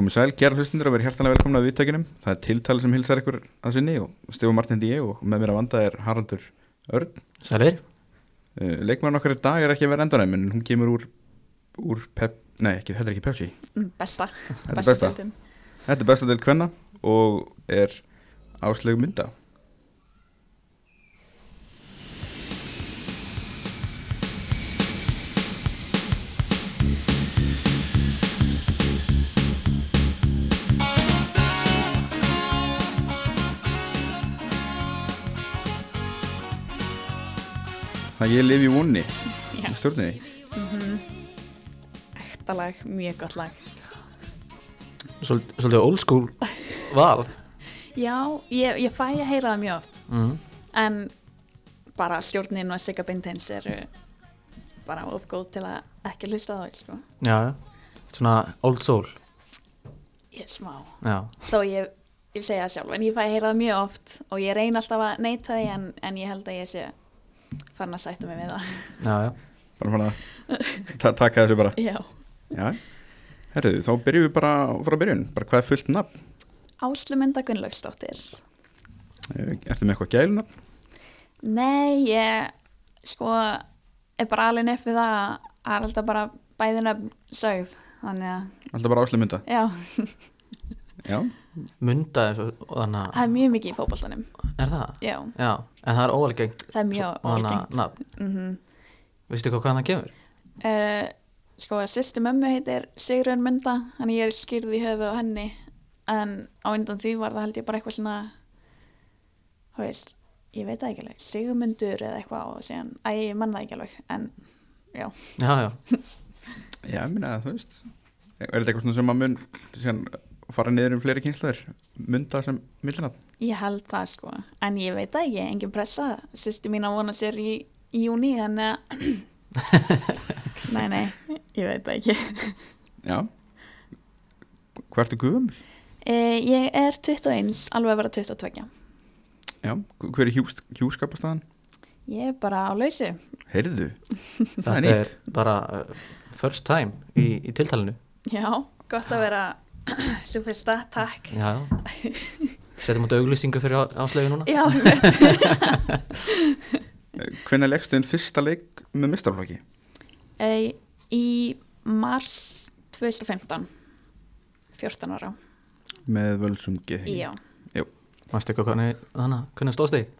Komið sæl, gera hlustundur að vera hjartanlega velkomna að viðtækinum. Það er tiltali sem hilsar ykkur að sinni og Stefán Martin ég og með mér að vanda er Haraldur Örn. Sælir? Uh, Leikmann okkar í dag er ekki að vera endanæm en hún kemur úr, úr pep, nei, ekki, þetta er ekki Pepsi. Mm, Besta, Þetta er besta. Þetta er besta del kvenna og er áslegu mynda. Það ég lifi í vonni Já. í stjórninni. Ektalag, mjög gott lag Svol, svolítið old school val Já, ég, ég fæ að heyra það mjög oft mm. en bara stjórnin og Sigga Bindins eru bara of góð til að ekki hlusta á það sko. Já, svona old soul ég er smá Já, þó ég, ég segja það sjálf en ég fæ að heyra það mjög oft og ég reyna alltaf að neyta því en, en ég held að ég sé farin að sætta mig við það já, já Bara fann að ta taka þessu bara. Já, Já, herruðu, þá byrjum við bara frá byrjun. Bara hvað er fullt nafn? Áslumynda Gunnlaugsdóttir Eh, Ertu með eitthvað gælunafn? Nei, ég sko er bara alveg upp við það að er alltaf bara sögð þannig að, Alltaf bara áslu mynda? já, Já. Og þannig það er mjög mikið í fótboltanum að Er það? Já, Já, en það er óalgengt það er mjög nafn mm -hmm. Vistu hvað hvaðan það kemur? uh, Sko, sýsti mömmu heitir Sigrun Munda þannig ég er skýrð í höfu á henni en á undan því var það held ég bara eitthvað svona þú veist, ég veit það ekki alveg Sigmundur eða eitthvað og síðan, æ, ég mann það ekki alveg en já, Já, já, Já, ég minna að þú veist. Er þetta eitthvað svona sem að mun síðan, fara niður um fleiri kynsluður? Mynda sem millinafn? ég held það sko en ég veit það ekki, engin pressa sýsti mín að vona sér í, í júni þannig að nei, nei, ég veit það ekki Já. Hvað ertu guðumil? uh, ég er 21, alveg að vera 22 Já. Hver er hjús, hjúskapastæðan? ég er bara á lausu Heyrðu. Það er þetta nýtt. er bara uh, first time í, í tiltalinu Já, gott að vera svo fyrsta, takk. Já, já Settum út auglýsingu fyrir á- áslegu núna. Já, Hvernig leggstu þinn fyrsta leik með mistarflokki? e, í mars 2015 14 ára. Með völsungi. Já, Mástu eitthvað hvernig, þannig, hvernig stóðst þig?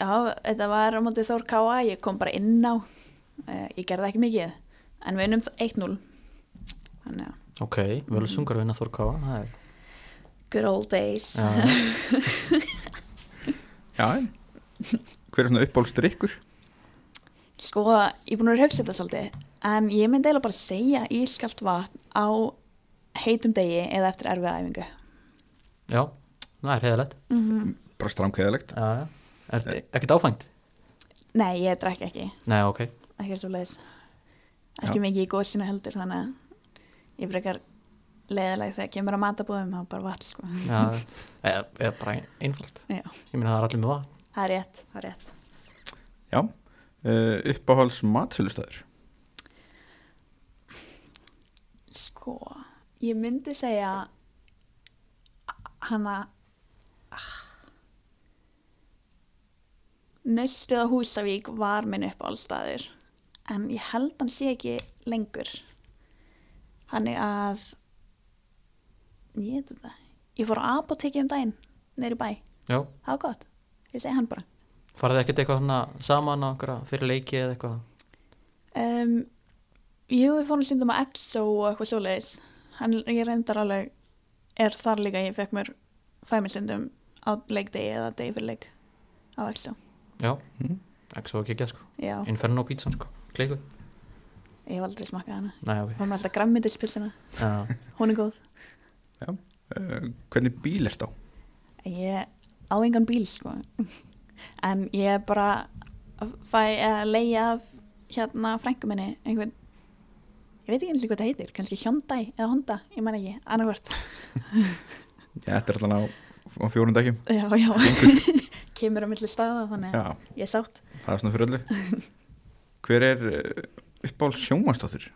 Já þetta var á móti Þór Káa ég kom bara inn á. E, ég gerði ekki mikið en við unnum 1-0 þannig að Ok, völsungar vinna Þór Káa Það er good old days. Já, Já. Hver er svona uppbólstrykkur? Sko, ég er búin að vera að hugsa þetta svolítið en ég myndi eiginlega bara segja ískalt vatn á heitum degi eða eftir erfiða æfingu. Já, það er heiðalegt mm -hmm. Bara já Er þetta ekkert áfengt? Nei, ég drekk ekki. Nei, ok. Ekki svo leiðis ekki Já. mikið í góðsina heldur þannig að ég frekar leiðileg þegar kemur að matabúðum þá bara vatn sko. Já, eða, eða bara einfalt Já. Ég meina það er allir með vatn það er rétt, það er rétt Já. Uh, uppáhalds matsölustæður? sko, ég myndi segja hana Nöstið á Húsavík var minn uppáhaldstaður en ég held hann sé ekki lengur þannig að ég ég fór á apotekki um daginn neyri bæ, Já, það var gott. Ég segi hann bara. Farið þið ekkert eitthvað hana saman á einhverja fyrir leiki eða eitthvað? Um, Jú, við fórum síndum að EXO og eitthvað svoleiðis. Hann, ég reyndar alveg er þar líka, ég fekk mér fæmið síndum á leikdegi eða degi fyrir leik á EXO Já, Mm. svo ekki ekki sko. Já, Inferno pítsan sko, kleiku ég hef aldrei smakkað hana. Nei, ok. Fórum alltaf grammidispilsina, Já, hún er góð. Uh, hvernig bíl ert á? Ég á engan bíl sko. En ég er bara fæ að leia af hérna frængu minni einhvern ég veit ekki eins og hvað það heitir, kannski Hyundai eða Honda, ég man ekki, annarkvort. Já, þetta er alltaf á, á fjórum dækjum. já, já, kemur á milli staða þannig að Já, ég er sátt. Það er svona fyrir öllu. Hver er uppáhalds sjónvastóttur?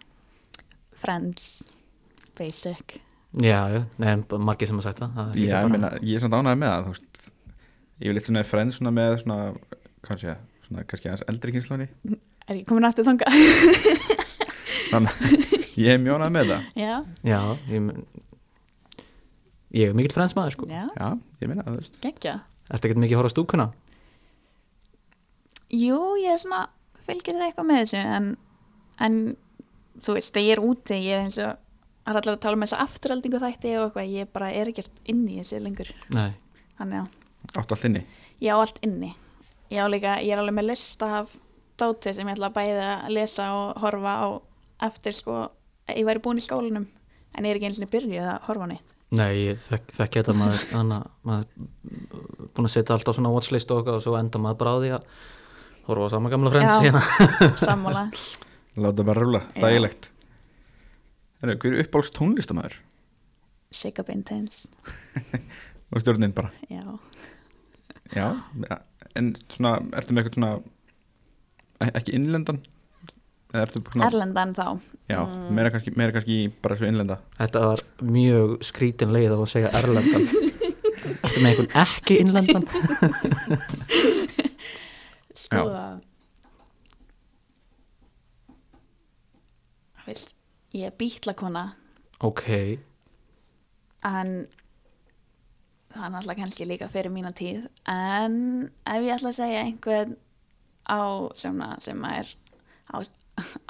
Friends, Basic. Já, já, nei, margir sem það, það er líka Já, ég, meina, ég er svona ánægð með það þú veist, ég vil eitthvað frend svona með svona, hvað sé, ég, svona kannski aðeins eldri kynnslóni Er ég komin aftur þanga? þannig að ég er mjög ánægð með það. Já, Já, ég mun- Ég er mikill frensmaður sko. Já, Já, ég meina, þú veist. Geggja Ertu ekkert mikið að horfa stúkuna? Jú, ég er svona fylgir það eitthvað með þessu en, en þú veist, þegar ég er úti ég er eins og, það er allavega að tala um þessa afturaldingu þætti og eitthvað, ég bara er ekkert inni í þessu lengur, Áttu allt inni? Ég á allt inni. Ég á líka, ég er alveg með lista af dóti sem ég ætla að bæða að lesa og horfa á eftir sko, ég væri búin í skólanum en ég er ekki eins og byrjuð að horfa á neitt. Nei, þekki þetta maður þannig að maður búin að setja alltaf svona watchlist og og svo enda maður bara á því að horfa á sama gamla frends Já. hérna. sammála Láta bara rúla, Já. þægilegt Heru, Hver er uppáhalds tónlistamæður? Sigga Bintens Og stjórnin bara já, Já, en svona, ertu með eitthvað svona e- ekki innlendan? Eða ertu svona, Erlendan þá já, Mm. meira kannski, meira kannski bara svo innlenda Þetta var mjög skrítin leið á að segja erlendan Ertu með einhvern ekki innlendan? sko Já. veist, ég er bítlakona. Ok, en það er náttúrulega kannski líka fyrir mína tíð. En ef ég ætla að segja einhvern á sem, sem er á,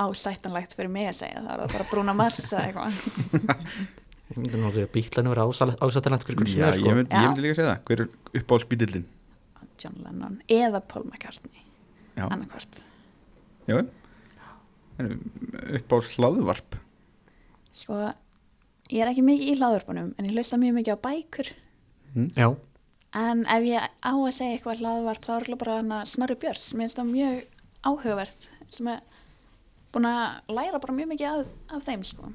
ásættanlegt fyrir mig að segja þá er það bara Bruna Mars eða eitthvað. Ég myndi nú að segja bílanu vera ásættilegt fyrir hvernig sem Já, er sko. ég, mynd, ég myndi líka segja það. Hver er uppáhalds bítillin? John Lennon eða Paul McCartney Já, annarkvort já. Heru, Uppáhalds hlaðvarp sko, ég er ekki mikið í hlaðvörpunum en ég hlusta mjög mikið á bækur. Já, en ef ég á að segja eitthvað hlaðvarp þá er það bara hana Snorri Björns. Mér finnst það mjög áhugavert sem er búin að læra bara mjög mikið af, af þeim sko.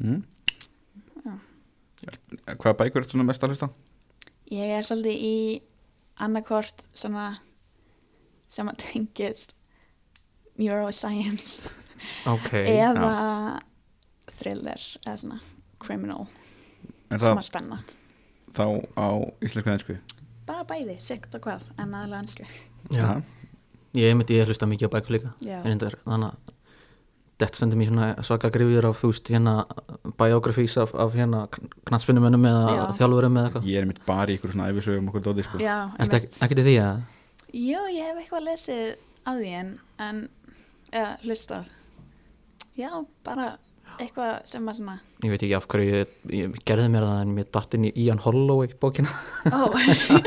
Mm. Já. Hvaða bækur er svona mest að hlusta? Ég er svolítið í annarkort svona sem að tengist neuroscience. Ok eða thriller eða svona criminal Er sem það að spenna þá á íslensku ensku? bara bæði, sikt og hvað, en aðlega ansku Já, ég myndi ég hlusta mikið á bækur líka Já. en þetta er þannig að þetta stendur mér svona svaka grifjur af þú veist hérna biografís af, af hérna knatspinnumönnum eða Já. þjálfurum eða eitthvað Ég er mitt bara í ykkur svona æfisögum okkur dóti sko. Ertu einmitt. ekki, til því að Jú, ég hef eitthvað lesið af því en, en ja, hlustað Já, bara eitthvað sem að svona ég veit ekki af hverju ég, ég gerði mér það en mér datt inn í Ian Holloway bókina Ó,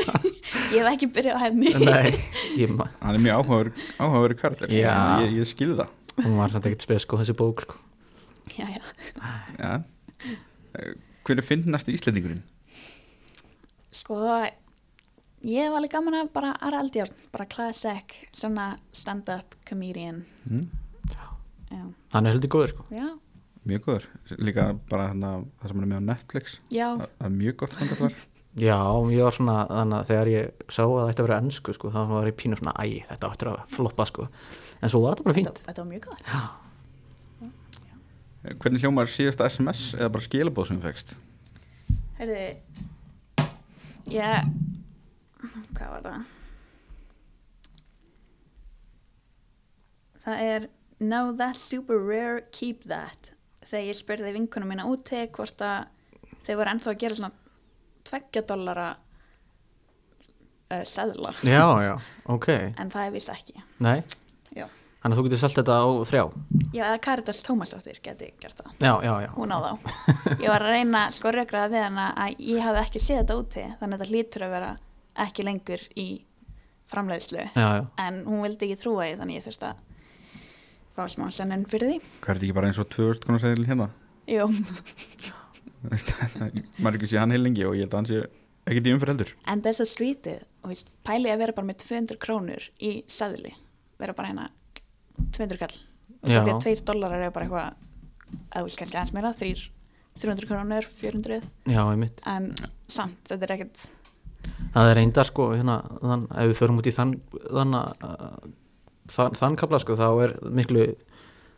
ég hef ekki byrjað á henni Nei, ég, Hann er mjög karakter Já. Ég, ég skilði það hún var samt ekkert spes sko þessi bók sko. Já, já Já. Hver er fyndnasti íslendingurinn? Sko, ég hef alveg gaman að bara Ara Aldjárn, bara classic, svona stand-up comedian. Mm. Já, hann er heldur góður sko. já, Mjög góður Líka bara hana, það sem er með á Netflix já, Það er mjög gott standart þar Já, ég var svona, þannig að þegar ég sá að það ætti að vera ennsku, sko, þá var ég pínu svona, æ, þetta áttur að floppa, sko. En svo var þetta bara fínt. þetta var mjög góð. Já, Eh, Hvernig hljómar síðasta SMS eða bara skilabóð sem þú fegst? Herði, ég, hvað var það? Það er, no that's super rare, keep that. Þegar ég spurði vinkunum mína úti hvort að þau voru ennþá að gera svona tveggja dollara uh, seðla, já, já, ok. en það er vist ekki. Nei, Já, þannig að þú getur selt þetta á þrjá. já eða Caritas Tómasdóttir geti gert það. Já, já, já. hún á þá ég var að reyna sko rökraða við hana að ég hafði ekki séð þetta úti þannig að þetta hlýtur að vera ekki lengur í framleiðslu Já, já. en hún vildi ekki trúa því þannig ég þurfti að fá smá sennun fyrir því. Hvað er þetta ekki bara eins og 2000 konar segil hérna? Jú, Þú veist, Maður er ekki sé hann heil lengi og ég held að hann sé ekkert í umferð heldur. En þess að skrítið og veist, pæli að vera bara með 200 krónur í seðli. Vera bara hérna 200 kall. Og svo því að 2 dólarar er bara eitthvað að þú veist kannski aðeins meira 3, 300 krónur, 400 Já, einmitt. en samt, þetta er ekkert Það er reyndar, sko, hérna, þann, ef við förum út í þann, þann, uh, þann, þann kapla, sko, þá er miklu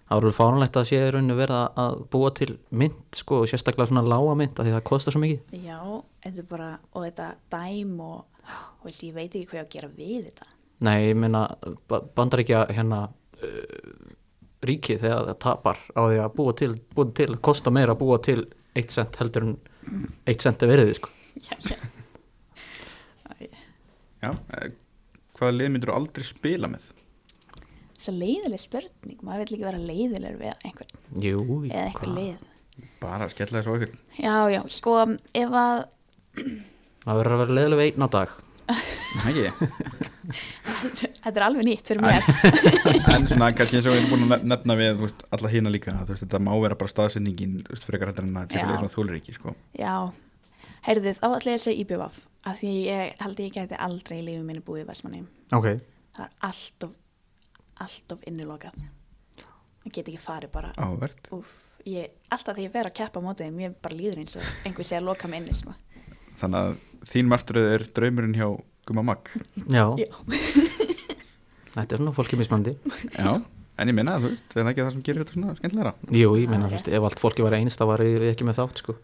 það alveg fáránlegt að sé í rauninu vera að búa til mynd sko og sérstaklega svona lága mynd af því það kostar svo mikið Já, þetta er bara, og þetta dæm og, og ég veit ekki hvað ég á að gera við þetta. Nei, ég meina bandaríkja hérna uh, ríkið þegar það tapar á því að búa til, búa til kosta meira að búa til 1 cent heldur en 1 cent er veriði sko Já, já. Já, eh, hvaða lið myndir þú aldrei spila með? Svo leiðileg spurning, maður vil ekki vera leiðilegur við einhvern, Jú, eða einhver hvað? lið. Bara skella þessu á ykkur Já, já, sko, ef að, Það verður að vera leðilega við einn á dag Ekki? þetta er alveg nýtt fyrir mér. En svona kannski eins og við erum búin að nef- nefna við veist, alla hína líka veist, þetta má vera bara staðsendingin frekar hættar en að Já. tjekka svona þólir ekki sko. Já, heyrðu þá ætla ég að segja IBVF, af því ég held ég gæti aldrei í lífið minni búið í Vestmanni. Ok, Það er allt of, allt of innilokað. Það get ekki farið bara, Ávert ég, alltaf þegar ég fer að keppa á mótið, mér bara líður eins og einhver sé að loka mig inni, sko. Þannig að þín martröð er draumurinn hjá Guma Mag. Já, Já. þetta er nú fólki mismandi Já, en ég minna að þú veist það er ekki það sem gerir þetta svona skemmtilegra? Jú, ég meina, Já, þú veist, ef allt fólki var einst þá var við ekki með þátt sko.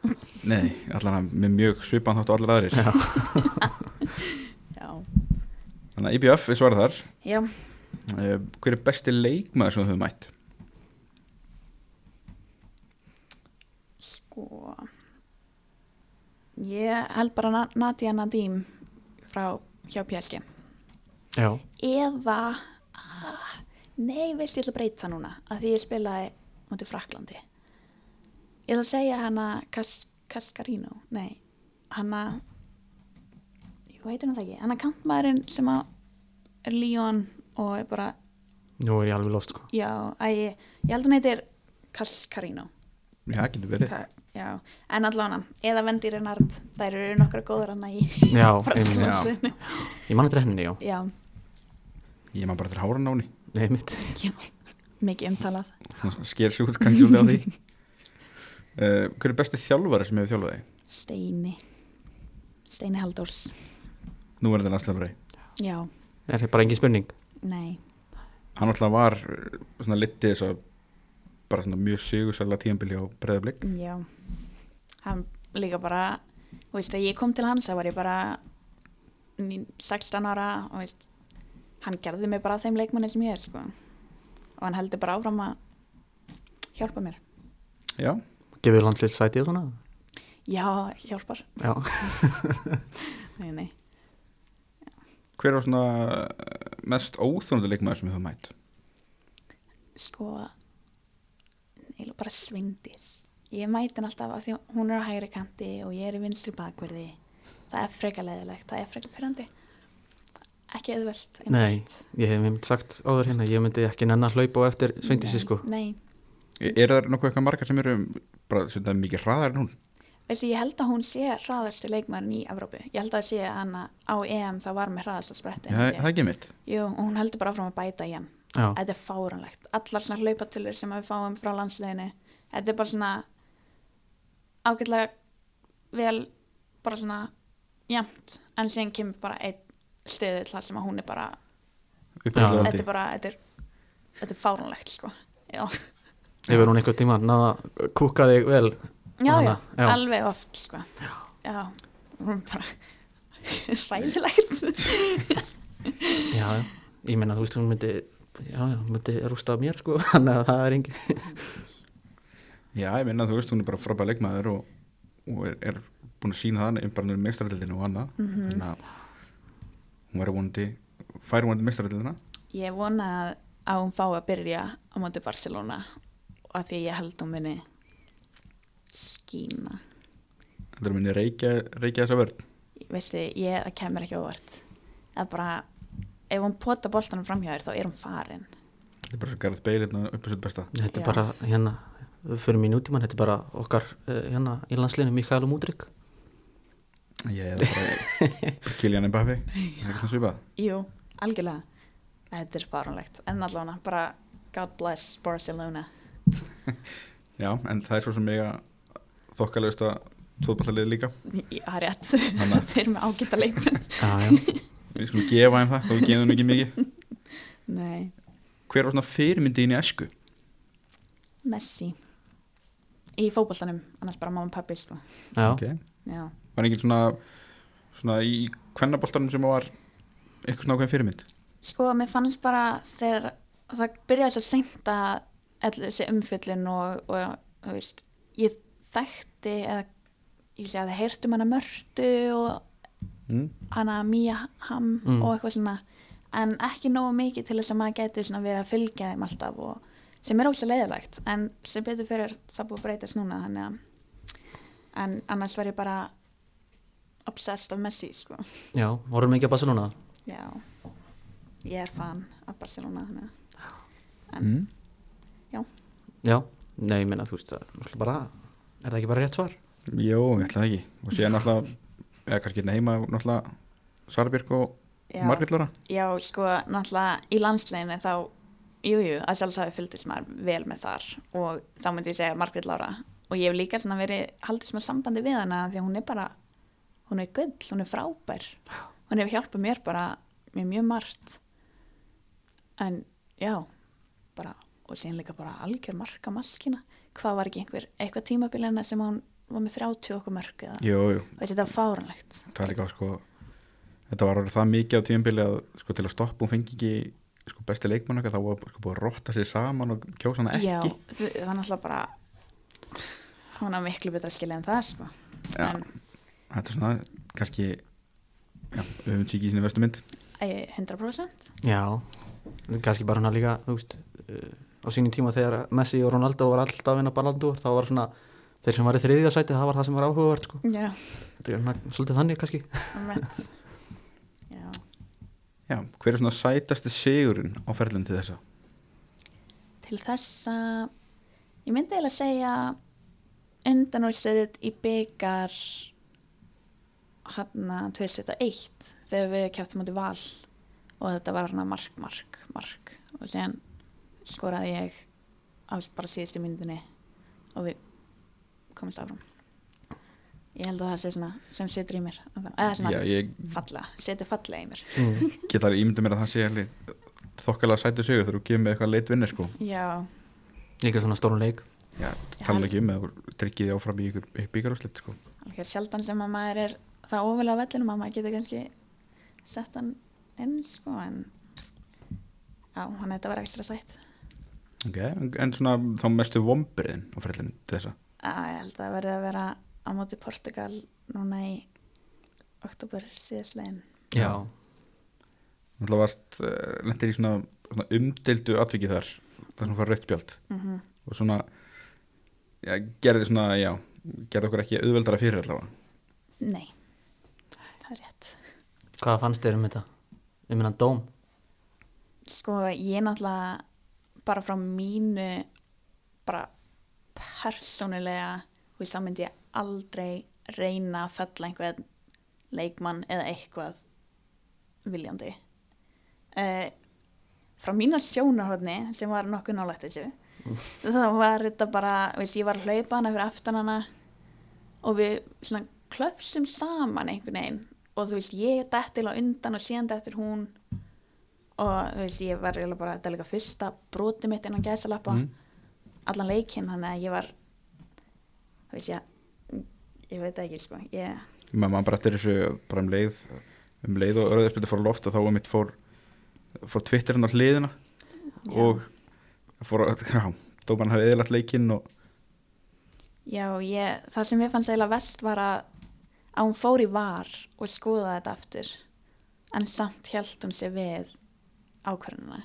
Nei, allan að með mjög svipan þátt og allir aðrir. Já, Já, Þannig að IBF er svarað þar. Já, Hver er besti leikmaður sem þú hefur mætt? sko, ég held bara Na- Nadia Nadim frá hjá PSG. já, Eða, ah, nei, veist ég ætla að breyta það núna, af því ég spilaði mútið Fraklandi. Ég ætla að segja hana Kas, Kaskarino, nei, hana, ég veit hennar það ekki, hana kampmaðurinn sem að er Líón og er bara, nú er ég alveg lost sko. Já, að ég, ég held hún heitir Kaskarino. Já, getur verið. Ka, já, en allavega, eða Vendi Renard, þær eru nokkra góður hana í Já, Frakklandsliðinu. Ég man þetta henni, já, Já, Ég maður bara til háran á henni. Nei mitt já, mikið umtalað. Sker sig út kannski svolítið á því. Uh, Hver er besti þjálfari sem hefur þjálfað þig? Steini. Steini Halldórs. Nú er þetta landslæfari Já, Er bara engin spurning nei. Hann alltaf var uh, svona litið þess að bara svona mjög sigursæla tíðanbili á breðablik Já. Hann líka bara Þú veist, þegar ég kom til hans þá var ég bara ní- 16 ára og veist hann gerði mig bara að þeim leikmanni sem ég er sko. og hann heldur bara áfram að hjálpa mér. Já, Gefið landlill sæti og svona? Já, hjálpar. Já, Nei, nei hver var svona uh, mest óþjónandi leikmaður sem hefur mætt? sko eiginlega bara svindis ég mæti hann alltaf að því hún er á hægri kanti og ég er í vinstri bakverði það er freka leðilegt, það er freka pyrrandi ekki auðvelt einmitt. nei, ég hef einmitt sagt áður hérna Ég myndi ekki nenn að hlaupa á eftir sveindisi Nei, sko nei, Er það nokkuð eitthvað margar sem eru bara svona mikið hraðar en hún? Veistu ég held að hún sé hraðasti leikmærin í Evrópu. Ég held að sé hann á EM það var með hraðasta spretti Já, það er ekki mitt Jú, og hún heldur bara áfram að bæta í hann. Þetta er fáranlegt allar svona hlaupatölur sem við fáum frá landsleginu þetta er bara svona ágætlega vel bara svona jæmt en síðan kemur bara einn stöðu þar sem að hún er bara Uppræðlega þetta er bara þetta er, þetta er fáránlegt sko. Já, hefur hún einhvern tíma náða að kúka þig vel já, já, já. alveg oft sko. Já, hún ræðilegt Já, ég meina þú veist hún myndi hún myndi rústa mér sko Þannig að það er engin Já, ég minna þú veist, hún er bara frábæð leikmaður og, og er, er búin að sína það bara nefnir meistaraldildinu og annað. Mhm. þannig að hún væri vonandi færi vonandi meistaraldildina ég vona að, að hún fá að byrja á móti Barcelona og að því ég held hún muni skína. Þetta er minni reykja, reykja þessa vörð veistu, ég, það kemur ekki óvart. Það er bara ef hún pota boltanum framhjá þér þá er hún farin. Þetta er bara svo Gareth Bale hérna upp á sitt besta. Þetta er Já. bara hérna Fyrir mín útíman, þetta er bara okkar eh, hérna í landsliðinu Mikael og Múdrik Ég er bara Kylian Mbappé. Það er ekki svona svipað. Jú, algjörlega. Þetta er farunlegt, en allavega bara God bless Barcelona. Já, en það er svo sem mega þokkalegust að tóðballalið líka. Það er rétt, að- þeir eru með ágæta leikmenn. Já, já, við skulum gefa þeim það, þá við þeim ekki mikið. Nei, Hver var svona fyrirmyndi inn í esku? Messi. Í fótboltanum, annars bara mamma og pappi sko. Já, ok. Já, Var engin svona, svona í kvennaboltanum sem var eitthvað svona ákveðin fyrirmynd? Sko mér fannst bara þegar það byrjaði svo seint að umfjöllin og, og veist, ég þekkti eða ég sé að það heyrt um hana mörtu og mm. hana Mía Ham Mm. og eitthvað svona en ekki nógu mikið til þess að maður gæti svona verið að fylgja þeim alltaf og sem er óslega leiðilegt en sem betur fyrir það búið að breytast núna þannig að en annars var ég bara obsessed af Messi sko já, vorum mikið að Barcelona já, ég er fan af Barcelona þannig að Mm. Já, nei, ég minna, þú veist, það er náttúrulega bara Er það ekki bara rétt svar? Jó, ég ætla það ekki. Og síðan náttúrulega eða kannski hérna heima náttúrulega Sarabjörg og Já. Margrét Lóra Já, sko, náttúrulega í landsleginu þá, jú, jú, að sjálfsagði fylgdist maður vel með þar. Og þá myndi ég segja Margrét Lára. Og ég hef líka svona verið haldið sem sambandi við hana því að hún er bara, hún er gull, hún er frábær. Hún hefur hjálpað mér bara með mjög margt. En já, bara og síðan líka bara algjör marka maskina hvað var ekki einhver, eitthvað tímabilina sem hún var með 30 okkur mörg eða, Jú, jú, og þetta var fáranlegt það er líka sko þetta var orðið það mikið á tíðanbili að sko til að stoppa hún fengi ekki sko besti leikmann okkar þá var sko búið að rotta sér saman og kjósa hana Já, ekki þ- það er náttúrulega bara hún er miklu betra skilja en það sko. Já. en þetta er svona kannski já, við höfum síkið í sinni vestu mynd. Æ, 100% Já, kannski bara hana líka, þú veist uh, á sínum tíma þegar Messi og Ronaldo var alltaf að vinna ballandur, þá var svona þeir sem var í þriðja sæti, það var það sem var áhugavert sko. Já, þetta er svona, svolítið þannig kannski einmitt. Já, Já, hver er svona sætasti sigurinn á ferlinn til þessa? til þessa ég myndi eiginlega segja undanúrsliðið í byggar hann að 2001 þegar við kjáftum út í val og þetta var hann að mark, mark, mark og síðan skoraði ég á bara síðustu myndinni og við komumst áfram. Ég held að það sé svona sem situr í mér eða svona Já, ég falla, setur fallega í mér. Mm. get alveg ímyndið mér að það sé alveg þokkalega sætu sigur þegar þú kemur með eitthvað leitvinni sko. Já, líka svona stórun leik. Já, tala ekki um með að tryggið þið áfram í ykkur byggarúslit sko. Alveg sjaldan sem að maður er það ofalega á vellinum að maður getur kannski sett hann inn sko en já, hann þetta var ekstra sætt Ok, en, svona þá mestu vombriðin á ferlinn til þessa? Já, ég held að það verði að vera á móti Portugal núna í oktober síðastlegin Já, Náttúrulega varst uh, lendir í svona, svona umdildu atviki þar þar sem fara rautt spjald. Mm og svona já, gerði svona, já gerði okkur ekki auðveldara fyrir allavega. Nei, það er rétt. Hvað fannst þér um þetta? Um hennan dóm? Sko, ég náttúrulega bara frá mínu bara persónulega og þá myndi ég aldrei reyna að fella einhvern leikmann eða eitthvað viljandi. Uh, frá mína sjónarhóðni sem var nokkuð nálægt þessu þá var þetta bara, veist, ég var að hlaupa hana fyrir aftan hana og við svona klöfsum saman einhvern veginn og þú veist, ég dettil á undan og síðan dettil hún og veist, ég var bara, þetta er líka fyrsta broti mitt innan gæsalappa Mhm. allan leikinn, þannig að ég var þú veist, ég ég veit það ekki, sko ég, maður bara eftir þessu bara um leið um leið og örðarspildi fór loft og þá um mitt fór fór Twitterinn á hliðina Já. og fór að, já, dómarinn hafi eðilagt leikinn og já, ég, það sem ég fannst eiginlega vest var að að hún fór í var og skoðaði þetta aftur en samt held hún sér við ákvörðuna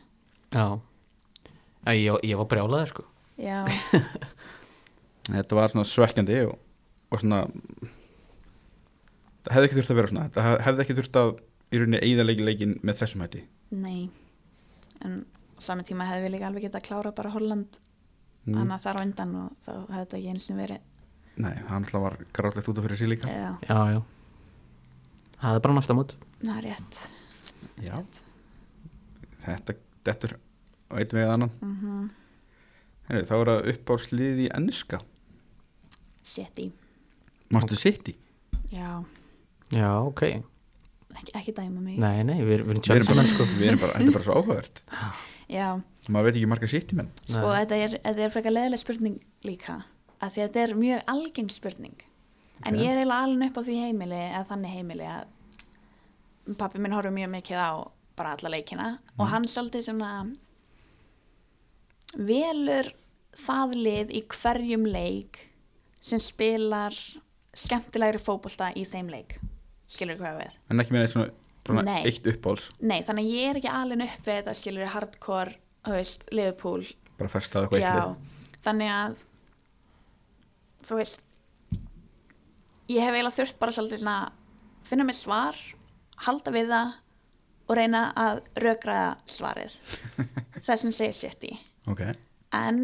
Já, ég, ég var brjálaður sko. Já, þetta var svona svekkjandi og, og svona það hefði ekki þurft að vera svona það hefði ekki þurft að í rauninni eigða leikin leikin með þessum hætti. Nei. En sami tíma hefði við líka alveg getað að klára bara Holland mm. annað þar á undan og þá hefði þetta ekki eins og verið. Nei, hann alltaf var grátlegt út af fyrir sig líka. Já, Já, já. Það er bara næsta mót. Það er rétt. Já, þetta dettur á einn vegið annan. Mm Heri, þá er það upp á sliði í enska. City, Master City? Já, Já, ok. Ekki, ekki dæma mig. Nei, nei, við, við erum við erum Chelsea bara, menn sko. við erum bara, þetta er bara svo áhugavert. Já, maður veit ekki marga í menn sko þetta er, þetta er frekar leðileg spurning líka að því að þetta er mjög algeng spurning. En Ok. ég er eiginlega alveg upp á því heimili eða þannig heimili að pappi minn horfur mjög mikið á bara alla leikina. Og hann svolítið svona velur það lið í hverjum leik sem spilar skemmtilegri fótbolta í þeim leik. Skilur hvað við? En ekki með eitt svona, svona Nei. eitt uppáls Nei, þannig að ég er ekki alveg upp við þetta skilur hardcore, veist, Liverpool. Bara festað eitthvað eitt Já, lið. Þannig að þú veist ég hef eiginlega þurft bara svolítið svona finna mér svar, halda við það og reyna að rökraða svarið. Það sem segir sitt í. Ok, en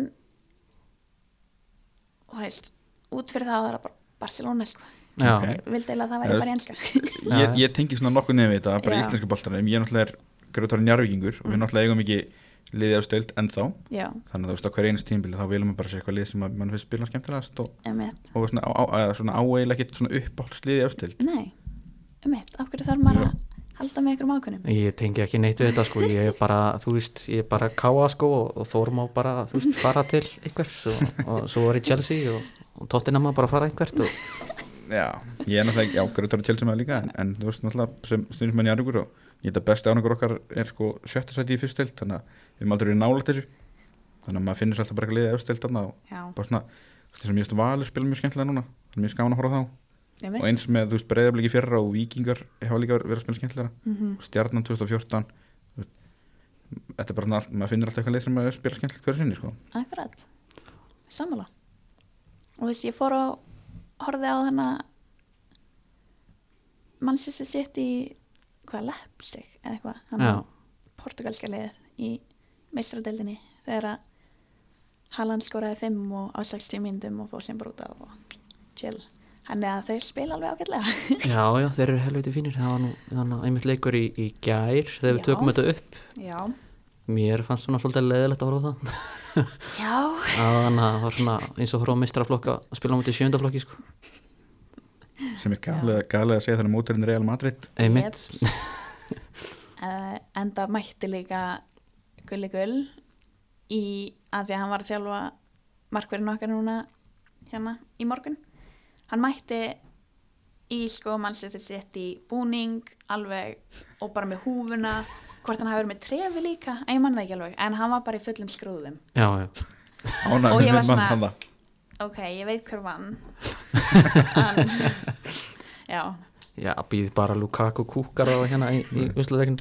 þú veist út fyrir það að það er bara Barcelona sko. Já, Ok. ég vildi eiginlega að það væri bara í enska. Já. ég, ég tengi svona nokkuð nefnir þetta bara Já. íslensku boltanum, ég er náttúrulega grjótari njarvíkingur og við náttúrulega eigum ekki liðið á stöld ennþá, já, þannig að þú veist á hver einu tímbili þá viljum við bara sér eitthvað lið sem mann finnst spila skemmtilegast og, og svona, á, á, eða svona svona uppáhaldsliðið á stöld nei, emitt, af hverju þarf maður að halda með ykkur ákunum ég tengi ekki neitt við þetta sko, ég er bara, þú veist, ég er bara káa sko og, og Þórum á bara, þú veist, fara til einhvers og, og svo var ég Chelsea og, og Tottenham að bara fara einhvert og Já, ég er náttúrulega, já, grjótari tjálsum að líka en, en þú veist náttúrulega sem stundismenn njarvíkur og ég held að besti árangur okkar er sko sjötta sæti í fyrst stöld þannig að við erum aldrei nálægt þessu. Þannig að maður finnir sér alltaf bara eitthvað liðið á stöld þarna og já, bara svona, þessum ég veist valur spila mjög skemmtilega núna, það er mjög skaman að horfa á þá og eins með, þú veist, breyðabliki fyrra og vikingar hafa líka verið að spila skemmtilega mm og stjarnan 2014 þú veist, þetta er bara allt, maður finnir alltaf eitthvað lið sem að spila skemmtilegt hverju sinni, sko. Akkurat, sammála. Og þú veist, ég fór og horfði á þannig Manchester City hvað, Leipzig eða eitthvað þannig portugalska liðið í meistradeldinni þegar að Haaland skoraði 5 og á 60 myndum og fór sem bara út af og chill hann er að þeir spila alveg ágætlega. Já, já, þeir eru helviti fínir. Það var nú, þannig einmitt leikur í, í gær þegar við tökum þetta upp. Já, mér fannst svona svolítið leðilegt að horfa á það. Já, þannig að það var svona eins og horfa á mistraflokka að spila á mútið sjöndaflokki sko. Sem er galið að segja þannig móturinn Real Madrid. Einmitt, uh, enda mætti líka Gulli Gull í að því að hann var að þjálfa markverðin okkar núna hérna í morgun hann mætti í sko mannsætti sett í búning alveg og bara með húfuna. Hvort hann hafi verið með trefi líka? En ég manna það ekki alveg, en hann var bara í fullum skrúðum. Já, já. Ánægð Og ég var mann svona- ok, ég veit hver vann. En, já, já, býð bara Lukaku kúkar á hérna í, í usluleikin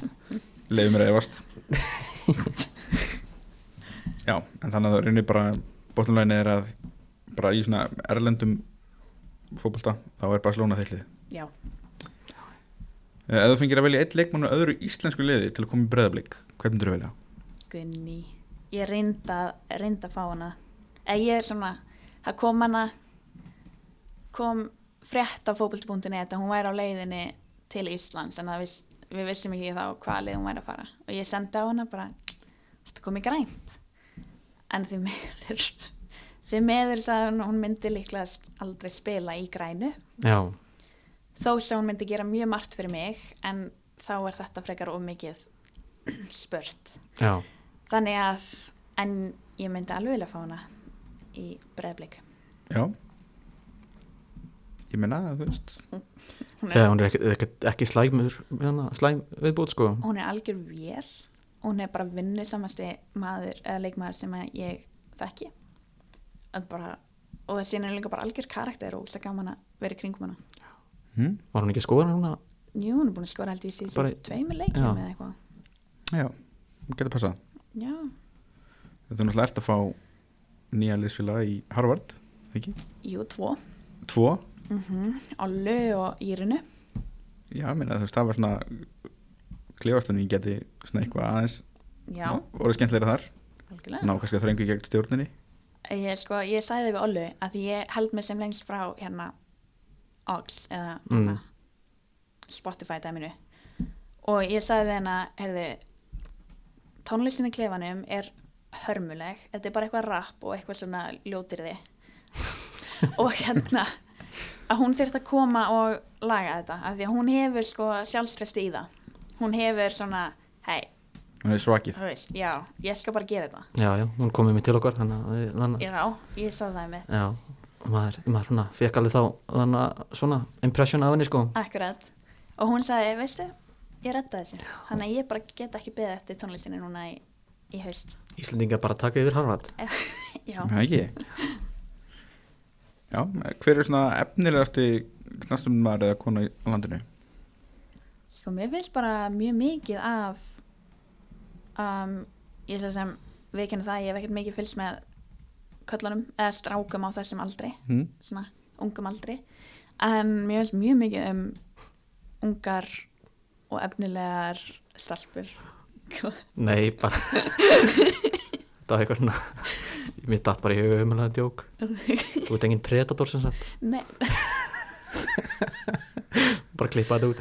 leiði mér að efast. Já, en þannig að það reynir bara bóttumlegin er að bara í svona erlendum fótbolta þá er Barcelona þillið já. Eh, ef þú fengir að velja eitt leikmann og öðru íslensku liði til að koma í breðablík hvernig myndir þú velja? Gunni ég reynda, reynda að fá hana. Eða ég er svona það kom hana kom frétt á fótbolti.net að hún væri á leiðinni til Íslands en viss, við vissum ekki þá hvaða leið hún væri að fara. Og ég sendi á hana bara þetta kom í grænt? En því meður því meður sagði hún að hún myndi líklega aldrei spila í grænu. Já, þó sem hún myndi gera mjög margt fyrir mig en þá er þetta frekar of mikið spurt. Já, þannig að en ég myndi alveg vilja fá hana í breðblik Já. Ég meina að þú veist. Þegar er, hún er ekki, ekki, ekki slæmur slæm viðbútt sko. Hún er algjör vél. Hún er bara vinnusamasti maður eða leikmaður sem að ég þekki að bara, og það sýnir líka bara algjör karakter og það gaman að vera í kringum hana. Hm? var hún ekki skoðan núna? Jú, hún er búin að skora held ég síðan Bara- tveimur leikjum eða eitthvað. Já, getur passað. Já, Þetta er náttúrulega ert að fá nýja liðsfélaga í Harvard ekki? jú, tvo. Tvo? Mm Allu og Írinu. Já, ég meina þú veist það var svona klefastunni geti svona eitthvað aðeins já, voru skemmtilega þar. Algjörlega. Ná kannski að þrengu gegn stjórninni Ég, sko, ég sagði við Ollu að ég held mig sem lengst frá hérna Ox eða Mm. hérna, Spotify dæminu. Og ég sagði við hennar heyrðu, tónlistin í klefanum er hörmuleg, þetta er bara eitthvað rap og eitthvað svona ljótirði. Og hérna að hún þurft að koma og laga þetta af því að hún hefur sko sjálfstresti í það. Hún hefur svona hei, hann er svakið þú veist, já, ég skal bara gera þetta. Já, já, hún komið mér til okkar þannig að já, ég sá það með já, maður, maður svona fekk alveg þá þannig að svona impression af henni sko. Akkurat. Og hún sagði, veistu, ég redda þessu. Þannig að ég bara get ekki beðið eftir tónlistinni núna í, í haust. Íslendinga bara taka yfir Harvard. Já, Það ekki? Já, hver er svona efnilegasti knastummaður eða kona í landinu? sko, mér finnst bara mjög mikið af um, ég svo sem veikinu það, ég hef ekkert mikið fylgst með köllunum eða strákum á þessum aldri Hmm? svona ungum aldri. En mér finnst mjög mikið um ungar og efnilegar stelpur. Nei, bara Það var eitthvað svona Mér datt bara í huga umhverflega djók Þú ert engin predator sem sagt. Nei, Bara klippa þetta út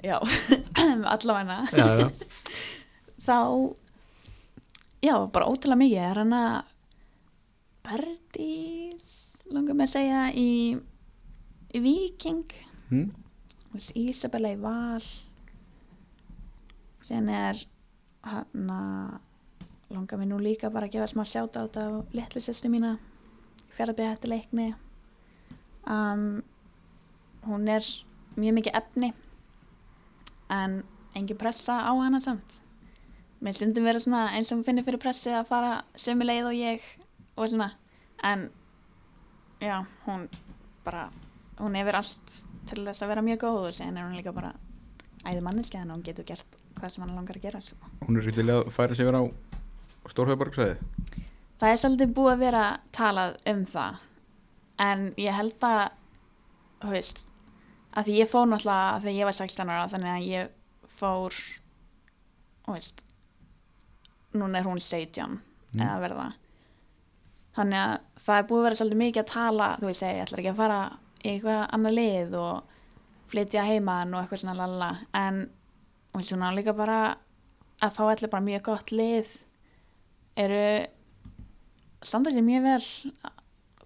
já, já, þá já, bara ótrúlega mikið. Er hann að Berdís langar með að segja í, í Viking Hmm? Ísabella í Val. Síðan er hann að langar mér nú líka bara að gefa smá sjáta át á litlu sýstu mína fjaraðbyrja þetta leikni. Um, hún er mjög mikið efni en engin pressa á hana samt mér stundum vera svona eins og finnir fyrir pressi að fara sömu leið og ég og svona en já, hún bara hún hefur allt til þess að vera mjög góð og síðan er hún líka bara æði manneskja en hún getur gert hvað sem hann langar að gera sko. Hún er svolítið að færa sig yfir á Stórhauðborgsæði það er svolítið búið að vera talað um það en ég held að þú veist að því ég fór náttúrulega þegar ég var 16 ára þannig að ég fór þú veist núna er hún 17 Mm. eða verða. Þannig að það er búið að vera svolítið mikið að tala þú veist, ég ætlar ekki að fara í eitthvað annað lið og flytja heiman og eitthvað svona lalla en þú veist, hún á líka bara að fá allir bara mjög gott lið eru sér mjög vel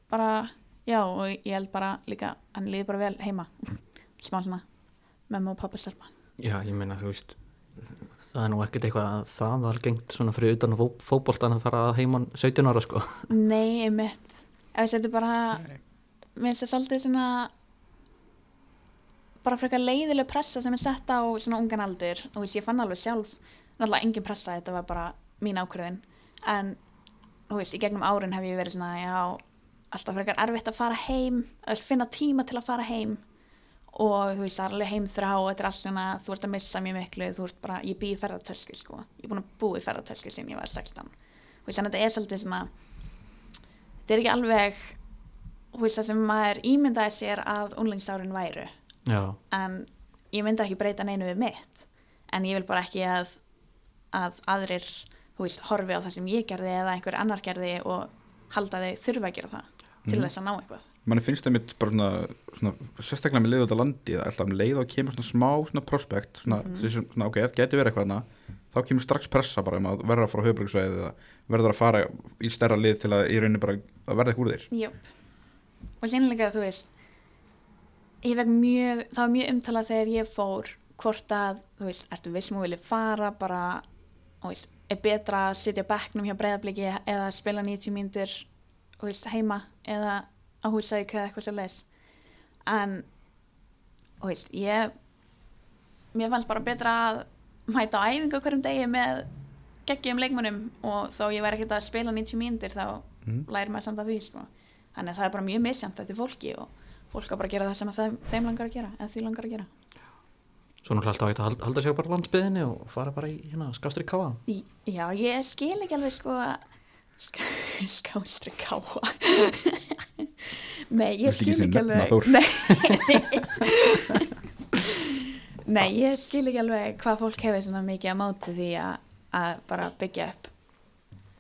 bara, já og ég held bara líka hann líður bara vel heima smá svona mömmu og pappa stelpa. Já, ég meina þú veist Það er nú ekkert eitthvað að það var gengt svona fyrir utan fó, fótboltan að fara að heiman 17 ára sko. Nei, einmitt. Ef þetta er bara Mér finnst það svolítið svona bara frekar leiðileg pressa sem er sett á svona ungan aldur. Og ég fann alveg sjálf náttúrulega engin pressa, þetta var bara mín ákvörðin en þú veist, í gegnum árin hef ég verið svona, já alltaf frekar erfitt að fara heim að finna tíma til að fara heim og þú veist, það er alveg heim þrá og þetta er allt svona, þú ert að missa mjög miklu þú ert bara, ég býð ferðartösku sko. Ég er búin að búa í ferðartösku sín ég var 16 þú veist, þannig að þetta er svolítið svona þetta er ekki alveg þú veist, það sem maður ímyndaði sér að unlingsárin væru. Já, en ég myndi ekki breyta neinu við mitt. En ég vil bara ekki að að aðrir, þú veist, horfi á það sem ég gerði eða einhver annar gerði og halda þau þurfa að gera það til Mhm. þess að ná eitthvað manni finnst það mitt bara svona, svona sérstaklega með leiðu út á landi það er alltaf um leið og kemur svona smá svona prospekt svona, Mhm. þessi, svona ok, þetta geti verið eitthvað hana, þá kemur strax pressa bara um að verða að fara á höfubryggsvæðið eða verða að fara í stærra lið til að í rauninni bara að verða eitthvað úr þér Jöp. og sínlega þú veist ég veit mjög, það var mjög umtalað þegar ég fór hvort að, þú veist, ertu vissum og vilja fara bara, þú veist er betra að sitja á bekknum hjá breyðabliki eða spila 90 mínútur þú veist, heima eða á húsæk eða eitthvað svo leis en þú veist, ég mér fannst bara betra að mæta á æfingu hverjum degi með geggjum leikmunum og þó ég væri ekkert að spila 90 mínútur þá Mhm. læri maður samt að því sko. þannig að það er bara mjög misjant eftir fólki og fólk á bara að gera það sem að þeim, langar að gera eða því langar að gera svo náttúrulega alltaf að halda, halda sér bara landsbyðinni og fara bara í hérna skástri káa Í- Já, ég skil ekki alveg sko að skástri káa Nei, ég skil ekki alveg? Nei. Nei, ég skil ekki alveg hvað fólk hefur svona mikið að máti því að, að bara byggja upp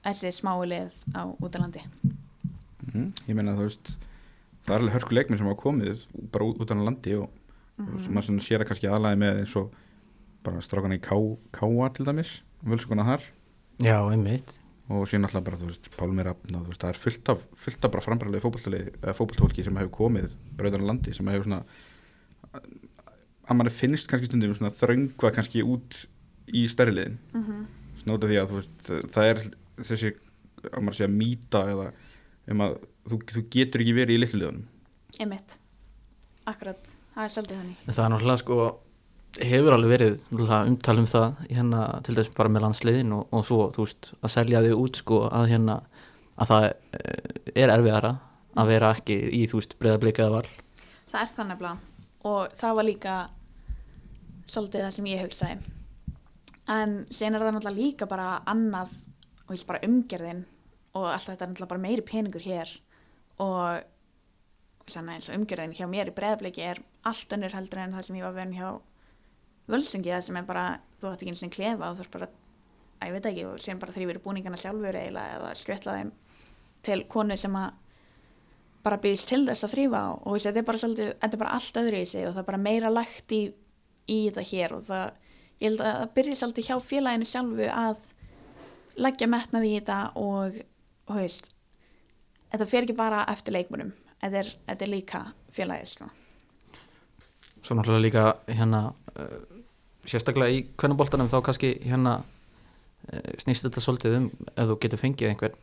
þessi smáulið á útalandi. Mm, ég meina þú veist það er alveg hörku leikminn sem hafa komið bara út, á landi og, og sem maður svona sér að kannski aðlæði með eins og bara strákana í Ká, Káa til dæmis völsuguna þar. Já, einmitt og síðan alltaf bara, þú veist, Pálmi Rafn og þú veist, það er fullt af, fullt af bara fótballtali eða fótballtólki sem hefur komið brauðan landi sem hefur svona að mann finnst kannski stundum svona þröngva kannski út í stærri liðin. Mhm. svona út af því að þú veist, það er þessi, að maður sé að mýta eða um að þú, þú getur ekki verið í litlu liðunum. Einmitt, akkurat, það er svolítið þannig. En það er náttúrulega sko hefur alveg verið náttúrulega umtal um það hérna til þess bara með landsliðin og, og svo veist að selja þau út sko að hérna að það eh, er erfiðara að vera ekki í þú veist breyðablika eða val. Það er það nefnilega. Og það var líka svolítið það sem ég hugsaði. En sen er það náttúrulega líka bara annað og veist bara umgerðin og allt þetta er náttúrulega bara meiri peningur hér. Og umgerðin hjá mér í breðabliki er allt önnur heldur en það sem ég var verið hjá völsingi það sem er bara, þú ætti ekki eins og klefa og þú er bara, að ég veit ekki og sen bara þrýfur búningana sjálfur eiginlega eða skjötla þeim til konu sem að bara býðist til þess að þrýfa og veist, þetta er bara svolítið, þetta er bara allt öðru í sig og það er bara meira lagt í, í þetta hér og það, ég held að það byrja svolítið hjá félaginu sjálfu að leggja metnað í þetta og, og veist, þetta fer ekki bara eftir leikmunum, þetta er, þetta er líka félagið, sko. Svo náttúrulega líka hérna uh, sérstaklega í kvennaboltanum þá kannski hérna uh, snýst þetta svolítið um ef þú getur fengið einhver,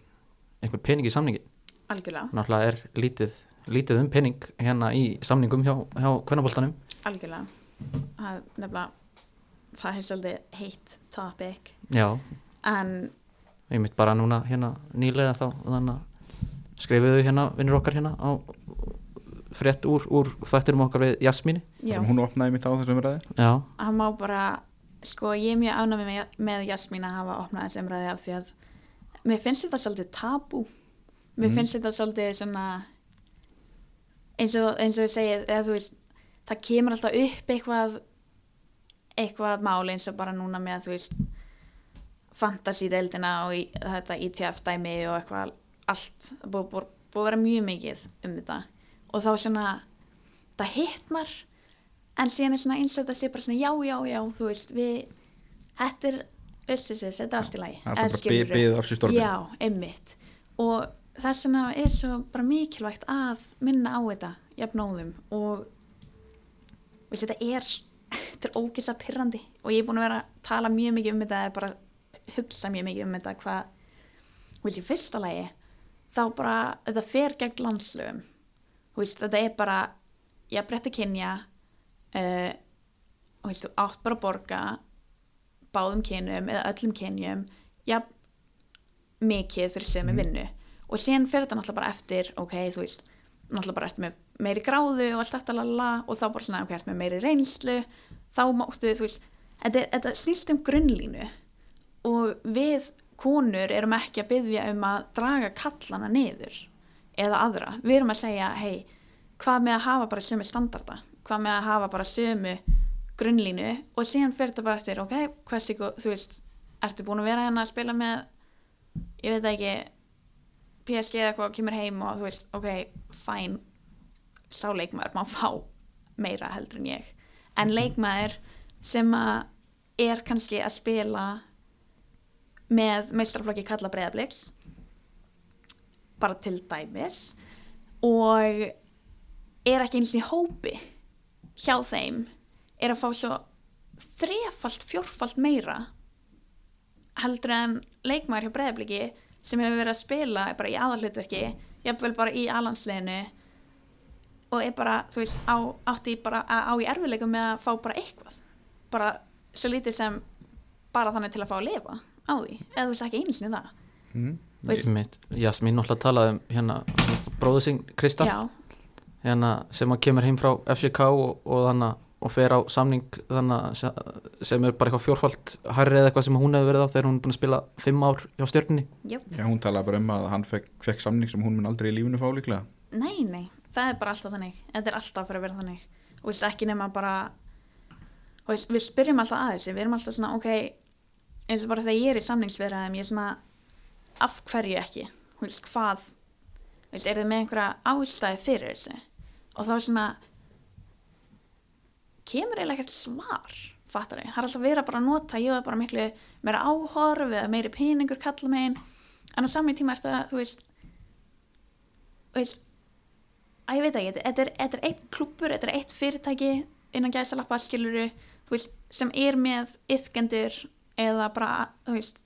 einhver pening í samningi. Algjörlega, náttúrulega er lítið, lítið um pening hérna í samningum hjá, hjá kvennaboltanum. Algjörlega. Það er nefnilega, það er svolítið heitt topic, Já, en ég mitt bara núna hérna nýlega þá þannig að skrifuðu hérna vinnur okkar hérna á frétt úr, úr þættinum okkar við Jasmíni. Hún opnaði mitt á þessum ræði Já, hann má bara sko ég er mjög ánæmi með, með Jasmín að hafa opnað þessi umræði af því að mér finnst þetta svolítið tabú. Mér Mm. finnst þetta svolítið svona eins og, eins og ég segið eða þú veist, það kemur alltaf upp eitthvað eitthvað máli eins og bara núna með þú veist fantasídeildina og í, þetta ITF dæmi og eitthvað allt, búið að vera mjög mikið um þetta og þá svona það hittnar en síðan er svona eins og þetta sé bara svona já, já, já, þú veist, við þetta er, þetta er allt í lagi Það er bara beðið af sér storminn. Já, einmitt. Og þess vegna er svo bara mikilvægt að minna á þetta jafnóðum og veist, þetta er þetta er ógisa pyrrandi og ég er búin að vera að tala mjög mikið um þetta eða bara hugsa mjög mikið um þetta hvað, veist, í fyrsta lagi þá bara, þetta fer gegn landslöfum veist, þetta er bara ég breytta kynja uh, og veist, átt bara að borga báðum kynjum eða öllum kynjum ja, mikið fyrir sem er vinnu. Og síðan fer þetta náttúrulega bara eftir ok, þú veist, náttúrulega bara eftir með meiri gráðu og allt þetta lala og þá bara svona, ok, eftir með meiri reynslu þá máttu, þú veist, þetta, þetta snýst um grunnlínu. Og við konur erum ekki að byggja um að draga kallana niður eða aðra, við erum að segja hei, hvað með að hafa bara sömu standarda? Hvað með að hafa bara sömu grunnlínu? Og síðan fer þetta bara eftir ok, hversi, þú veist ertu búin að vera hérna að spila með ég veit ekki PSG eða eitthvað kemur heim og þú veist ok, fæn sá leikmaður má fá meira heldur en ég. En leikmaður sem að er kannski að spila með meistarflokki kalla breyðabliks bara til dæmis og er ekki eins og í hópi hjá þeim er að fá svo þrefalt, fjórfalt meira heldur en leikmaður hjá breyðabliki sem hefur verið að spila bara í aðalhlutverki jafnvel bara í alansleginu og er bara, þú veist, á, átti bara á í erfiðleikum með að fá bara eitthvað bara svo lítið sem bara þannig til að fá að lifa á því eða þú veist ekki einu sinni það mm. Jasmín náttúrulega talaði um hérna bróðu sinn Krista já, hérna, sem að kemur heim frá FCK og, og, þannig, og fer á samning þannig, sem er bara eitthvað fjórfald hærri eða eitthvað sem hún hefur verið á þegar hún er búin að spila fimm ár hjá stjörninni jöp, Já, hún talaði bara um að hann fekk, fekk samning sem hún mun aldrei í lífinu fá líklega. Nei, nei. Það er bara alltaf þannig, þetta er alltaf fyrir að vera þannig. Og veist ekki nema bara og við spyrjum alltaf að þessi við erum alltaf svona, ok eins og bara þegar ég er í samningsverðaðum ég er svona, af hverju ekki? Veist, hvað? Veist, er þið með einhverja ástæði fyrir þessu? Og þá er svona kemur eiginlega ekkert svar fattar þau, það er alltaf verið að bara nota ég var bara miklu meira áhorf eða meiri peningur kalla megin en á sami tíma er þetta, þú veist þú veist að ég veit ekki, þetta er, er eitt klúpur, þetta er eitt fyrirtæki innan gæsalappa skiluru þú veist, sem er með yfkendur eða bara þú veist,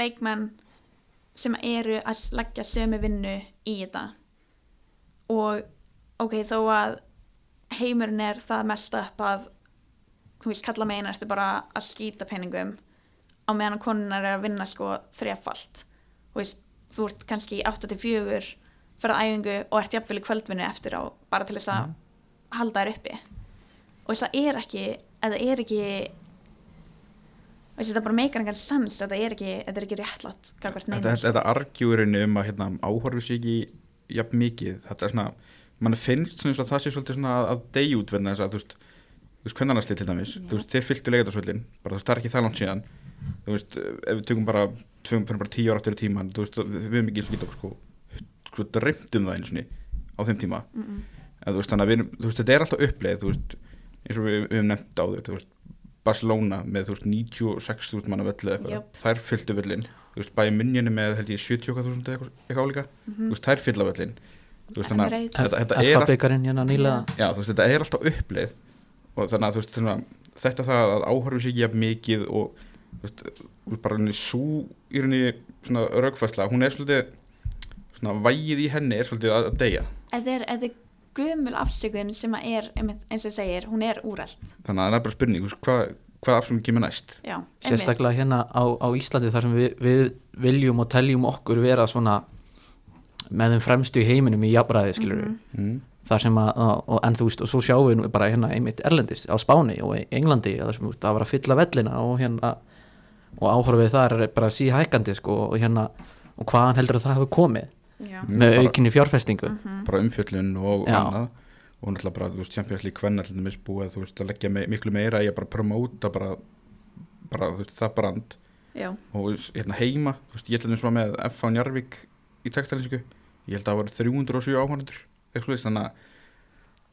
leikmenn sem eru að leggja sömu vinnu í þetta. Og ok, þó að heimurinn er það mest upp að þú veist, kalla meina ertu bara að skýta peningum á meðan konunar er að vinna sko þrefalt. Þú veist, þú ert kannski í 8-4 fyrir æfingu og ert jafnvel í kvöldvinnu eftir á bara til þess að halda þér uppi. Og þess að er ekki eða er ekki veist, þetta bara meikar engan sens þetta er ekki, þetta er ekki réttlátt þetta, þetta, þetta argjúrinu um að hérna, áhorfi sér ekki jafn mikið. Þetta er svona, mann finnst svona eins og það sé svolítið svona að, að deyja út þú veist, hvernanasli til dæmis þú veist, þeir þú veist, það er ekki það langt síðan. Þú veist, ef við tökum bara tökum bara tíu ára aftur í tíman þú veist, við höfum ekki skýta sko, sko dreymt um það einu sinni á þeim tíma. Mm -mm. en veist, við, veist, þetta er alltaf uppleið eins og við, við höfum nefnt á veist, Barcelona með þú veist 96.000 manna völlu eða eitthvað. Jöp. þær fylltu völlin, þú veist, bæði minnjunni með held ég 70.000 eða eitthvað, eitthvað álíka. Þú veist, þær fylla völlin þú veist, þannig að þetta, er hérna þetta er alltaf uppleið. Og þannig að þú veist, þannig að þetta það að áhörfu sig ekki jafn mikið og þú veist, þú veist, bara henni svo í henni svona raukfæsla, hún er svolítið svona vægið í henni er svolítið að, að deyja. Þetta er, þetta er gömul afsökun sem að er, einmitt, eins og segir, hún er úrælt þannig að það er bara spurning, hvað, hvað afsöngum kemur næst já, einmitt. sérstaklega hérna á, á Íslandi þar sem við, við viljum og teljum okkur vera svona með þeim fremstu í heiminum í jafnræði skilur við Mhm. mm. þar sem að, að- og, en þú veist, og svo sjáum við bara hérna einmitt erlendist á Spáni og í Englandi þar sem það var að fylla vellina og hérna og áhorfið þar er bara síhækandi sko og hérna og hvaðan heldur að það hefur komið já, Mm, með aukinni fjárfestingu Mhm. bara umfjöllun og Já. annað og náttúrulega bara, þú veist, Champions League hvenna til dæmis búið, þú veist, að leggja me miklu meira í að bara promóta bara, bara þú veist, það brand já, og hérna heima, þú veist, ég held að við með F.A. Njarvík í textalinsingu ég held að það var 307 áhörnundur eitthvað slúðist, þannig að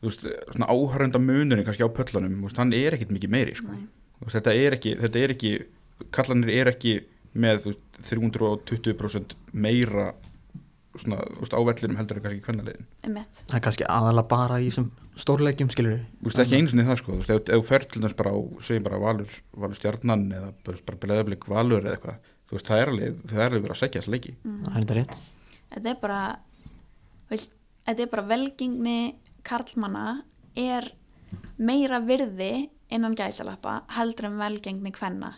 þú veist, svona áhörnunda munurinn kannski á pöllunum, þú veist, hann er ekkit mikið meiri sko. Veist, þetta er ekki, þetta er ekki kallanir er ekki með veist, 320% meira svona, þú veist, ávellinum heldur en kannski kvennalegin það er kannski aðalega bara í þessum stórleikjum skilur við Þú veist ekki einu sinni það sko, þú veist, ef, þú fer til þess bara á, segjum bara valur, valur stjarnan eða bara, bara bleðablik valur eða eitthvað, þú veist, það er alveg, það er alveg verið að segja þess leiki. það er þetta rétt. Þetta er bara veist, þetta er bara velgengni karlmanna er meira virði innan gæsalappa heldur en velgengni kvenna.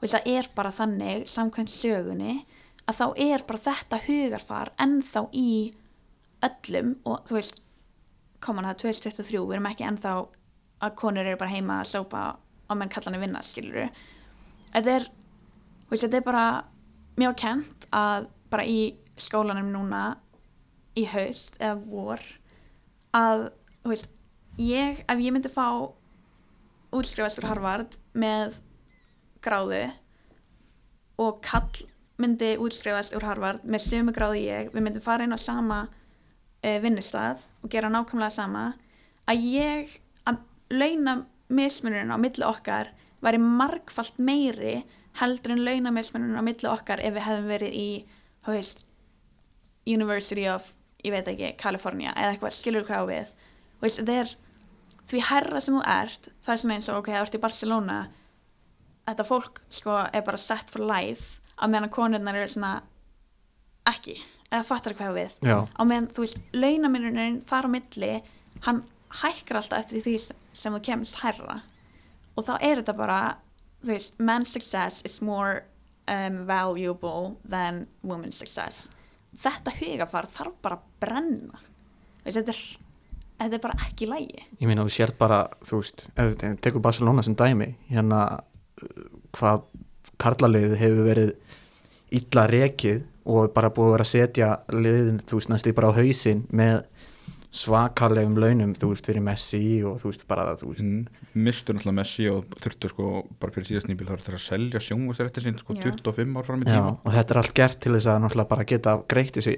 Veist, það er bara þannig samkvæmt sögunni að þá er bara þetta hugarfar ennþá í öllum og þú veist koman það 2023, við erum ekki ennþá að konur eru bara heima að sópa á menn kallanir vinna, skilur þetta er, þú veist, þetta er bara mjög kent að bara í skólanum núna í haust eða vor að, þú veist, ég ef ég myndi fá útskrifast úr Harvard með gráðu og kall myndi útskrifast úr Harvard með sömu gráðu ég, við myndum fara inn á sama uh, vinnustað og gera nákvæmlega sama. Að ég að launa mismunurinn á milli okkar væri margfalt meiri heldur en launa mismunurinn á milli okkar ef við hefðum verið í veist, University of ég veit ekki, California eða eitthvað skilur hvað á við? Veist, er því herra sem þú ert það er svona eins og ok, það ert í Barcelona þetta fólk sko er bara set for life á meðan konurnar eru svona ekki, eða fattar hvað við. Já, á meðan þú veist, launaminurinn þar á milli, hann hækkar alltaf eftir því sem þú kemst hærra. Og þá er þetta bara þú veist, men's success is more um, valuable than women's success. Þetta hugafar þarf bara að brenna. Veist, þetta er þetta er bara ekki lægi ég meina þú sért bara þú veist, ef þú tekur Barcelona sem dæmi hérna uh, hvað karlaliðið hefur verið illa rekið og bara búið að vera að setja liðin, þú veist, næstu bara á hausinn með svakalegum launum, þú veist, fyrir Messi og þú veist, bara, þú veist, Mm. Mistur náttúrulega Messi og þurftu sko bara fyrir síðast nýbíl þá er að selja sjónvarsrætti sín sko Já. 25 ár fram í já, tíma. og þetta er allt gert til þess að náttúrulega bara geta greitt þessi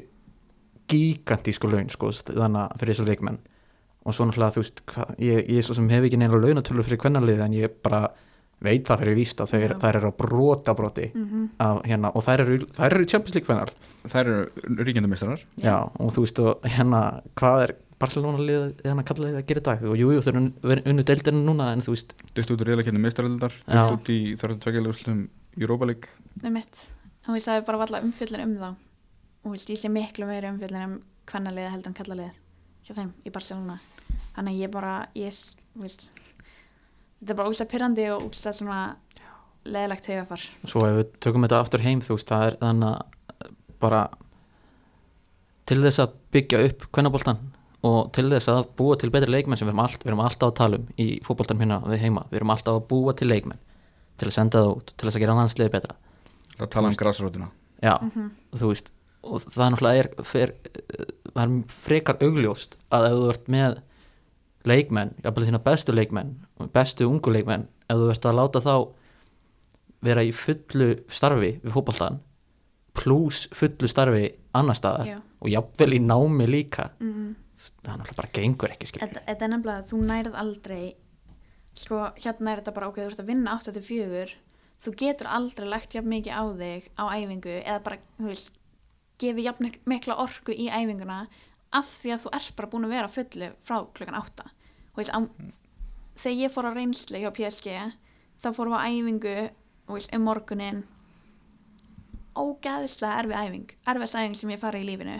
gigantísku laun, sko, þannig að fyrir þessu leikmenn og svo náttúrulega, þú veist, hva, ég, ég svo sem hef ekki neina launatölu fyrir kvennalið en ég bara veit það fyrir víst að þær, þær eru að brota broti mm -hmm. af, hérna, og þær eru, þær eru í Champions League kvennar. Það eru ríkjandamistarar. já, og þú veist, og hérna hvað er Barcelona liðið eða hann kallaði það að gera í dag? Og jú, jú, þau eru unn- unnu deildinu núna en þú veist, Dutt út úr reyðleikinu mistaröldar Já. Dutt út í 32 úrslum Europa League. Um mitt að það er bara valla umfjöllin um þá. Og veist, ég sé miklu meiri umfjöllin um hvernaliða heldur en kallaliða hjá þeim í Barcelona. Þannig að ég bara ég, veist, þetta er bara úslega pyrrandi og úslega svona leðilegt hefafar svo ef við tökum þetta aftur heim þú veist, það er þannig að bara til þess að byggja upp kvennaboltan og til þess að búa til betri leikmenn sem við erum, allt, við erum alltaf að tala um í fótboltan hérna við heima, við erum alltaf að búa til leikmenn til að senda það út, til þess að gera landsliði betra. Það tala um græsrótuna já, Mhm. þú veist og það er náttúrulega er, fer, það er frekar augljóst að ef þú ert með leikmenn, jafnvel þína bestu leikmenn bestu ungu leikmenn ef þú ert að láta þá vera í fullu starfi við fótboltan pluss fullu starfi annar staðar Já. og jafnvel í námi líka mm. það er náttúrulega bara gengur ekki þetta, er nefnilega að þú nærið aldrei sko hérna er þetta bara ok, þú ert að vinna 8-4 þú getur aldrei lagt jafn mikið á þig á æfingu eða bara, þú veist gefið jafn mik- mikla orku í æfinguna af því að þú ert bara búin að vera á fullu frá klukkan 8 og veist, á, þegar ég fór á reynslu hjá PSG þá fórum við á æfingu veist, um morgunin ógæðislega erfið æfing erfiðast æfing sem ég fara í lífinu.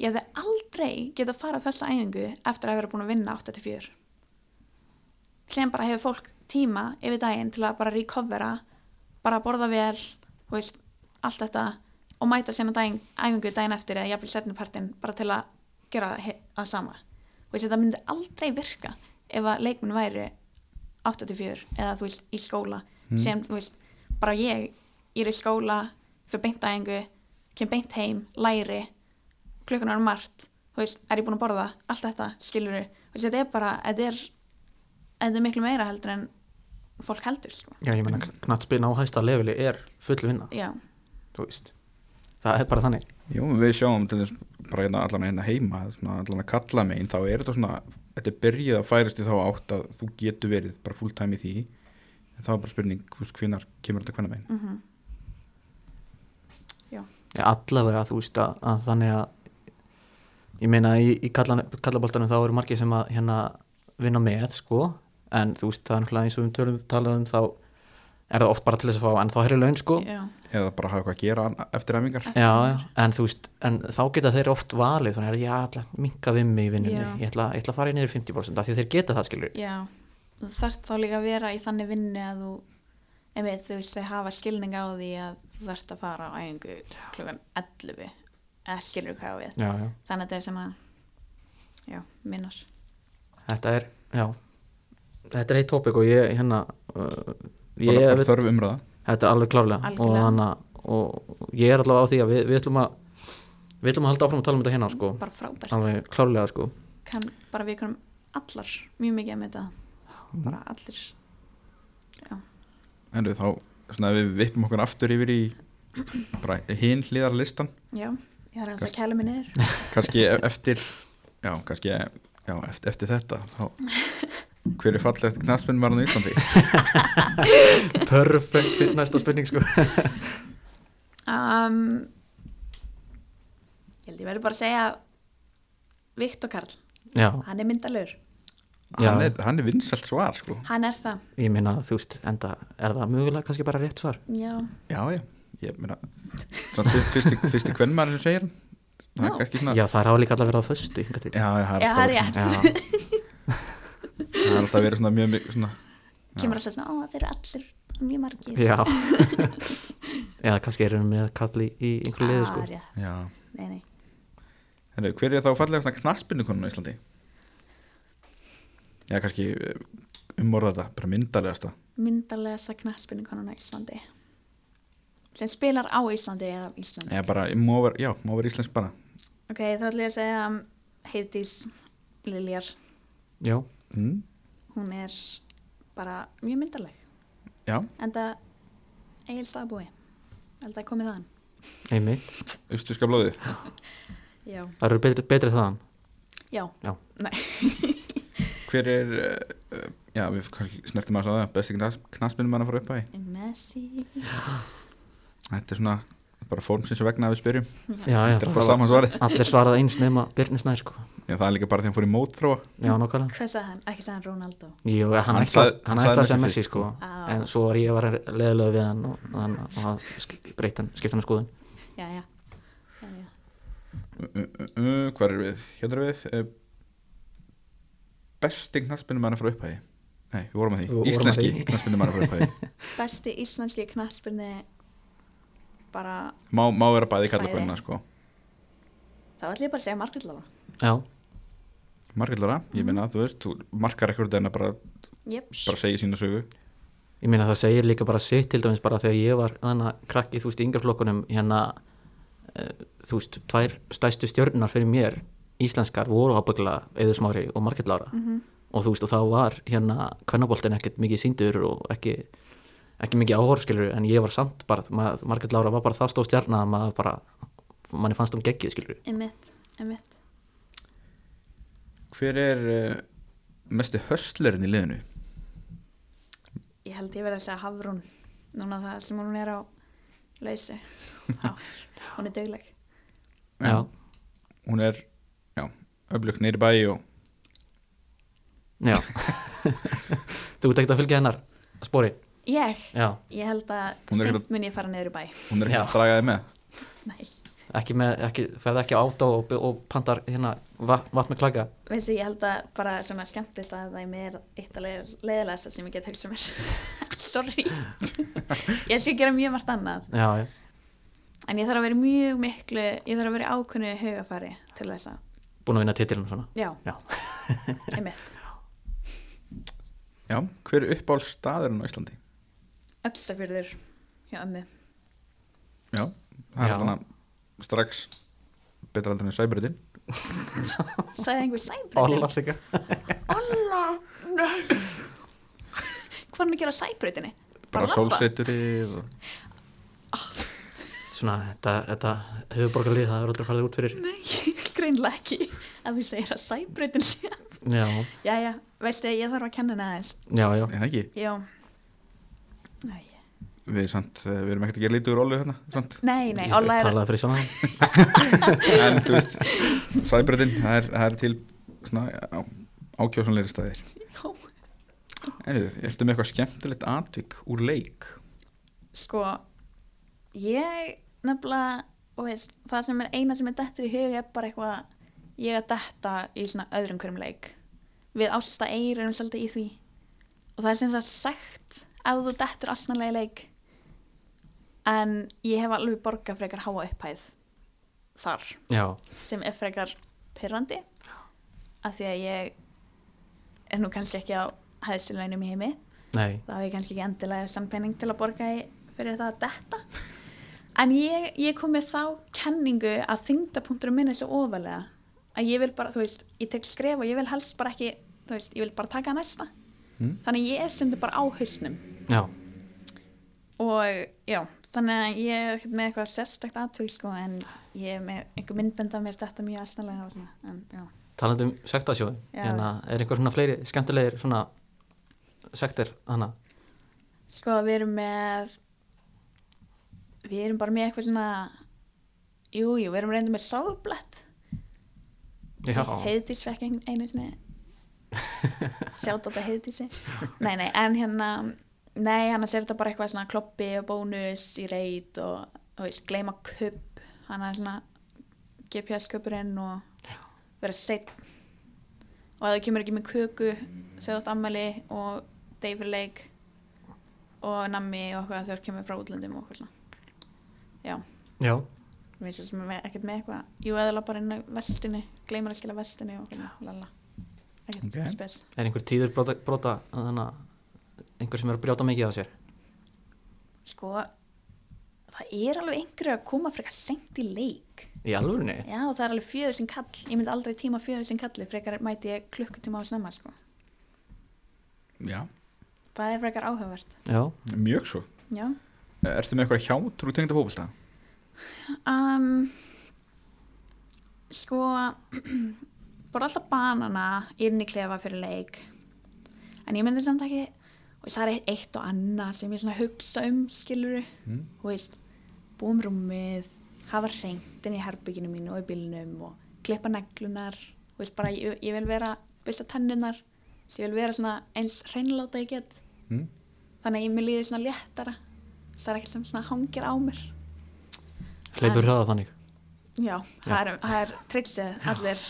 Ég hefði aldrei getað fara á þessa æfingu eftir að vera búin að vinna 8-4 sem bara hefur fólk tíma yfir daginn til að bara recovera bara borða vel veist, allt þetta og mæta sérna æfingu daginn eftir eða jafnvel setnupartin bara til að gera það sama. Og þetta myndi aldrei virka ef að leikmenn væri 8-4 eða þú veist í skóla sem þú veist, bara ég ég er í skóla, fyrir beint æfingu kem beint heim, læri klukkan er margt þú veist, er ég búin að borða, allt þetta skilur við þetta er bara, þetta er þetta er miklu meira heldur en fólk heldur sko. já, ég menna knattspilna á hæsta leveli er full vinna, já, þú veist það er bara þannig Jú, við sjáum til þess bara hérna allan hérna heima svona allan að kalla megin, þá er þetta svona þetta er byrjið að færast í þá átt að þú getur verið bara full time í því. En þá er bara spurning, hvinnar kemur þetta hvenna megin mm Já, allavega þú veist að, að þannig að ég meina í, í kallaboltanum þá eru margir sem að hérna vinna með sko. En þú veist það er náttúrulega eins og við tölum talað um þá er það oft bara til þess að fá en þá er laun sko. Já, eða bara hafa eitthvað að gera eftir æfingar. Já, já, en þú veist, en þá geta þeir oft valið þannig að ég ætla að minka við mig í vinnunni. Já. ég ætla, ég ætla að fara í niður 50% af því að þeir geta það skilur já. Þú þarft þá líka að vera í þannig vinnu að þú einmitt, þú þau hafa skilning á því að þú þarft að fara á æfingu klukkan 11 eða skilur hvað á við. Já, já, þannig að þetta er svona já, minnar. Þetta er, já. Þetta er heitt tópik og ég hérna uh, ég, bara þörf umræða. Þetta er alveg klárlega. Og, hana, og ég er allavega á því að við, við ætlum að við ætlum að halda áfram að tala um þetta hérna sko. bara frábært. Alveg klárlega sko. kann bara við konum allar mjög mikið með þetta bara allir. En við þá, svona við vippum okkur aftur yfir í bara hinn hlýðar listan. Já, ég þarf að kæla mig niður. kannski e- eftir já, kannski já, eftir, eftir þetta þá hver er fallegast knaspinn var hann í Íslandi? Perfekt fyrir næsta spurning sko. um, ég held ég verður bara að segja Viktor Karl, já, hann er myndalur hann er, hann er vinsalt svar sko. hann er það, ég minna þú veist enda er það mögulega kannski bara rétt svar. Já, já, já, ég meina svona fyr- fyrsti, fyrsti kvennmann sem segir hann. Það er Já. kannski svona já það hafa líka alltaf verið á föstu hingað til. já, já, það Já, er það er rétt. já, það er alltaf verið svona mjög mjög svona kemur alltaf svona, ó þeir eru allir mjög margir. Já. Eða kannski erum við með kalli í einhverju liði sko. Ah, rétt. já, nei, nei. Heru, hver er þá fallegast knaspinnu konun á Íslandi? Já, kannski umorða þetta, bara myndalegasta myndalegasta knaspinu konan á Íslandi. Sem spilar á Íslandi eða Íslands já, bara, má vera, já, má vera íslensk bara. Ok, þá ætlum ég að segja um, Heiðdís Liljar. Já, mm, hún er bara mjög myndaleg já, en það eigin staðbúi held að komið þaðan. Einmitt. Austuska blóðið já, það eru betri, betri þaðan. Já, Já. Nei. hver er uh, já, við kannski snertum að það. Besti knaspinnu mann að fara upp að í? Messi. Þetta er svona bara formsins vegna að við spyrjum. Já, já, þetta er bara var saman svarið. allir svarað eins nema Birnir Snær sko. Já, það er líka bara því að hann fór í mótþróa já, nokkvæmlega Hvað sagði hann? Ekki sagði hann Ronaldo Jú, hann, ætlaði að segja Messi Messi sko Á. en svo var ég að vera leðilega við hann og hann breytt hann, skipt hann að skoðun Já, já, já, já. uh, uh, uh, Hvað er við? Hérna er við uh, Besti knattspinnumann frá upphæði Nei, við vorum að því Íslenski því. knattspinnumann frá upphæði Besti íslenski knattspyrni bara, má, má vera bæði kalla Bæði. hvernig sko. þá ætlum ég bara að segja Margrét Lára Já, Margillara, Mhm. ég meina, þú veist þú markar ekkert en að bara, bara segja sína sögu. Ég meina það segir líka bara sitt til dæmis bara þegar ég var þannig að krakki, þú veist, í yngreflokkunum hérna, uh, þú veist, tvær stæstu stjörnunar fyrir mér íslenskar voru ábyggla Eður Smári og Margrét Lára. Mhm. og þú veist, og þá var hérna kvennaboltin ekkert mikið síndur og ekki ekki mikið áhorfskilur en ég var samt bara, Lára var bara það stóð stjarna að maður bara, manni fannst um geggið skilur emitt, emitt Hver er uh, mesti höstlerinn í liðinu? Ég held ég verið að segja Hafrún. Núna það sem hún er á lausi Já, hún er dögleg Já, Hún er, öflug neyri bæ og já. Þú ert ekkert að fylgja hennar spori? Ég, Já, ég held að seint mun ég fara niður í bæ. hún er ekki að draga þið með? Nei, ekki með, ekki, ferði ekki á átó og, og pandar hérna vatn, með klaka? Veistu, ég held að bara svona skemmtist að það er mér eitt að leiðilegast sem ég get hugsa mér. Sorry. Ég sé gera mjög margt annað. Já, já, En ég þarf að vera mjög miklu Ég þarf að vera í ákveðnu hugafari til þess að búin að vinna titilin svona? Já, Já, einmitt. Já, hver er uppáhald staðurinn á Íslandi? Öllsafjörður hjá ömmu. Já, það er Já. alltaf strax betra aldrei en sæbriðin Sæði einhver sæbreytin Olla sig Olla Nei Hvað er hann að gera á sæbreytinni? bara labba? sólseturið og... Svona, þetta, þetta höfuborgarlið, það er aldrei farið út fyrir. Nei, greinlega ekki. Að þú segir að sæbreytin sé Já, Jæja, veistu ég þarf að kenna henni aðeins. Já, já. Er það ekki, Já við, samt, eh, við erum ekkert að gera lítið úr Ólu hérna samt. nei, nei Olla er Talaði fyrir sjálf en þú veist, sæbriðin það er, það er til svona á, ákjósanleiri staðir Já. En þú, ertu með eitthvað skemmtilegt atvik úr leik? Sko Ég nefnilega og veist, það sem er eina sem er dettur í hug er bara eitthvað ég að detta í svona öðrum hverjum leik við ásta eir erum svolítið í því og það er sem sagt sagt ef þú dettur asnalega í leik en ég hef alveg borgað frekar háa upphæð þar. Já, sem er frekar pyrrandi af því að ég er nú kannski ekki á hæðstu launum í heimi. Nei, þá hef ég kannski ekki endilega sampenning til að borga fyrir það að detta. En ég, ég kom með þá kenningu að þingdapunkturum minn er svo ofalega að ég vil bara, þú veist, ég tek skref og ég vil helst bara ekki, þú veist, ég vil bara taka næsta. Mm. þannig ég er stundu bara á hausnum. Já. Og já, þannig að ég er ekkert með eitthvað sérstakt aðtökk sko en ég er með einhver myndbend af mér þetta mjög aðsnalega og svona, en já. Talandi um sektasjóði Já. hérna, Er einhver svona fleiri skemmtilegir svona sektir hana Sko við erum með við erum bara með eitthvað svona jú, jú, við erum reynda með sáblett Já, heiðdís fekk ein- einu sinni. Sjátt á þetta heiðdísi nei, nei, en hérna nei, hann er þetta bara eitthvað svona kloppi og bónus í reit og, og veist, gleyma kupp hann er svona GPS kuppurinn og vera seitt og ef þú kemur ekki með köku þegar þú átt ammæli og degi fyrir leik og nammi og eitthvað þegar kemur frá útlöndum og eitthvað svona. Já, já, við veist sem er ekkert með eitthvað. Jú, eða bara inn á vestinni gleymar að skila vestinni og lala. Ekkert Ok. okay. spes. Er einhver tíður brota, brota þannig að einhver sem er að brjóta mikið á sér? Sko, það er alveg einhverju að koma frekar sent í leik. Í alvörinni? já, og það er alveg fjöður sem kall ég myndi aldrei tíma fjöður sem kalli frekar mæti ég klukkutíma á snemma sko. Já, það er frekar áhugavert. Já, mjög svo. Já. Ertu með eitthvað hjátrú tengda fókbalta? Um, sko bara alltaf banana inn í klefa fyrir leik. En ég myndi samt ekki og það er eitt og annað sem ég svona hugsa um skiluru, Mm. þú veist búum rúmið, hafa reynd inn í herbygginu mínu og í bílnum og klippa neglunar þú veist bara ég, ég vil vera byrsta tennunar ég vil vera svona eins hreinláta ég get. Mm? þannig að ég mér líði svona léttara. Það er ekkert sem svona hangir á mér. Hleypur hraða þannig? Já, það er, það er triksið allir.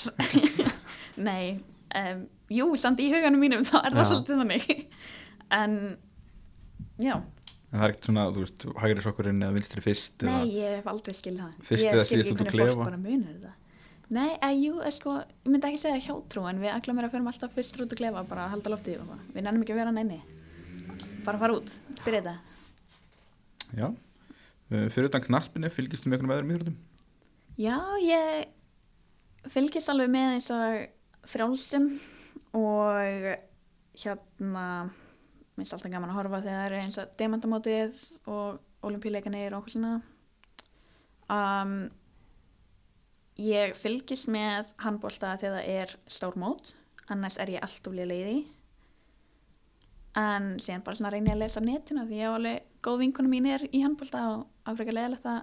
Nei um, jú, samt í huganum mínum þá er það svolítið þannig en já, En það er ekkert svona, þú veist, hægri sokkurinn eða vinstri fyrst eða, nei, ég hef aldrei skil það. Fyrst ég eða ekki út úr hvernig fólk klefa? bara munir þetta nei, að jú, er sko, ég myndi ekki segja hjátrú en við mér að förum alltaf fyrst út úr klefa bara að halda loftið yfir okkur. við nennum ekki að vera inni bara fara út, byrja þetta. Já, uh, fyrir utan knaspinu fylgistu með einhvern öðrum íþróttum? Já, ég fylgist alveg með eins og frjálsum og hérna minnst alltaf gaman að horfa þegar það eru eins og demandamótið og olimpíuleikanir og okkur svona. Um, ég fylgist með handbólta þegar það er stór mót annars er ég alltaf leiði en síðan bara svona reyni ég að lesa netinu því ég á alveg góð vinkunum mín er í handbólta og afrekar leðilegt að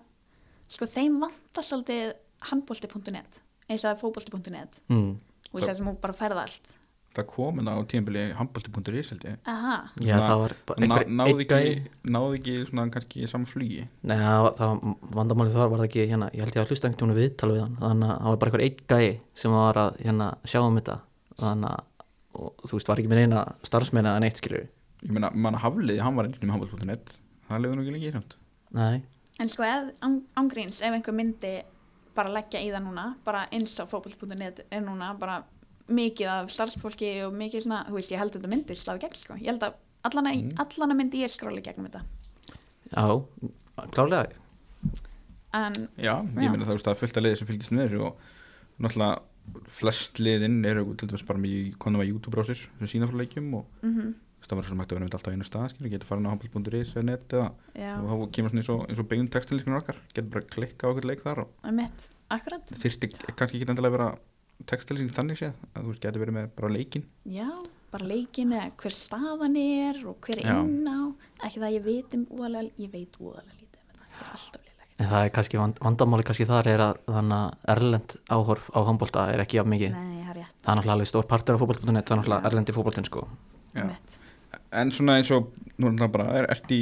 sko þeim vantar svolítið handbólti.net eins og það er fótbólti.net mm. og þess að sem hún bara ferða allt Það komin á tímabili handbólti.is held ég. Aha, já það var bara Ná, einhver náði, ekki, náði ekki svona kannski saman flugi? Nei, það var- það var vandamálið þar var það ekki hérna, ég held ég að hlusta einhvern veginn viðtal við hann. Þannig að það var bara einhver einn gæi sem var að hérna, sjá um þetta. Þannig að og, þú veist, var ekki með eina starfsmeina en eitt skilur Ég meina, mann hafliði, hann var eins og með handbólt.net Það lefði nú ekki lengi samt. Nei, en sko ángríns ef einhver myndi bara leggja í það núna bara eins og fótbólti.net er núna bara mikið af starfsfólki og mikið svona, þú veist, ég held að þetta myndi slá í gegn sko, ég held að allana, Mm. allana myndi ég skráli gegnum þetta. Já, klálega en Já, ég Já. meina það, er fullt að liði sem fylgist með þessu og náttúrulega flest liðin eru til dæmis bara með konum að YouTube-brásir sem sína frá leikjum og mm veist, það var svo mægt að vera með alltaf einu stað skilur, getur farin á handbólt.is eða net eða og þá kemur svona eins og, eins og beigum textilískunar okkar getur bara að klikka á okkur leik þar og að þyrfti kannski ekki endilega að vera textilísing þannig séð að þú veist, getur verið með bara leikin Já, bara leikin eða hver staðan er og hver er Já. inn á ekki það ég veit um úðalega ég veit úðalega lítið um þetta, ég er alltaf léleg en það er kannski vand, vandamáli kannski þar er að þannig að erlend áhorf á handbólta er ekki af mikið. Nei, það er rétt. Það er náttúrulega alveg stór partur af fótbolta.net það er náttúrulega erlendi fótboltin sko. En svona eins og, nú er það bara, er, ert í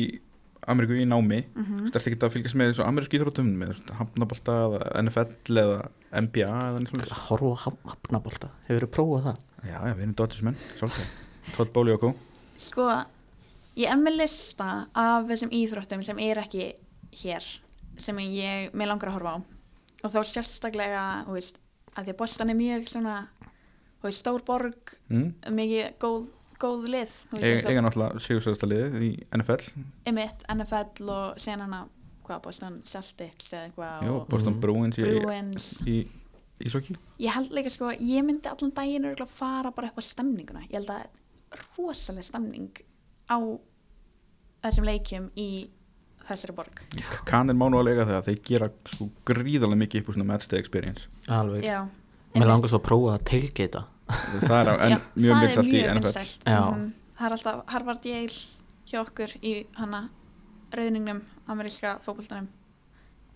Ameríku í námi, mm Mhm. -hmm. ert ekki að fylgjast með þessu amerísku íþróttum með hafnabolta eða NFL eða NBA eða og að horfa á haf- hafnabolta, hefur þú prófað það? Já, já, við erum Dodgersmenn, svolítið Todd Bowley og Go Sko, ég er með lista af þessum íþróttum sem er ekki hér sem ég, mér langar að horfa á og þá sérstaklega, þú veist að því að Boston er mjög svona þú veist, stór borg, mm. mikið góð, góð lið Eiga, náttúrulega sigursæðasta liðið í NFL einmitt, NFL og síðan hana hvað, Boston Celtics eða eitthvað Boston Mhm. Bruins í, Bruins. í Ísokki ég held líka sko, ég myndi allan daginn örugglega fara bara upp á stemninguna. Ég held að rosalega stemning á þessum leikjum í þessari borg. Kanir má nú að lega það að þeir gera sko gríðarlega mikið upp úr svona matchday experience. Alveg, mér langar svo að prófa að veist, það er en Já, mjög vinsalt í NFL það er alltaf Harvard Yale hjá okkur í hana rauðningnum, ameríska fókbóltanum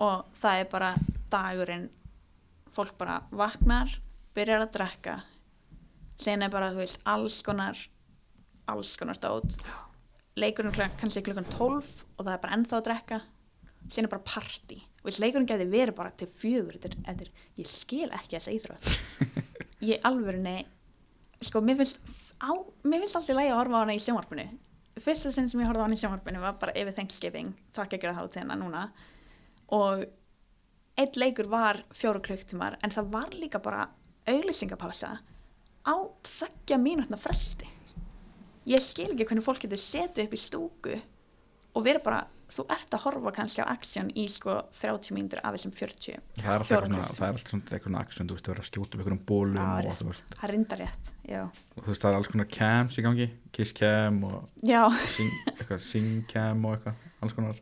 og það er bara dagurinn. Fólk bara vaknar byrjar að drekka sen er bara, þú veist, alls konar alls konar dót. Leikurinn klukkan, kannski klukkan 12 og það er bara ennþá að drekka. Sen er bara party og leikurinn geti verið bara til fjögur þetta er- þetta er, ég skil ekki þessa íþrótt ég alvörinni sko, mér finnst alltaf lægi að horfa á hana í sjónvarpinu. Fyrsta sinn sem ég horfði á hana í sjónvarpinu var bara yfir Thanksgiving, þakka ekki að hátíðina núna. Og eitt leikur var fjóru klukktímar en það var líka bara auglýsingapása á tveggja mínútna fresti. Ég skil ekki hvernig fólk getur setið upp í stúku og verið bara, þú ert að horfa kannski á aksjón í sko 30 mínútur af þessum 40 Það er alltaf eitthvað svona, það er alltaf action, þú veist, að vera að skjóta upp einhverjum bólum Já, og, rétt. það er reyndar rétt, já. Og þú veist, það er alls konar cams í gangi, kiss cam og já, sing, eitthvað sing cam og eitthvað, alls konar.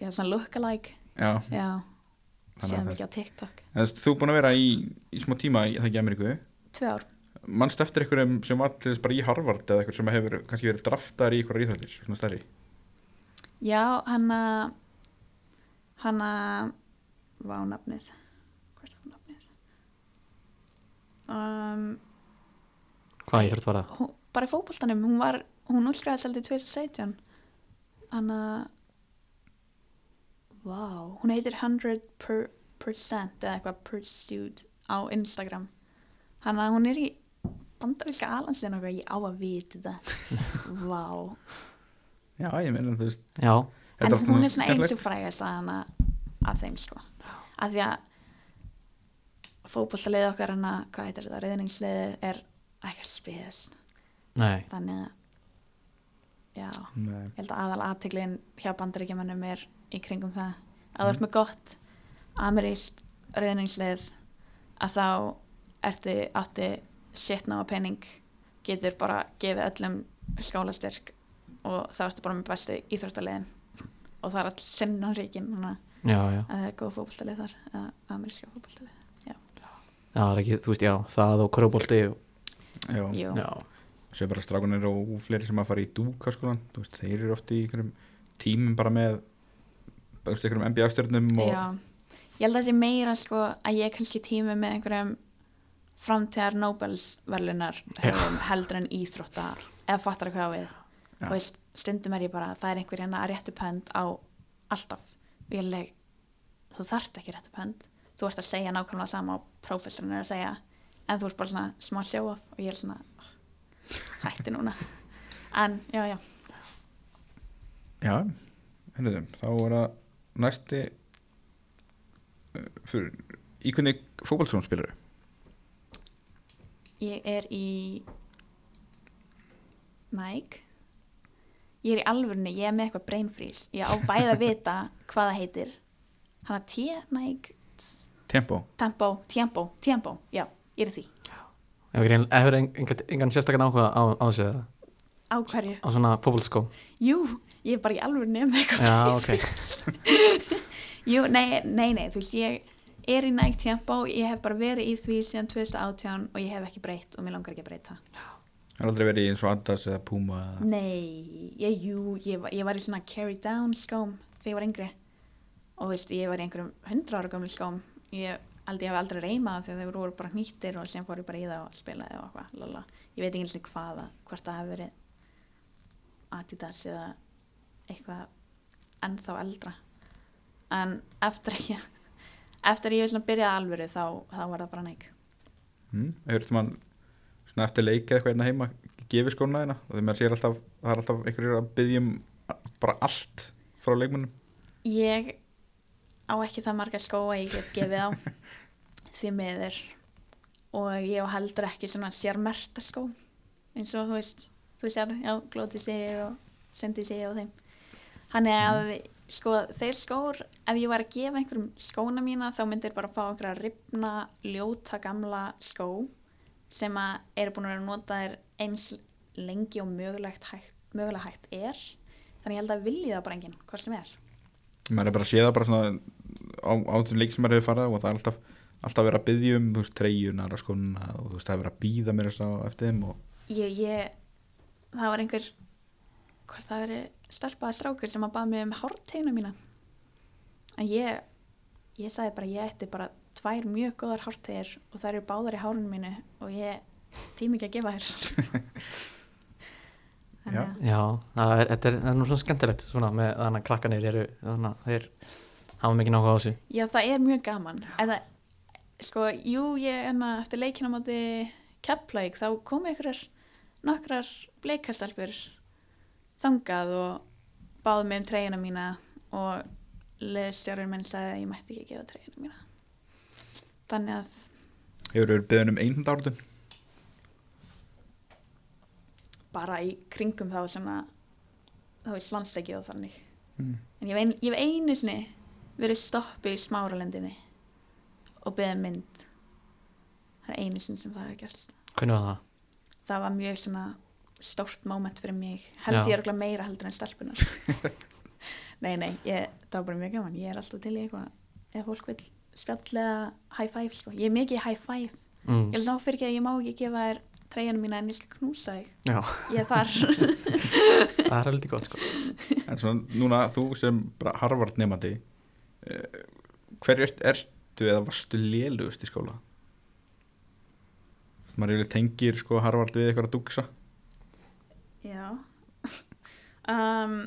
Já svona lookalike. Já, já, séðum það- ekki á TikTok. En þú er búin að vera í, í smá tíma í það ekki Ameríku. Tvö ár, mannst eftir einhverjum sem var þess bara í Harvard eða eitthvað sem hefur kannski verið draftar í einhverjar íþrættir, svona stærri já, hanna hanna var á nafnið. Hvert var nafnið? Um, Hvað íþrótt var það? hún, bara í fótboltanum hún var, hún útskræðast aldrei 2017 hann að vá, hún heitir 100% per, eða eitthvað pursued á Instagram. Hann að hún er í bandaríska alansinu og ég á að vita þetta. Vá, Já, ég meina þú veist Já, þetta en hún er svona eins og frægast að hana af þeim sko. Af því að fótboltalið okkar hana, hvað heitir þetta, reyðningsliðið er ekki spes. Nei, þannig að já, Nei. ég held að aðal aðteglin hjá bandaríkjamannum er í kringum það. Að þú ert með gott amerískt reyðningslið að þá ertu átti shit ná penning getur bara gefið öllum skólastyrk og þá ertu bara með bestu íþróttaliðin. Og það er all sinnaríkin þannig já, já. Að það er góð fótboltalið þar eða ameríska fótboltalið Já, það er ekki, þú veist, já, það og kröbolti og, Já, Jú. Já, svo er bara strákunir og fleiri sem að fara í dúkaskólan þú veist, þeir eru oft í einhverjum tímum bara með einhverjum NBA-stjörnum og Já, ég held að það sé meira sko að ég er kannski tími með einhverjum framtíðar Nobels verlunar heldur en íþróttar eða fattar hvað á við Já. og stundum er ég bara, það er einhver hérna að réttu pönd á alltaf. Og ég leik, þú þarft ekki réttu pönd. Þú ert að segja nákvæmlega sama og prófessorinn er að segja en þú ert bara svona smá off og ég er svona oh, hætti núna. En já, já, Já, henniðum, þá er það næsti uh, fyrir, í hvernig fótballsón spilar Ég er í Nike Ég er í alvörunni, ég er með eitthvað brain freeze Ég á bæði að vita hvað það heitir. Hanna T, Nike Tempo, Tempo, Tempo, Tempo Já, ég er því. Hefur engan, engan sérstakann áhuga á, á þessu? Á hverju? á svona fótboltskó Jú, ég er bara í alvörunni með eitthvað Já, brain ok, freeze. Jú, nei, nei, nei, þú veist, ég er í Nike Tempo Ég hef bara verið í því síðan 2018 og ég hef ekki breytt og mér langar ekki að breyta það er aldrei verið eins og Adidas eða Puma eða Nei, ég, jú, ég, var- ég var í svona carry down skóm þegar ég var yngri. Og veist, ég var í einhverjum hundra ára gömul skóm. Ég ég hef aldrei reymað þegar þeir voru bara hnýttir og sem fór ég bara í það og spilaði og eitthvað, ég veit ekki eins og hvaða hvort það hefur verið Adidas eða eitthvað ennþá eldra. En eftir ég eftir ég svona byrjaði alvöru þá, þá var það bara neik hmm? Hefur þú mann svona eftir leikið eitthvað hérna heima gefið skóna þeina þegar maður sér alltaf það er alltaf einhverjur að byggjum bara allt frá leikmönnum. Ég á ekki það marga skó að ég get gefið á. Því miður. Og ég á heldur ekki svona sérmerta skó. Eins og þú veist þú sér, já, glóti sig og sendi sig og þeim. Hann er að sko þeir skór ef ég var að gefa einhverjum skóna mína þá myndir bara fá einhverja ripna ljóta gamla skó sem að eru búin að vera að nota þér eins lengi og mögulegt hægt, mögulega hægt er. Þannig ég held að vilji það bara enginn hvort sem er. Maður er bara að sé það bara svona á, á þessum leik sem maður hefur farið á og það er alltaf, alltaf verið að byggja um þú veist, treyjunar og skona og þú veist, það er verið að býða mér þess að eftir þeim og ég, ég það var einhver hvort það veri stelpaði strákur sem að baða mig um hárteguna mína. En ég ég sagði bara ég ætti bara tvær mjög góðar hártegir og það eru báðar í hárunum mínu og ég tími ekki að gefa þér Já. að- já, það er, þetta er, það er nú svona skemmtilegt svona með þannig að krakkanir eru þannig að þeir hafa mikið náhuga á þessu. Já, það er mjög gaman. Eða, sko, jú, ég enna eftir leikina á móti Keflavík þá komu einhverjar nokkrar bleikastelpur þangað og báðu mig um treyjuna mína og leðstjórinn minn sagði að ég mætti ekki gefa treyjuna mína þannig að hefur verið byggðin um einhund áratun bara í kringum þá svona þá er slandstekið og þannig. Mm. en ég hef, ein, ég hef einu sinni verið stoppið í smáralendinni og beðið mynd. Það er einu sinni sem það hefur gerst. Hvernig var það? það var mjög svona stórt moment fyrir mig. Held Já. ég örgulega meira heldur en stelpunar nei nei, ég, það var bara mjög gaman. Ég er alltaf til í eitthvað ef fólk vil spjallega high five sko. ég er mikið high five. Mm. ég er ná fyrir ekki að ég má ekki gefa þér treyjunum mína en ég skal knúsa þig. Já, ég er þar. Það er heldur gott sko. En svona núna þú sem bara Harvard nefandi uh, hver ert, ertu eða varstu lélugust í skóla? Maður tengir sko Harvard við eitthvað að dugsa Já. Um,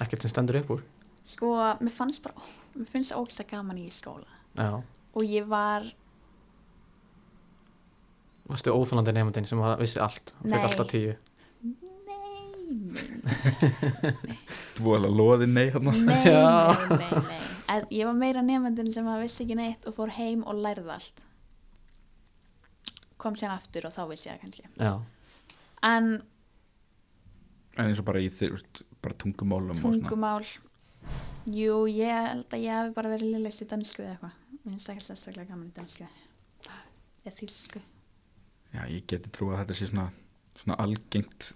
ekkert sem stendur upp úr. Sko, mér fannst bara Mér finnst það ógst gaman í skóla. Já, Og ég var varstu óþálandi nefndin sem var- vissi allt og fekk alltaf tíu? Nei, Þú búið alveg að loði nei hérna. Nei, nei, nei, nei. En Ég var meira nefndin sem að vissi ekki neitt og fór heim og lærði allt. Kom sér aftur og þá vissi ég það kannski. Já, En En eins og bara í þér, veist, bara tungumálum og svona. Tungumál. Jú, ég held að ég hafi bara verið liðleist í dansku eða eitthvað. Mér finnst ekki sérstaklega gaman í dansku Eða þýsku. Já, ég geti trú að þetta sé svona, svona algengt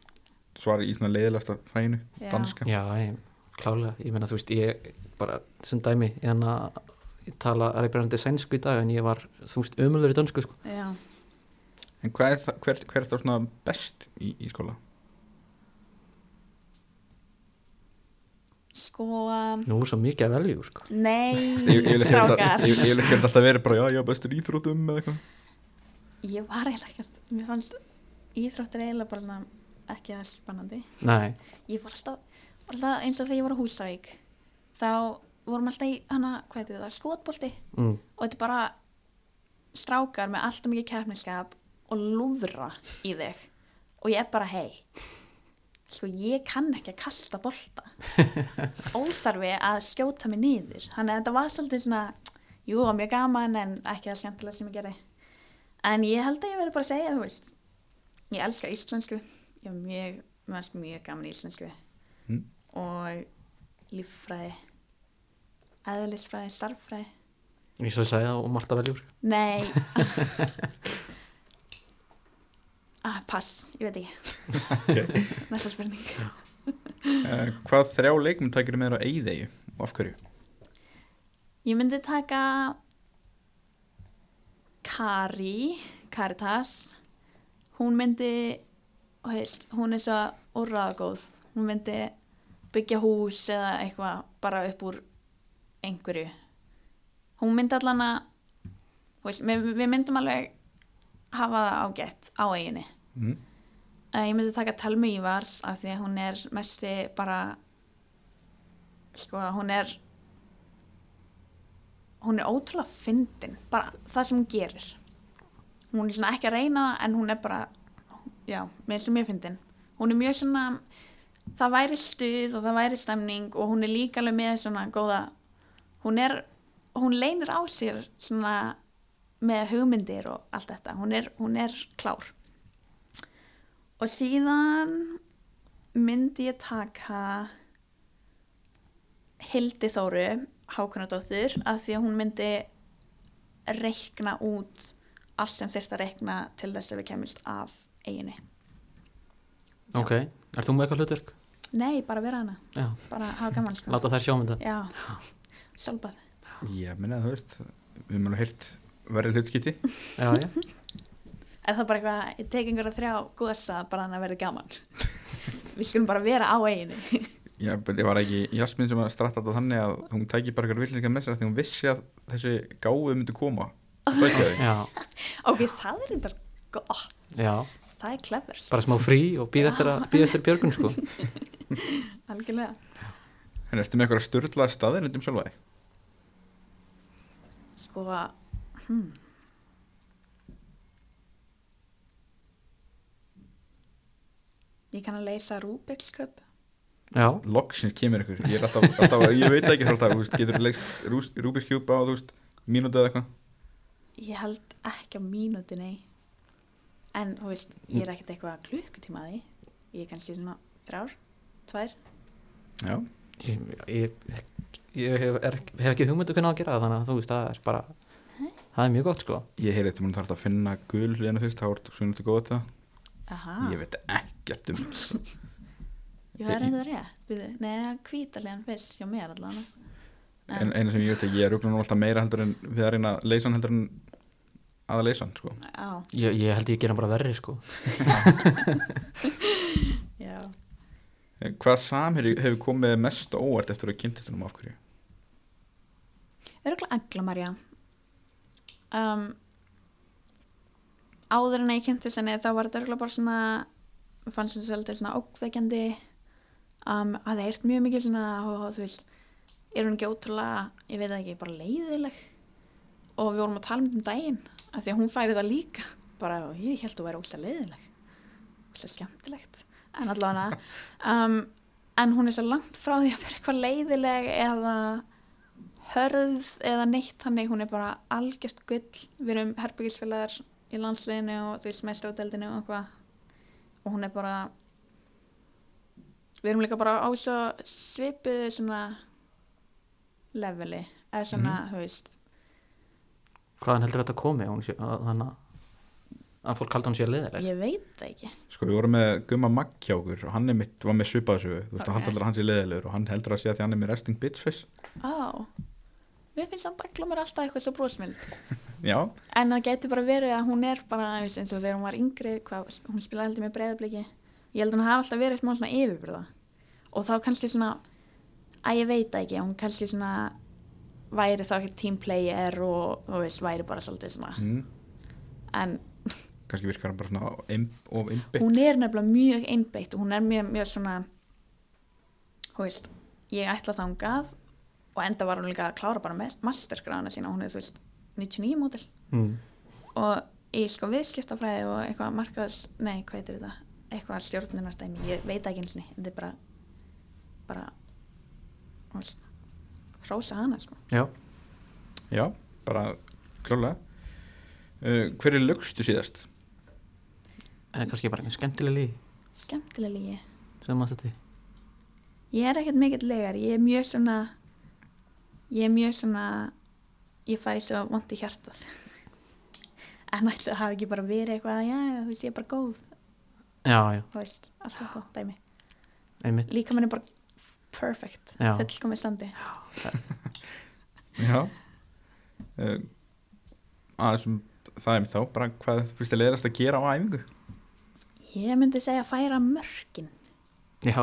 svar í svona leiðilegasta fæinu, Já. danska. Já, ég, klálega. Ég meina þú veist, ég bara sem dæmi, ég hann að ég tala reybrandi sænsku í dag en ég var, þú veist, ömulur í dönsku sko. Já, En hvað er það, hver, hver er það svona best í, í skóla? Sko nú er svo mikið að velja sko. Nei, Ég vil ekki strákar. alltaf verið bara, já, já, bestur íþrótum eða eitthvað. Ég var eiginlega ekkert Mér fannst íþróttir eiginlega bara ekki það spennandi. Nei, Ég var alltaf, var alltaf eins og þegar ég var á Húsavík þá vorum alltaf í hana, hvað heitir það, skotbolti. Mm, og þetta er bara strákar með alltaf mikið keppniskap og lúðra í þig. Og ég er bara hei sko ég kann ekki að kasta bolta. Óþarfi að skjóta mig niður. Þannig að þetta var svolítið svona jú, mjög gaman en ekki það skemmtilega sem ég gerði. En ég held að ég verði bara að segja þú veist, ég elska íslensku. Ég er mjög, finnst mjög gaman í íslensku. Mm. og líffræði. Eðlisfræði, starffræði. Ég svo að segja og Marta velja úr. Nei ah, Pass, ég veit ekki. Næsta spurning. Uh, Hvað þrjá leikmum takir með þér á eyðeyju og af hverju? Ég myndi taka Kari Karitas hún myndi heist, hún er svo úrraðagóð hún myndi byggja hús eða eitthvað bara upp úr einhverju. Hún myndi allan að við myndum alveg hafa það ágætt á eiginni Mm. Uh, ég myndi taka Telmu Ívars af því að hún er mesti bara sko hún er hún er ótrúlega fyndin bara það sem hún gerir. Hún er svona ekki að reyna en hún er bara já, mér sem ég fyndin. Hún er mjög svona það væri stuð og það væri stemning og hún er líka alveg með svona góða hún er, hún leynir á sér svona með hugmyndir og allt þetta. Hún er, hún er klár. Og síðan myndi ég taka Hildi Þóru Hákonadóttir af því að hún myndi reikna út allt sem þyrft að reikna til þess að við kemist af eiginni ok, er þú með eitthvað hlutverk? Nei, bara vera hana, já, bara hafa gaman sko. láta þær sjómynda Já, sjálfbað Ég minna þú veist við erum alveg verið hlutskipti. Já, já, Er það bara eitthvað, ég tek einhverja þrjá góðsa bara hann að verði gaman? Við skulum bara vera á eiginni Já, ég var ekki Jasmín sem að stratta þetta þannig að hún tæki bara eitthvað villinga með sér því hún vissi að þessi gáfi myndi koma. Ok, það er eitthvað gott, já. Það er clever. Bara smá frí og býð eftir, að, eftir björgun sko. Algjörlega. En ertu með eitthvað störlaða staðir um sjálfa þig? Sko, hmm. Ég kann að leysa já, Loksins kemur ykkur Ég er alltaf, alltaf ég veit ekki alltaf, þú veist, getur þú leikst Rubik's Cube á, þú veist, mínútu eða eitthvað? Ég held ekki á mínútu, nei. En, þú veist, ég er ekkert eitthvað klukkutíma að því. Ég er kannski svona þrjár, tvær. Já, ég, ég, ég hef, er, hef ekki hugmyndu hvernig á að gera það þannig að þú veist, það er bara það er mjög gott sko. Ég heyri þetta, maður þarf að finna gul hlýðinu þú veist, þá er svona til góða þetta. Aha, Ég veit ekkert um Jú, það er eitthvað rétt. Nei, hvítalega fyrst hjá mér allan En eina sem ég veit ekki, ég er auðvitað alltaf meira heldur en við að reyna að leysa hann heldur en að leysa hann, sko. Já, ég, ég held ég gera hann bara verri sko. Já. Hvað samherji hefur komið mest á óvart eftir að kynntist hann af hverju? örgulega Agla Marja um, áður en ég kynnti senni þá var þetta örgulega bara svona fannst þetta svolítið svona ókveikjandi um, að það eirt mjög mikið svona og þú veist er hún ekki ótrúlega, ég veit ekki, bara leiðileg og við vorum að tala um þetta um daginn af því að hún færi það líka. Bara, ég held að þú væri óslega leiðileg óslega skemmtilegt. En allavega um, en hún er svo langt frá því að vera eitthvað leiðileg eða hörð eða neitt þannig hún er bara algjört gull. Við erum herbyggisfélagar í landsliðinu og því smæstrádeldinu og eitthvað. Og hún er bara við erum líka bara á svo svipuðu svona leveli eða svona, þú veist. Hvaðan heldur þetta að komi? Hún sé, að, þannig að fólk halda hann sér leðileg ég veit það ekki. Sko við vorum með Gumma Magg hjá okkur. Og hann er mitt, var með svipaðsögu þú veist, Ok. það haldur allir hans í leðilegur og hann heldur að sé að því hann er með resting bitch face. Á, mér finnst samt að glómar alltaf eitthvað svo brósmild Já, en það getur bara verið að hún er bara eins og þegar hún var yngri hvað, hún spilaði heldur með breyðabliki ég held að hún hafa alltaf verið smá svona yfirbyrða og þá kannski svona að ég veit ekki, hún kannski svona væri þá ekki teamplayer og þú veist, væri bara svolítið svona. Mm, en kannski virkar hann bara svona of einbytt hún er nefnilega mjög einbeitt og hún er mjög, mjög svona þú veist, ég ætla þangað og enda var hún líka að klára bara með masterskrána sína, hún er þú veist 99 mótil mm. og í sko viðskiptafræði og eitthvað markaðs, nei hvað heitir þetta? Eitthvað stjórnunarstæmi, ég veit ekki eins og þetta er bara bara veist, hrósa hana sko. Já, Já, bara klálega uh, Hver er lögstu síðast? eða kannski bara einhver skemmtileg lígi sem maður þetta ég er ekkert mikill legar, ég er mjög svona ég er mjög svona ég fæ svo vond í hjartað. En ætla það hafi ekki bara verið eitthvað já, já, þú veist, ég er bara góð. Já, já, þú veist, alltaf það dæmi. Einmitt. Líka mann er bara perfect, fullkomið standi. Já uh, aðeins um það er mér þá bara hvað finnst þið leiðast að gera á æfingu? ég myndi segja að færa mörkin. Já,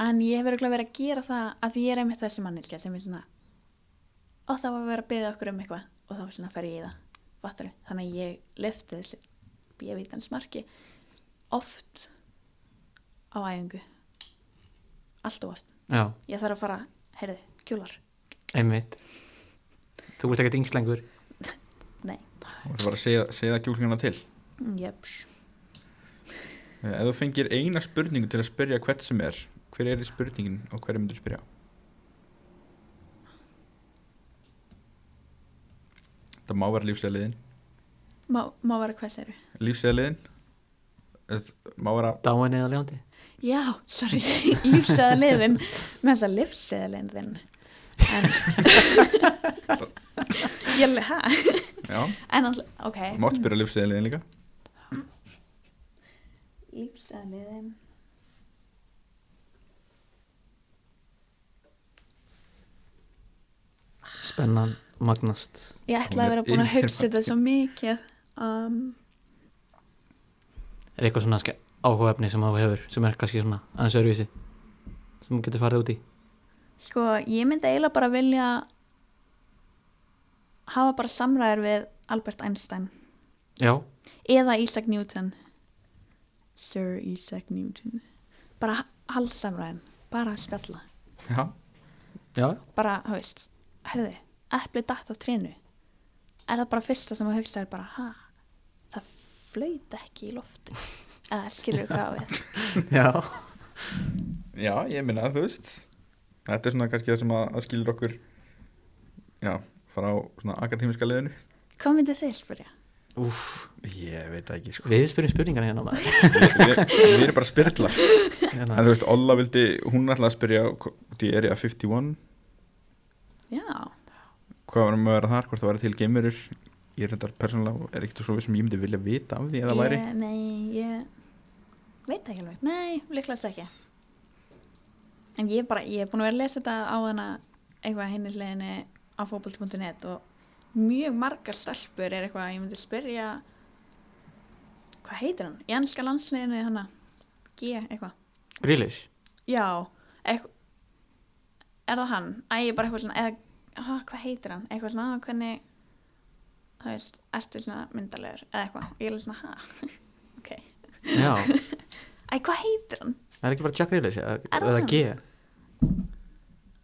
en ég hef örugglega verið að gera það að því ég er einmitt þessi manneskja sem er svona og það var að vera að byggja okkur um eitthvað og þá svona fer ég í það. Fattaru? þannig að ég lifti þessi bjöfítans marki oft á æfingu. Allt og oft. Já, ég þarf að fara, heyrðu, kjúlar. Einmitt. Þú ert ekkert yngslengur nei, og það var að segja, segja kjúklinguna til. Jöps uh, ef þú fengir eina spurningu til að spyrja hvert sem er hver er þið spurningin og hverju myndur spyrja það má vera lífsæðliðin má, má vera hvað séru lífsæðliðin má vera dáin eða ljóndi? Já, sorry, lífsæðaliðin með þess að lífsæðaliðin þinn. En ég hæ já, en alltaf, ok. Þú mátt spyrja lífsæðliðin líka. Lífsæðaliðin spennan, magnast. Ég ætla að vera búin að hugsa þetta svo mikið um, er eitthvað svona ske- áhugaefni sem þú hefur sem er kannski svona aðeins öðruvísi sem þú getur farið út í? Sko, ég myndi eiginlega bara vilja hafa bara samræður við Albert Einstein. Já, eða Isaac Newton. Sir Isaac Newton. Bara ha- halda samræðum bara spjalla. Já, já, bara, þú veist, herðu eplið datt á trénu. Er það bara fyrsta sem að hugsa er bara ha, það flöyt ekki í lofti eða skilur hvað á við? Já. Já, ég minna þú veist þetta er svona kannski það sem að, að skilur okkur já, fara á svona akademiska liðinu. Hvað myndið þið spyrja? Úf, ég veit ekki sko. Við spyrjum spurningar hérna maður. Við, við, við erum bara spyrlar. Hérna. en þú veist, Olla vildi, hún ætlaði að spyrja út í Area 51 já, hvað varum að vera þar, hvort það væri til geimurur ég er þetta persónulega, er ekkert svo við sem ég myndi vilja vita af því eða væri. Ég, nei, ég veit ekki alveg, nei, líklegast ekki. En ég bara, ég er búin að vera að lesa þetta á hana eitthvað hinni hliðinni á fótbolt.net og mjög margar stelpur er eitthvað, ég myndi spyrja hvað heitir hann? í ennska landsliðinu hana G eitthvað, Grealish? Já eitthvað, er það hann? Æ, ég er bara eitthvað svona, eða hvað heitir hann, eitthvað svona "Ah, hvernig það veist, ertu svona myndalegur eða eitthvað, ég er svona ha, ok, Já, æ, hvað heitir hann? Er ekki bara Jack Grealish eða það? G?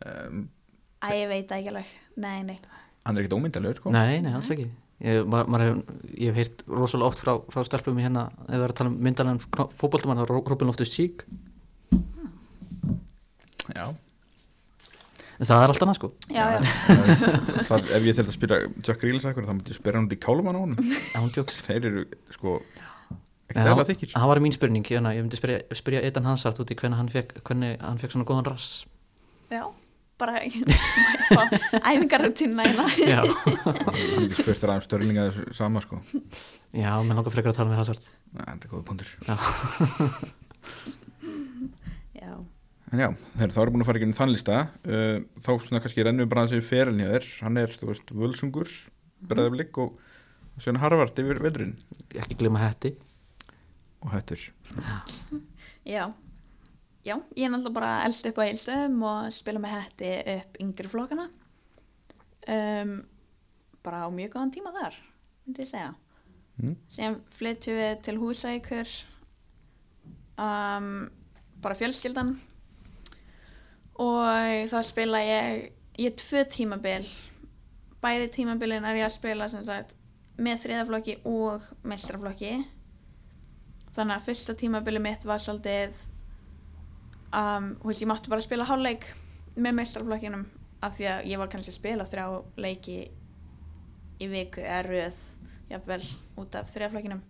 Um, æ, ég veit það ekki alveg, nei, nei. Hann er ekkert ómyndalegur sko. Nei, nei, alls ekki. Ég, ma ég hef heyrt rosalega oft frá, frá stelpum í hérna ef það er að tala um myndalega fótboltamann Robin Loftus Cheek já, en það er allt annað sko. Já, já, það, ef ég þurft að spyrja Jack Grealish eitthvað þá myndi ég spyrja hann út í kálumann á honum. Ándjóks þeir eru sko ekkert eðla þykir Það var mín spurning, hérna, ég myndi spyrja, spyrja Eitan Hansart út í hvernig hann fekk, hvernig hann fekk svona góðan rass. Já bara æfingarrutin næna Já, hann er ekki spurt þér aðeins störlinga þessu sama sko. Já mér langar frekar að tala með Hansart Nei, þetta er góða punktur. Já, En já, þeir þá erum búin að fara ekki í þann lista uh, þá svona kannski rennum við bara að þessi ferilin hjá þér. Hann er, þú veist, völsungur breðaflik og svona Harvard yfir veldurinn Ekki glima hætti og hættur já. Já, ég er náttúrulega bara elst upp á eilstöðum og spila með hætti upp yngri flokkana. Um, bara á mjög góðan tíma þar myndi ég segja. Mm. síðan flyttum við til húsækur um, bara fjölskyldan og þá spila ég ég er tvö tímabil. Bæði tímabilin er ég að spila sagt með þriðaflokki og mestraflokki þannig að fyrsta tímabili mitt var svolítið um, veist, ég mátti bara spila hálfleik með mestraflokkinum af því að ég var kannski að spila þrjá leiki í viku eða röð jafnvel út af þriðaflokkinum.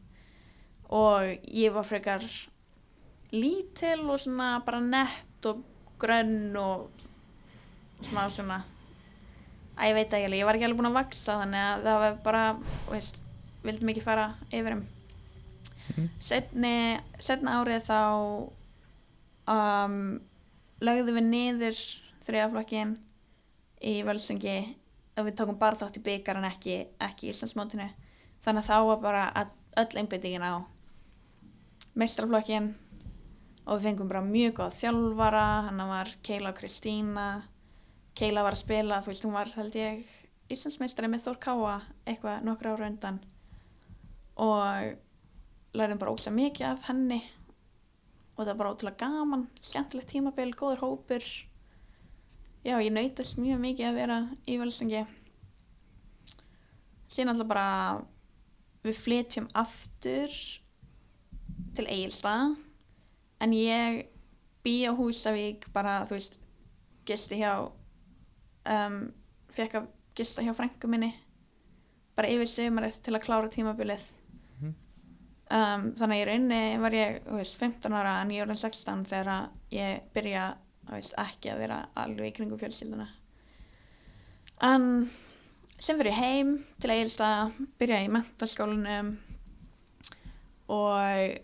Og ég var frekar lítil og svona bara nett og grönn og smá svona að ég veit ekki alveg, ég var ekki alveg búin að vaksa þannig að það var bara, veist vildum ekki fara yfir um. Setni, setna árið þá um, lögðum við niður þriðaflokkin í Völsengi og við tókum bara þátt í byggar en ekki, ekki í Íslandsmótinu. Þannig að þá var bara öll einbyttingin á meistraflokkin og við fengum bara mjög góð þjálfara hann var Keila og Kristína. Keila var að spila, þú veist, hún var held ég Íslandsmeistari með Þór Káa eitthvað nokkra ára undan. Og lærðum bara ógsa mikið af henni. Og það var bara ótrúlega gaman skemmtilegt tímabil, góður hópur. Já, ég nautast mjög mikið að vera í Völsengi síðan alltaf bara við flytjum aftur til Egilstað en ég bý á Húsavík bara, þú veist gisti hjá um, fekk að gista hjá frængu minni bara yfir sumarið til að klára tímabilið. Um, þannig að í rauninni var ég veist, 15 ára en ég var enn 16 þegar að ég byrja veist, ekki að vera alveg í kringum fjölskylduna. En sem fyrir ég heim til Egilstað byrja í mentaskólanum og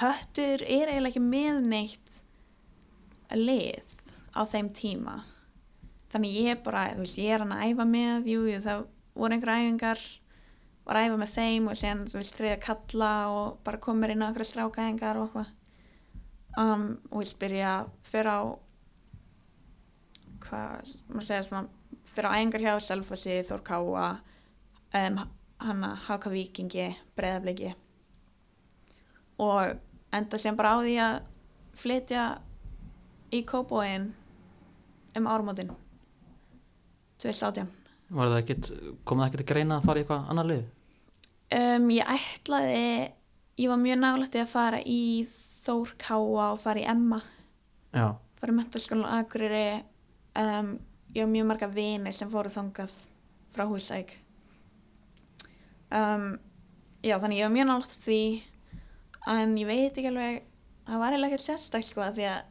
höttur er eiginlega ekki með neitt lið á þeim tíma. Þannig ég bara, þú veist, ég er hann að æfa með jú, það voru einhver æfingar var að æfa með þeim og síðan, þú veist, þriða kalla og bara komur inn á einhverja strákaðingar og eitthvað. Um, og ég byrja fyrir á hvað, maður segja svona fyrir á æfingar hjá Selfossi, Þór Káa um, hanna Háka Víkingi, Breiðabliki. Og enda sem bara á því að flytja í Kópóin um ármótin 2018 Var það ekkit, kom það ekkit að greina að fara í eitthvað annar lið? um, ég ætlaði ég var mjög nálægt í að fara í Þór Káa og fara í Emma. Já, fara í mentaskólan á Akureyri. Um, ég var mjög marga vini sem fóru þangað frá Húsæk um, já þannig ég var mjög nálægt því en ég veit ekki alveg það var eiginlega ekkert sérstak sko því að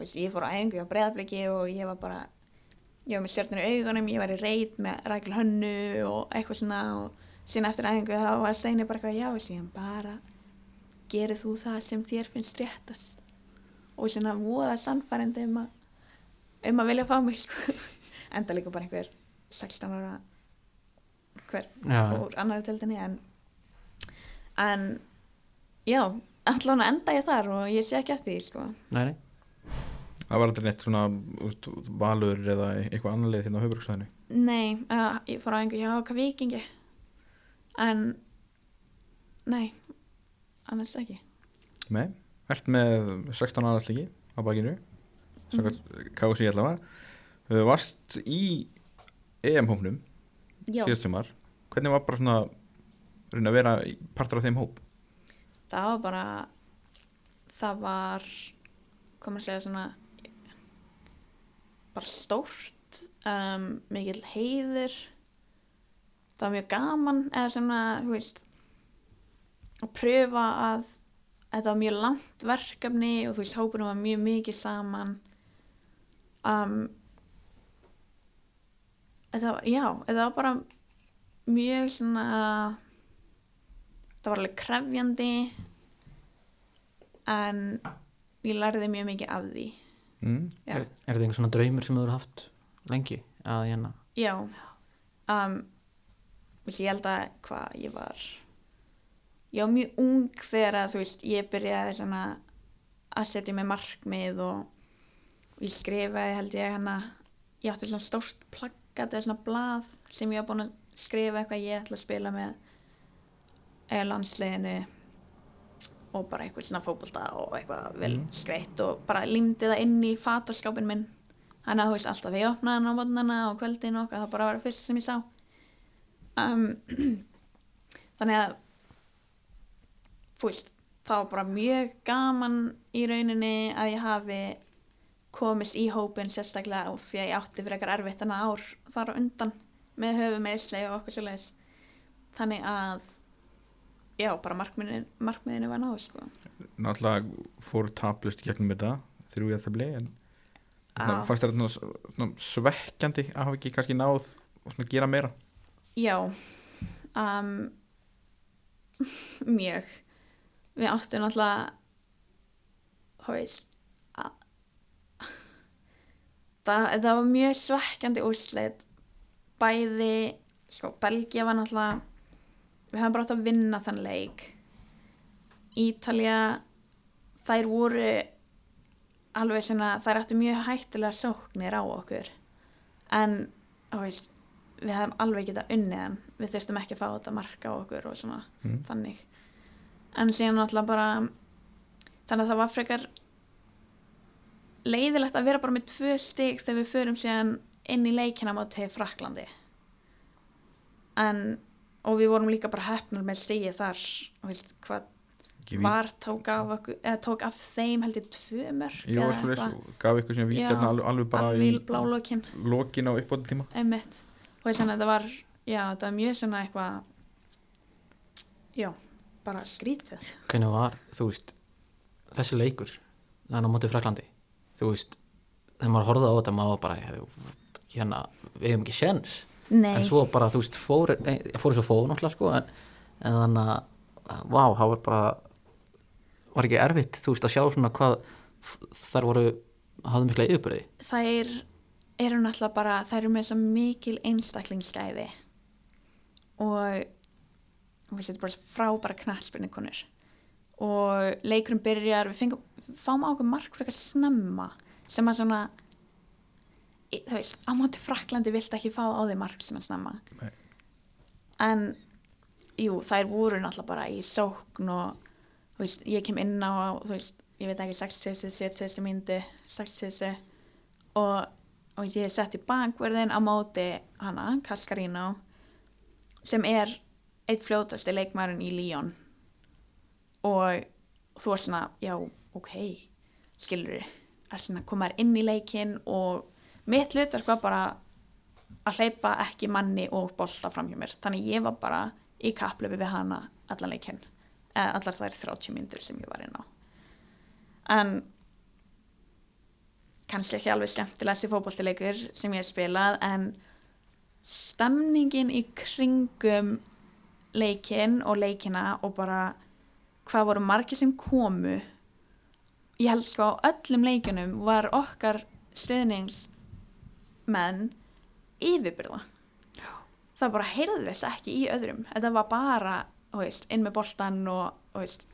veist, ég fór á æfingu á breyðabliki og ég var bara ég var með stjörnur í augunum, ég var í reit með rækil hönnu og eitthvað svona og síðan eftir æfingu þá var Steini bara eitthvað já og síðan bara gerir þú það sem þér finnst réttast og svona voða sannfærandi um að um að vilja fá mig sko. enda líka bara einhver 16 ára hver já, úr annari tildinni en en já allan enda ég þar og ég sé ekki eftir því sko. nei, nei. Það var aldrei neitt svona út, valur eða eitthvað annar leið hérna á höfbruksvæðinu Nei, uh, ég fór á einhver hjá hvað vikingi en nei annars ekki. Nei, ert með 16 aðarsliki á bakinu Samkvæmt KSI allavega. Uh, Varst í EM-hópnum Já, síðast sumar. Hvernig var bara svona reyna að vera partur af þeim hóp? Það var bara það var komur að segja svona bara stórt um, mikill heiður. Það var mjög gaman eða svona, þú veist að pröfa að þetta var mjög langt verkefni og þú veist, hópunum var mjög mikið saman. Um, þetta var, já, þetta var bara mjög svona þetta var alveg krefjandi en ég lærði mjög mikið af því Mm. er, er þetta einhver svona draumur sem þú eru haft lengi að hérna já. Um, ég held að hvað ég var ég var mjög ung þegar að þú veist ég byrjaði svona að setja mig markmið og, og ég skrifaði held ég hana ég átti svona stórt plaggat eða svona blað sem ég var búin að skrifa eitthvað ég ætla að spila með eða landsliðinu og bara eitthvað svona fótbolta og eitthvað vel Mm. skreitt og bara límdi það inn í fataskápin minn. Þannig að þú veist alltaf þegar ég opnaði hann á mótnana og kvöldin og okkar það bara var það fyrst sem ég sá. Um, þannig að þú veist það var bara mjög gaman í rauninni að ég hafi komist í hópin sérstaklega og því að ég átti fyrir eitthvað erfitt en ár þar á undan með höfu meðsli og okkur svo þannig að já, bara markmiðinu, markmiðinu var náðu sko. Náttúrulega fór taplust í gegnum þetta þrjú ég að það blei en Já. fannst þetta svekkjandi að hafa ekki kannski náð svona gera meira Já um, mjög við áttum náttúrulega að það, það var mjög svekkjandi úrslit bæði sko, Belgia var náttúrulega við hefum bara átt að vinna þann leik. Ítalja þær voru alveg svona, þær áttu mjög hættulega sóknir á okkur. En veist við hefum alveg getað unnið hann við þurftum ekki að fá þetta marka á okkur og svona Mm. þannig. En síðan náttúrulega bara þannig að það var frekar leiðilegt að vera bara með tvö stig þegar við förum síðan inn í leikina mátti Fraklandi en og við vorum líka bara hefnar með stigið þar. Og veist hvað víti- var tók af, okkur, eða tók af þeim held ég tvö mörg og gaf ykkur sem víti Já, hérna alveg, alveg bara í blálókin lokin á uppbóðin tíma. Einmitt. Og þess að þetta var já, þetta var mjög svona eitthvað já, bara skrítið. Hvernig var, þú veist þessi leikur, þannig á móti Fraklandi þú veist, þegar maður horfði á þetta maður var bara, "Heyrðu, hérna við hefum ekki sjens, Nei, en svo bara þú veist, fór, fór svo fór náttúrulega sko, en, en þannig að vá, það var bara var ekki erfitt, þú veist, að sjá svona hvað þar voru hafðu mikla yfirbyrði þær eru náttúrulega bara, þær eru með svo mikil einstaklingsgæði. Og þetta er bara frábæra knallspyrnikonur og leikurinn byrjar við fengum, fáum á okkur mark fyrir eitthvað snemma sem að svona þú veist, á móti Fraklandi vilt ekki fá á því mark sem að snemma. Nei. en jú, þær voru náttúrulega bara í sókn og þú veist, ég kem inn á þú veist, ég veit ekki 60, 70 myndi 60 og, og ég sett í bakverðin á móti hana, Kaskarino sem er eitt fljótasti leikmærin í Líón og þú er svona, já, ok skilur er svona komaður inn í leikin og mitt hlutverk var bara að hleypa ekki manni og bolta fram hjá mér. Þannig ég var bara í kaplöfi við hana allan leikinn allar þær 30 myndir sem ég var inn á. En kannski ekki alveg skemmtilegasti fótboltileikur sem ég spilað en stemningin í kringum leikinn og leikina og bara hvað voru margir sem komu ég held sko á öllum leikunum var okkar stöðningsmenn yfirbyrða það bara heyrðist ekki í öðrum. Þetta var bara, þú veist, inn með boltan og, þú veist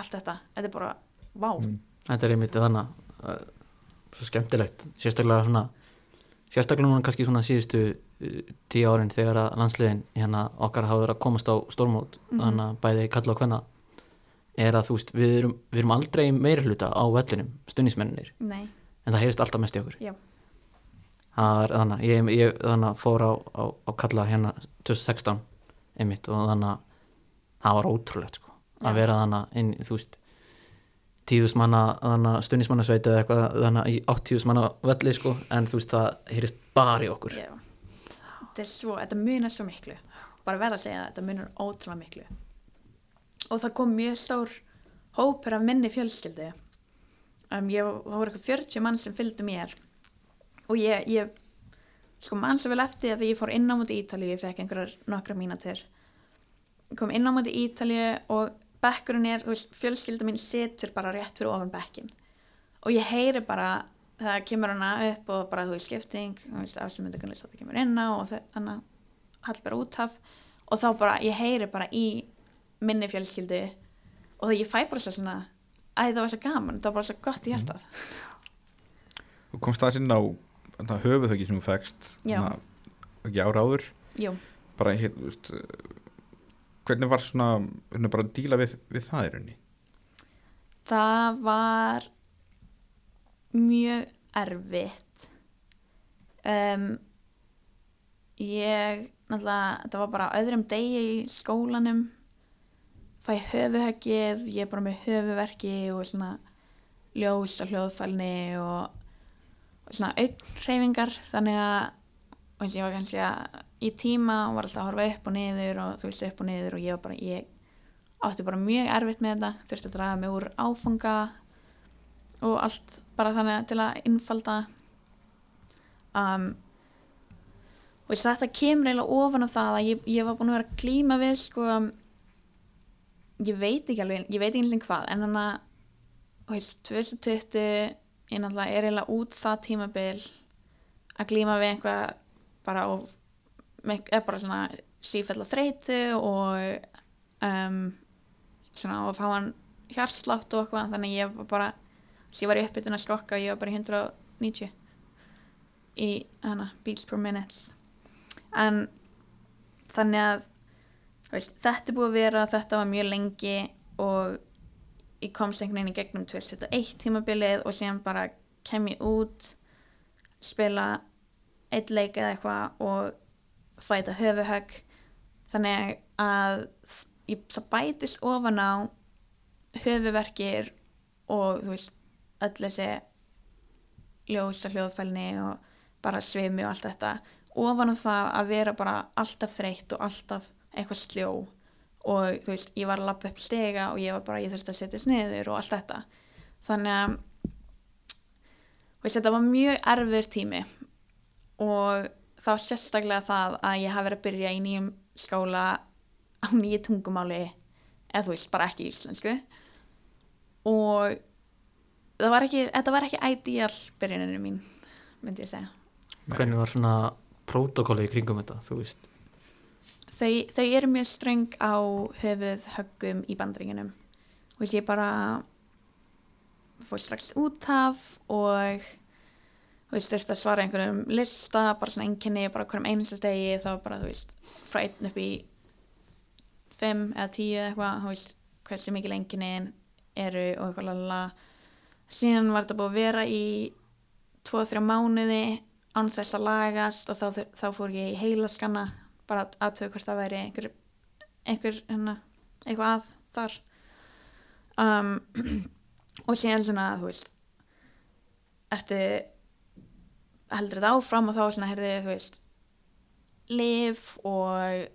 allt þetta, þetta er bara, vá. Mm. þetta er einmitt þannig að svo skemmtilegt. Sérstaklega svona sérstaklega núna kannski svona síðustu uh, tíu árin þegar að landsliðin hérna okkar hafa verið að komast á stórmót. Mhm. þannig að bæði kalla og hvenna er að þú veist, við erum, við erum aldrei meiri hluta á vellinum, stunnismennir nei, en það heyrist alltaf mest í okkur. Já. Er þannig að ég, ég þannig að fór á, á, á kalla hérna 2016 einmitt og þannig að það var ótrúlegt sko að vera þannig inn, þú veist tíðust manna þannig að stunnismannasveit eða eitthvað þannig í áttíðust manna velli sko en þú veist það heyrist bara í okkur. Já. Þetta er svo, þetta munar svo miklu. Bara verða að segja að þetta munar ótrúlega miklu. Og það kom mjög stór hópur af minni fjölskyldu. Um, ég voru eitthvað 40 mann sem fylgdu mér og ég, ég sko mann svo vel eftir að ég fór inn á múti Ítalíu ég fekk einhverjar nokkra mínatir kom inn á múti Ítalíu og bekkurinn er, fjölskylda mín situr bara rétt fyrir ofan bekkin og ég heyri bara það kemur hana upp og bara þú veist skipting afslumundagunlega það kemur inn á og þannig að hall bara út af. Og þá bara, ég heyri bara í minni fjölskyldu og það ég fæ bara svo svona að þetta var svo gaman, þetta var bara svo gott í hjartað. Og komst það inn á það höfuð þau ekki sem þú fegst ekki ára áður. Jú, bara hér, þú veist hvernig var svona hvernig bara díla við, við það í rauninni? Það var mjög erfitt. Um, ég náttúrulega, þetta var bara á öðrum degi í skólanum. Fæ höfuhöggið ég er bara með höfuverki og svona ljós og hljóðfælni og svona augnhreyfingar þannig að og ég var kannski að í tíma og var alltaf að horfa upp og niður og þú veist upp og niður og ég var bara ég átti bara mjög erfitt með þetta þurfti að draga mig úr áfanga og allt bara þannig til að innfalda um, og að þetta kemur eiginlega ofan á það að ég, ég var búin að vera að glíma við sko ég veit ekki alveg, ég veit ekki alveg hvað en þannig að þú veist, 2020 ég náttúrulega er eiginlega út það tímabil að glíma við einhvað bara og eða bara svona sífella þreytu og um, svona og fá hann hjarslátt og eitthvað þannig ég var bara að ég var í uppbytun að skokka og ég var bara í 190 í hana beats per minutes en þannig að veist, þetta er búið að vera þetta var mjög lengi og ég komst einhvern veginn í gegnum 2001 tímabilið og síðan bara kem ég út spila eitt leik eða eitthvað og fæta höfuhögg þannig að ég, það bætist ofan á höfuverkir og þú veist öll þessi ljósa hljóðfælni og bara svimi og allt þetta. Ofan á það að vera bara alltaf þreytt og alltaf eitthvað sljó og þú veist, ég var að lappa upp stega og ég var bara, ég þurfti að setja sniður og allt þetta. Þannig að veist, þetta var mjög erfur tími og þá sérstaklega það að ég hafi verið að byrja í nýjum skóla á nýju tungumáli eða þú veist, bara ekki íslensku. Og það var ekki, þetta var ekki ideal byrjuninu mín, myndi ég segja. Hvernig var svona prótokolli í kringum þetta, þú veist þau, þau eru mjög ströng á höfuð höggum í bandringinum og ég bara fór strax út af og þú veist, þurfti að svara einhverjum lista, bara svona einkenni bara hverjum einasta degi, þá bara, þú veist frá einn upp í fimm eða tíu eða eitthvað, þú veist hversu mikil einkenni eru og eitthvað lala síðan var þetta búið að vera í tvo, þrjá mánuði án þess að lagast og þá, þá fór ég í heilaskanna bara að aðtöðu hvort það væri einhver, einhver hérna, eitthvað að þar. Um, og síðan svona, þú veist ertu heldur þetta áfram og þá svona heyrði þú veist lif og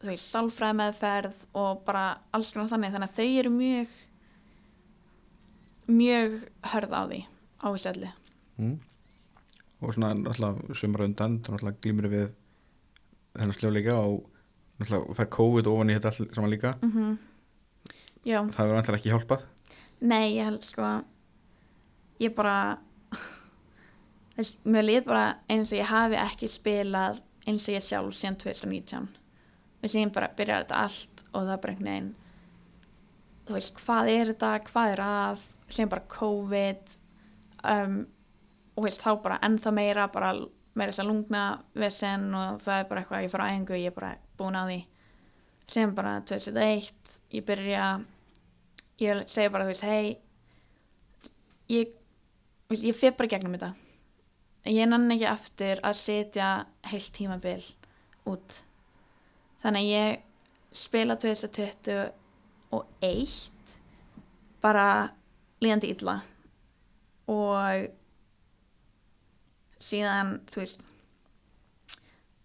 þú veist sálfræði meðferð og bara alls konar þannig. Þannig að þau eru mjög mjög hörð á því á þessu öllu. Mm. og svona náttúrulega sumra undan þá náttúrulega glýmur við þennan sljóleika og fær COVID ofan í þetta allt saman líka. Mm já, það verður náttúrulega ekki hjálpað? Nei ég held sko ég bara mér lið bara eins og ég hafi ekki spilað eins og ég sjálf síðan 2019 og síðan bara byrjar þetta allt og það er bara einhvern veginn þú veist, hvað er þetta, hvað er að síðan bara COVID um, og veist, þá bara ennþá meira bara meira þess að lungna vesen og það er bara eitthvað, ég fara á æfingu ég er bara búin á því sem bara 2001 ég byrja ég segi bara þú veist, hei ég ég fyrir bara gegnum þetta. Ég nann ekki aftur að setja heilt tímabil út. Þannig að ég spila 2021 bara líðandi illa og síðan þú veist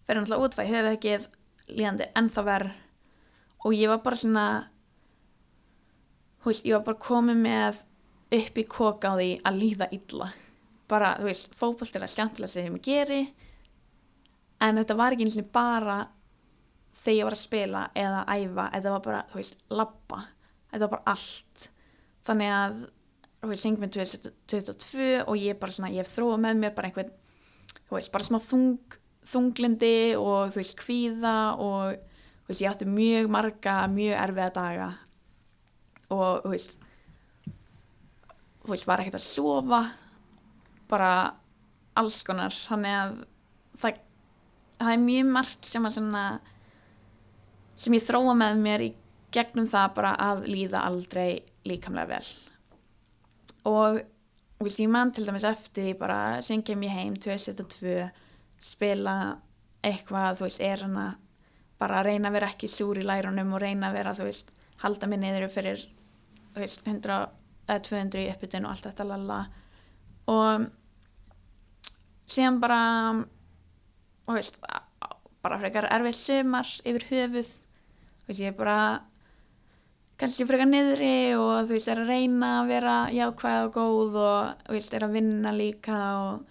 fyrir náttúrulega út það hefur ekki líðandi ennþá verð og ég var bara svona þú veist, ég var bara komið með upp í koka á því að líða illa. Bara, þú veist, fótbolt er að skemmtilega sem ég geri en þetta var ekki eins og bara þegar ég var að spila eða æfa, þetta var bara, þú veist, labba. Þetta var bara allt. Þannig að, þú veist, syngjum við 2022 og ég bara svona, ég hef þróað með mér bara einhvern, þú veist, bara smá þung, þunglindi og þú veist, kvíða og þú veist, ég átti mjög marga, mjög erfiða daga. Og þú veist þú veist, var ekkert að sofa bara alls konar, þannig að það, það er mjög margt sem að svona sem ég þróa með mér í gegnum það bara að líða aldrei líkamlega vel. Og og ég man til dæmis eftir því bara sem kem ég heim 2002 spila eitthvað þú veist, er hana bara að reyna að vera ekki súr í lærunum og reyna að vera, þú veist, halda mig niður fyrir, þú veist, 100 eða 200 í uppbytun og allt þetta lala og síðan bara og veist, bara frekar erfið sumar yfir höfuð. Þú veist, ég bara kannski frekar niðri og þú veist, er að reyna að vera jákvæð og góð og þú veist, er að vinna líka og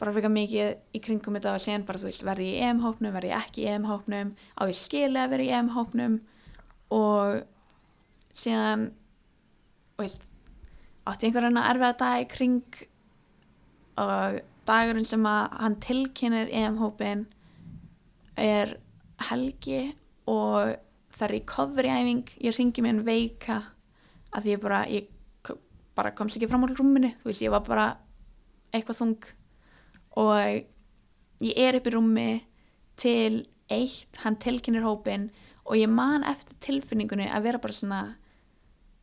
bara frekar mikið í kringum þetta og sen bara, þú veist, verði ég í EM-hópnum, verði ég ekki í EM-hópnum á ég skili að vera í EM-hópnum og síðan þú veist, átti einhverjana erfiða dag í kring og dagurinn sem að hann tilkynir EM-hópin er helgi og það er í covery-æfing ég ringi mér en veika að ég bara, ég bara komst ekki fram á rúminu, þú veist, ég var bara eitthvað þung. Og ég er upp í rúmi til eitt, hann tilkynir hópin og ég man eftir tilfinningunni að vera bara svona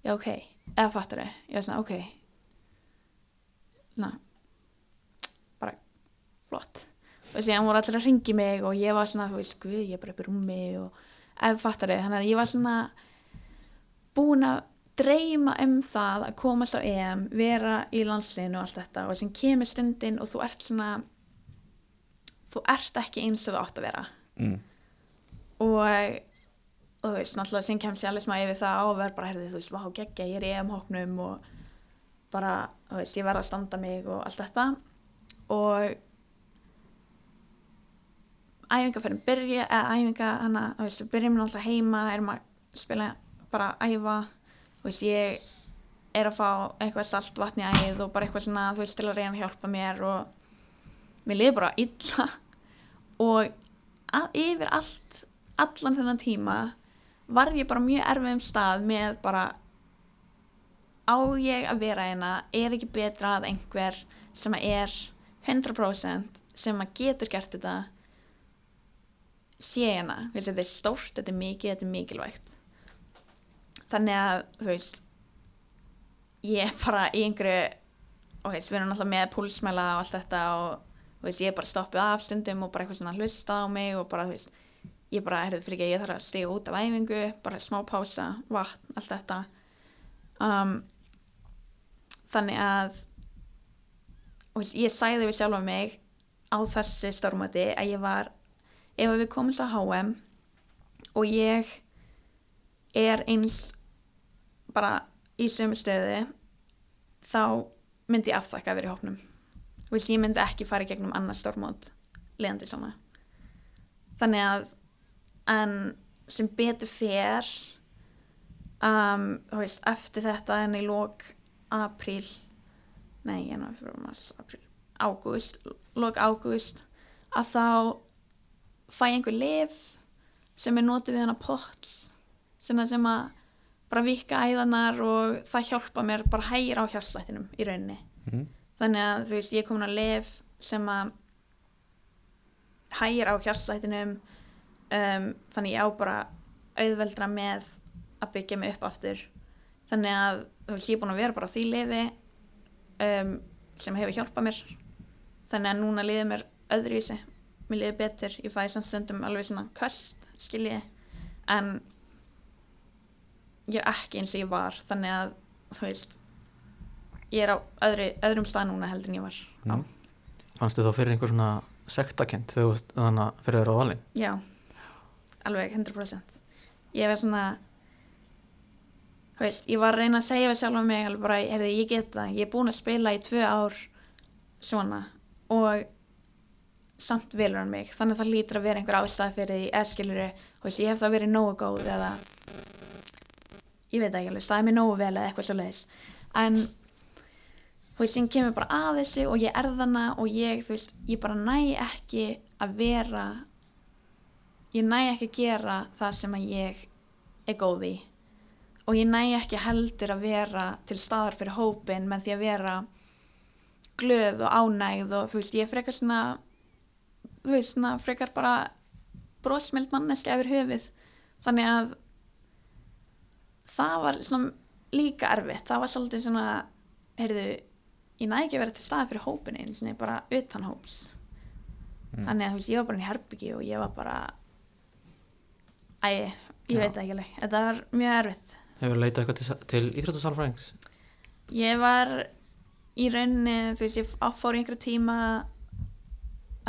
já ok, eða fattur þau ég var svona ok. Na bara flott. Og síðan voru allir að ringi mig og ég var svona, þú veist, guð, ég er bara upp í rúmi og eða fattar þau, þannig að ég var svona búin að dreyma um það að komast á EM vera í landsliðinu og allt þetta og sem kemur stundin og þú ert svona þú ert ekki eins og þú átt að vera mm. og þú veist, náttúrulega sem kemst ég alveg smá yfir það og verð bara, herði, þú veist, vá, geggja, ég er í EM-hóknum og bara, þú veist, ég verð að standa mig og allt þetta og æfingarferðin byrja, eða æfinga hana, þú veist, við byrjum náttúrulega heima erum að spila, bara að æfa þú veist, ég er að fá eitthvað salt vatn í æð og bara eitthvað svona, þú veist, til að reyna að hjálpa mér og mér liði bara illa. Og að, yfir allt allan þennan tíma var ég bara mjög erfiðum stað með bara á ég að vera hérna er ekki betra að einhver sem að er 100% sem að getur gert þetta sé hérna þetta er stórt, þetta er mikið, þetta er mikilvægt. Þannig að þú veist ég er bara í einhverju og veist, við erum alltaf með púlsmæla og allt þetta og veist, ég er bara stoppið af stundum og bara eitthvað svona hlusta á mig og bara þú veist, ég bara herðið fyrir ekki að ég þarf að stiga út af æfingu bara smá pása, vatn, allt þetta. Um, þannig að þú veist, ég sæði við sjálfa mig á þessi stórmöti að ég var ef að við komumst á HM og ég er eins bara í sömu stöðu þá myndi ég afþakka að vera í hópnum. Veist, ég myndi ekki fara í gegnum annars stórmót leðandi svona. Þannig að en sem betur fer um, veist, eftir þetta en í lók apríl nei, mars, apríl ágúst, lók ágúst að þá fæ einhver lif sem er notið við hana pots sem að, sem að bara vika æðanar og það hjálpa mér bara hægir á hjarslættinum í rauninni. Mm. þannig að þú veist, ég komin að lif sem að hægir á hjartslættinum um, þannig ég á bara auðveldra með að byggja mig upp aftur. Þannig að þú veist, ég er búin að vera bara á því lifi um, sem hefur hjálpað mér. Þannig að núna liðið mér öðruvísi mér liðið betur, ég fæði samt stundum alveg svona köst, skilji en ég er ekki eins og ég var þannig að þú veist ég er á öðru, öðrum stað núna heldur en ég var Mm. Fannstu þá fyrir einhver svona sektakent þegar þú veist þannig að fyrir þeirra á valin Já, alveg 100% Ég var svona veist, ég var að reyna að segja við sjálf mig alveg bara, heyrðu, ég get það ég er búin að spila í tvö ár svona og samt velur hann mig. Þannig að það lítur að vera einhver ástæð fyrir því eða skilur veist, ég hef það verið nógu góð eða ég veit það ekki alveg, staðið mér nógu vel eða eitthvað svo leiðis en þú veist, sem kemur bara að þessu og ég er þarna og ég, þú veist, ég bara næ ekki að vera ég næ ekki að gera það sem að ég er góð í. Og ég næ ekki heldur að vera til staðar fyrir hópin með því að vera glöð og ánægð og þú veist, ég er frekar svona þú veist, svona frekar bara brosmild manneski yfir höfuð. Þannig að það var svona líka erfitt. Það var svolítið svona heyrðu, ég næ ekki að vera til staðar fyrir hópin einu sinni, bara utan hóps. Mm. þannig að þú veist, ég var bara í herbyggi og ég var bara æ, ég Já. veit ekki alveg. Þetta var mjög erfitt. Hefur leitað eitthvað til, til íþróttasalfræðings ég var í rauninni þú veist, ég fór í einhverja tíma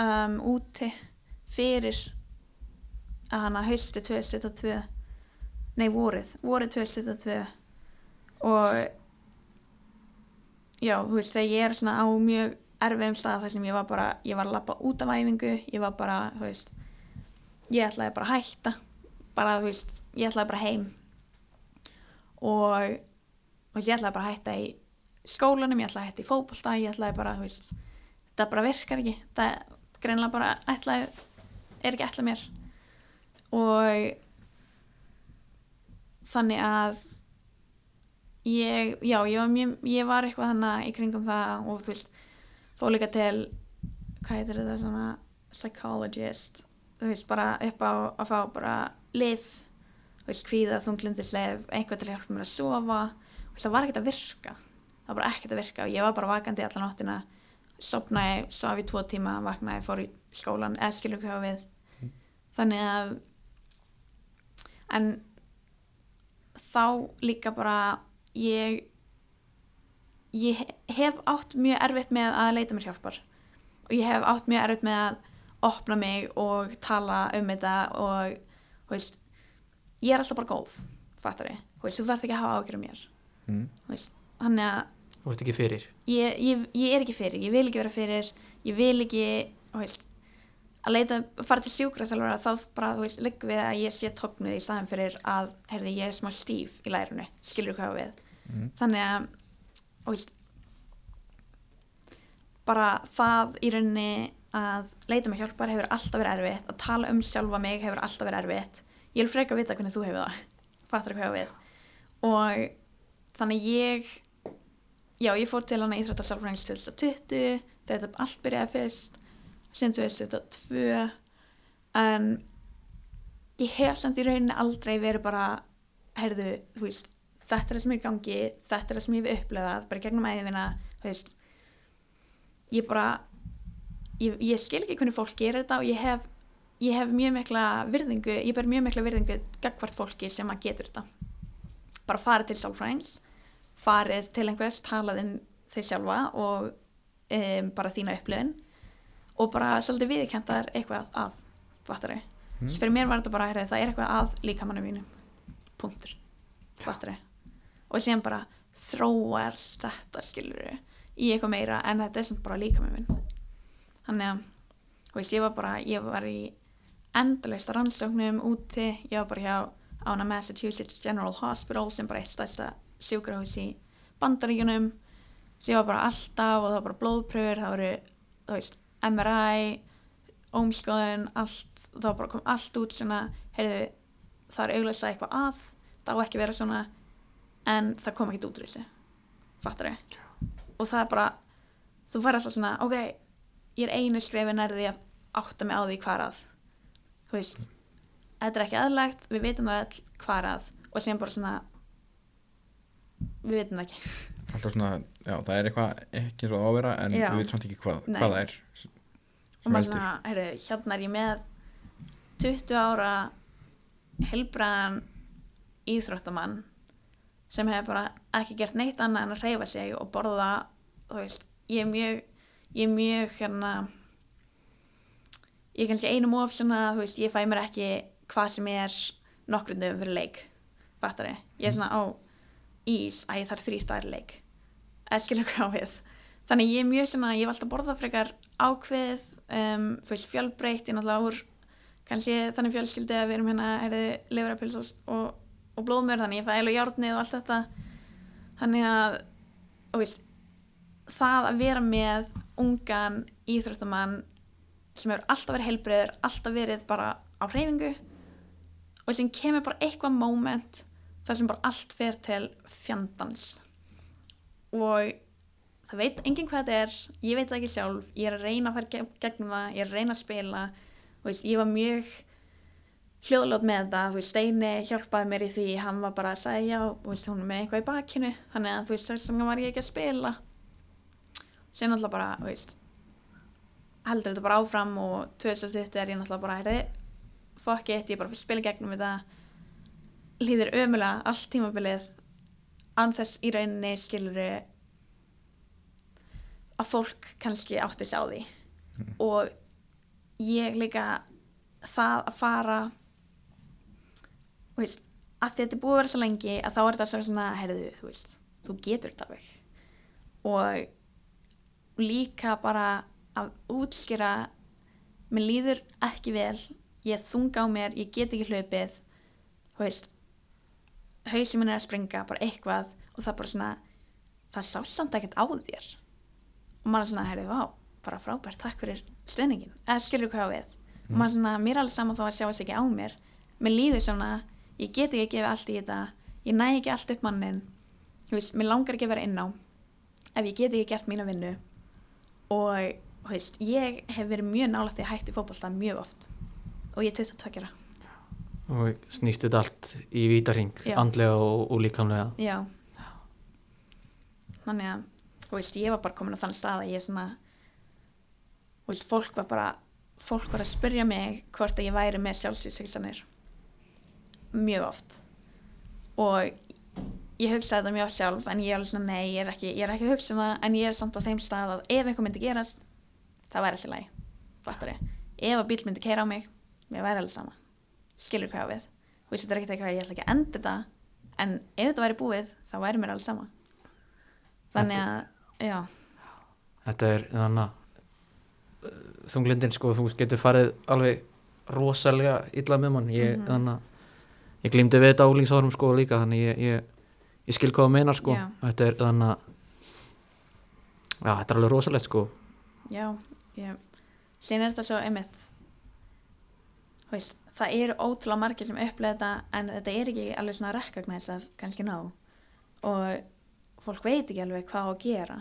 um, úti fyrir að hana hausti 2022 nei, vorið, vorið 2022 og já, þú veist, þegar ég er svona á mjög erfiðum stað þar sem ég var bara ég var að lappa út af æfingu ég var bara, þú veist ég ætlaði bara að hætta bara, þú veist, ég ætlaði bara heim. Og veist, ég ætlaði bara að hætta í skólanum, ég ætlaði að hætta í fótbolta ég ætlaði bara, þú veist, þetta bara virkar ekki. Það greinlega bara ætlaði er ekki ætlað mér. Og þannig að ég, já, ég ég var eitthvað þannig í kringum það og þú veist, fór líka til hvað heitir þetta svona psychologist, þú veist, bara upp á að fá bara lif þú veist, kvíða, þunglindisleif eitthvað til að hjálpa mér að sofa. Veist, það var ekkert að virka. Það var bara ekkert að virka og ég var bara vakandi alla nóttina sopnaði, svaf í tvo tíma vaknaði, fór í skólan eða skilur hvað við. Þannig að en þá líka bara ég ég hef átt mjög erfitt með að leita mér hjálpar. Og ég hef átt mjög erfitt með að opna mig og tala um þetta og veist, ég er alltaf bara góð fattar ég, þú þarf ekki að hafa ágjör um mér. Mm. veist, þannig að Þú veist ekki fyrir? Ég, ég, ég er ekki fyrir, ég vil ekki vera fyrir ég vil ekki þú veist, að leita, fara til sjúkraþjálfara þá bara, þú veist, liggur við að ég sé tóknuð í staðin fyrir að, heyrði, ég er smá stíf í lærunni, skilur hvað við? Mm. þannig að þú veist bara það í rauninni að leita mig hjálpar hefur alltaf verið erfitt að tala um sjálfa mig hefur alltaf verið erfitt. Ég vil freka vita hvernig þú hefur það fattur hvað við? Og þannig ég já, ég fór til hana íþróttasálfræðings 2020 þegar þetta allt byrjaði fyrst. Síðan 2022 en ég hef samt í rauninni aldrei verið bara heyrðu, þú veist þetta er það sem er gangi, þetta er það sem ég hef upplefað bara gegnum æðina, þú veist. Ég bara ég, ég skil ekki hvernig fólk gerir þetta og ég hef, ég hef mjög mikla virðingu, ég ber mjög mikla virðingu gagvart fólki sem að getur þetta. Bara farið til sálfræðings farið til einhvers, talað um þau sjálfa og um, bara þína upplifin og bara svolítið viðkjöntar eitthvað að fattari, Mm. mm. fyrir mér var þetta bara heyrðu, það er eitthvað að líkamannu mínu punktur, fattari og síðan bara þróast þetta skilur í eitthvað meira en þetta er sem bara líkamannu minn. Þannig að veist, ég var bara, ég var í endalaust rannsóknum úti, ég var bara hjá ána Massachusetts General Hospital sem bara eitt stærsta sjúkrahús í bandaríkjunum sem var bara alltaf og það var bara blóðpröfur það voru, þú veist, MRI ómskoðun, allt það var bara kom allt út svona heyrðu, það er auglösa eitthvað að það á ekki að vera svona en það kom ekkert út úr þessu. Fattar ég og það er bara þú fær alltaf svona, ok ég er einu skrefi nærði að átta mig á því hvað að þú veist, þetta er ekki aðlagt við vitum það all hvað að og síðan bara svona við vitum það ekki. Alltaf svona, já, það er eitthvað ekki svo ávera en Já. við veitum samt ekki hvað, hvað það er. Og maður svona, heyrðu, hérna er ég með 20 ára helbraðan íþróttamann sem hefur bara ekki gert neitt annað en að reyfa sig og borða þú veist, ég er mjög ég er mjög hérna ég er kannski einum of svona, þú veist, ég fæ mér ekki hvað sem er nokkrundum fyrir leik fattari, ég er svona á ís, að ég þarf þrýr dagar leik. Eða skilur hvað á við. Þannig ég er mjög svona, ég hef alltaf borðað frekar ákveð, um, þú veist fjölbreytt, ég náttúrulega úr kannski þannig fjölskyldi að við erum hérna erði livrapils og, og blóðmör þannig ég fæ eiginlega járnið og allt þetta. Þannig að veist, það að vera með ungan íþróttamann sem hefur alltaf verið heilbreyður alltaf verið bara á hreyfingu og sem kemur bara eitthvað moment þar sem bara allt fer til fjandans. Og það veit enginn hvað þetta er ég veit það ekki sjálf, ég er að reyna að fara ge- gegnum það, ég er að reyna að spila. Veist, ég var mjög hljóðlót með þetta, þú veist, Steini hjálpaði mér í því, hann var bara að segja og þú veist, hún er með eitthvað í bakinu þannig að þú veist, þess vegna var ég ekki að spila. Sem náttúrulega bara, þú veist heldur þetta bara áfram og 2020 er ég náttúrulega bara heyrði, fuck it, ég er bara að spila gegnum þetta líður ömulega allt tímabilið án þess í rauninni skilur að fólk kannski átti sig á því. Og ég líka það að fara þú veist, að þetta er búið að vera svo lengi að þá er þetta svo svona, heyrðu, þú veist þú getur þetta alveg. Og líka bara að útskýra mér líður ekki vel ég er þung á mér, ég get ekki hlaupið þú veist hausin minn er að springa, bara eitthvað og það bara svona, það sá samt ekkert á þér. Og maður svona, heyrðu, vá, bara frábært, takk fyrir stuðningin, eða skilur hvað á við? Og maður svona, mér er alveg saman þó að sjá þess ekki á mér. Mér líður svona, ég get ekki að gefa allt í þetta, ég næ ekki allt upp mannin þú veist, mér langar ekki að vera inn á ef ég get ekki gert mína vinnu. Og, þú veist, ég hef verið mjög nálægt í hætti fótbolta mjög oft. Og ég er 22 ára og snýst þetta allt í vítarhing andlega og, og líkamlega. Já. Þannig að, þú veist, ég var bara komin á þann stað að ég svona þú veist, fólk var bara fólk var að spyrja mig hvort að ég væri með sjálfsvíðsexanir mjög oft. Og ég hugsaði þetta mjög sjálf en ég er alveg svona, nei, ég er ekki, ég er ekki að hugsa um það en ég er samt á þeim stað að ef eitthvað myndi gerast það væri alltaf læg fattar ég, ef að bíl myndi keira á mig mér væri alveg sama skilur hvað við. Veist, þetta er ekkert eitthvað, ég ætla ekki að enda þetta en ef þetta væri búið, þá væri mér alveg sama. Þannig að, já. Þetta er þannig að þunglindin sko, þú getur farið alveg rosalega illa með mann. Ég, Mhm. þannig að ég glýmdi við þetta álingsárum sko líka þannig ég, ég, ég skil hvað það meina sko. Já. þetta er þannig að já, þetta er alveg rosalegt sko. Já, ég síðan er þetta svo einmitt þú veist, það eru ótrúlega margir sem upplega þetta en þetta er ekki alveg svona recognize að kannski ná. Og fólk veit ekki alveg hvað á að gera.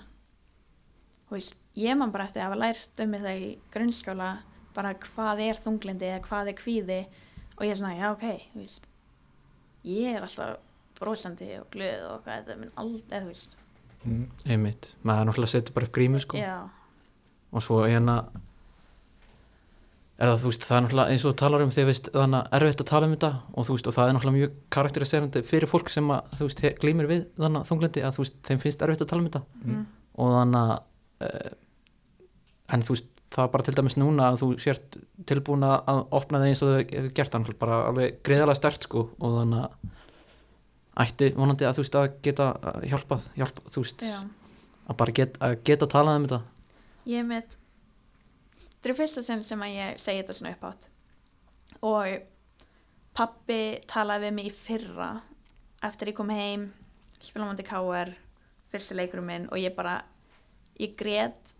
Veist, ég man bara eftir að hafa lært um þetta í grunnskóla bara hvað er þunglindi eða hvað er kvíði. Og ég er svona, já ok veist, ég er alltaf brosandi og glöð og hvað þetta minn aldrei, þú veist. Mm. einmitt, maður náttúrulega setur bara upp grímu sko. Já, og svo hérna er það þú veist það er náttúrulega eins og talar um því veist þannig að erfitt að tala um þetta og þú veist og það er náttúrulega mjög karakteriserandi fyrir fólk sem að þú veist glímir við þannig þunglindi að þú veist þeim finnst erfitt að tala um þetta. Mm. og þannig að uh, en þú veist það er bara til dæmis núna að þú sért tilbúin að að opna það eins og þau gert þannig bara alveg greiðalega stert sko og þannig að ætti vonandi að þú veist að geta hjálpað, hjálpað þú veist já. að bara get, að geta talað um þetta. Ég er með þetta er fyrsta sinn sem að ég segi þetta svona uppátt og pappi talaði við mig í fyrra eftir ég kom heim móti KR fyrsti leikurum minn og ég bara ég grét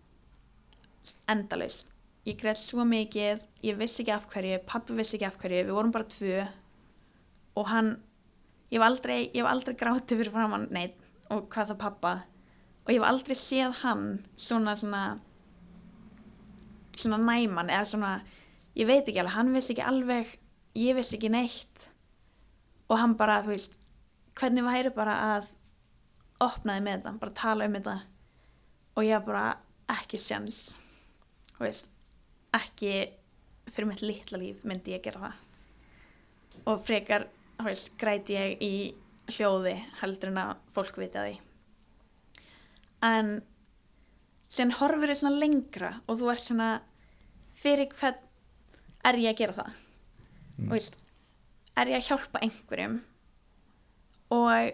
endalaust ég grét svo mikið ég vissi ekki af hverju, pappi vissi ekki af hverju við vorum bara tvö. Og hann ég hef aldrei, aldrei grátið fyrir framann neitt og hvað það pappa. Og ég hef aldrei séð hann svona svona svona næman eða svona ég veit ekki alveg, hann vissi ekki alveg ég vissi ekki neitt. Og hann bara, þú veist hvernig væri bara að opnaði með þetta, bara tala um þetta. Og ég bara ekki sjans þú veist ekki fyrir mitt litla líf myndi ég gera það. Og frekar þú veist, græti ég í hljóði heldur en að fólk viti að því. En sen horfur þau svona lengra og þú ert svona fyrir hvern er ég að gera það? Mm. og veist, er ég að hjálpa einhverjum? Og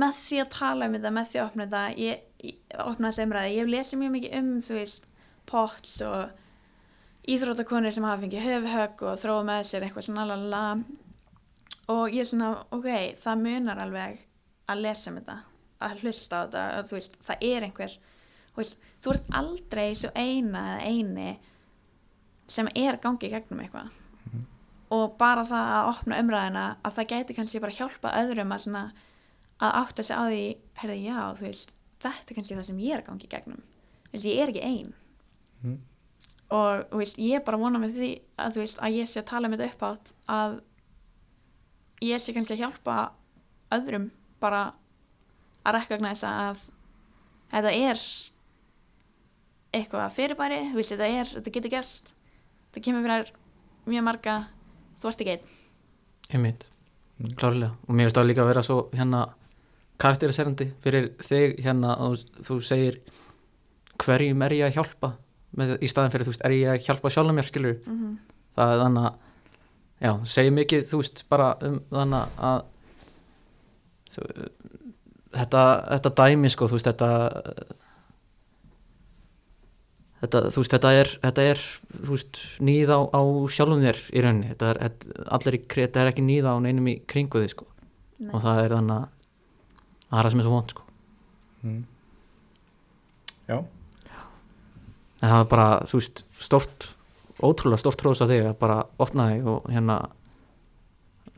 með því að tala um þetta með því að opna þetta ég, ég, opna þessi umræði, ég hef lesið mjög mikið um þú veist, pots og íþróttakonur sem hafa fengið höfuhögg og þróa með sér eitthvað svona lalala og ég er svona, ok, það munar alveg að lesa um þetta að hlusta á þetta, að veist, það er einhver veist, þú ert aldrei svo eina eða eini sem er að gangi í gegnum eitthvað. Og bara það að opna umræðina að það gæti kannski bara hjálpa öðrum að svona að átta sig á því heyrðu já, þú veist, þetta er kannski það sem ég er að gangi í gegnum. Veist, ég er ekki ein. Mhm. og þú veist, ég er bara að vona með því að veist, að ég sé að tala með þetta upp átt að ég sé kannski að hjálpa öðrum bara að rekognize að þetta er eitthvað fyrirbæri, veist, þetta er þetta getur gerst, þetta kemur fyrir mjög marga, þú ert ekki einn. Einmitt, Mm. klárlega. Og mér finnst það líka að vera svo hérna karakteriserandi fyrir þig hérna og þú segir hverjum er ég að hjálpa? Með, í staðin fyrir þú veist, er ég að hjálpa sjálfum mér skilur, mm -hmm. það er þannig að já, segir mikið, þú veist, bara um þannig að þú, þetta, þetta dæmi sko, þú veist, þetta þetta, þú veist, þetta er, þetta er þú veist, nýð á, á sjálfum þér í rauninni, þetta er, þetta, allir í, þetta er ekki nýð á neinum í kringu þig sko. Og það er þannig að það er það sem er svo vond sko. Mm. Já, en það er bara, þú veist, stort ótrúlega stort tróðs af þig að bara opna þig og hérna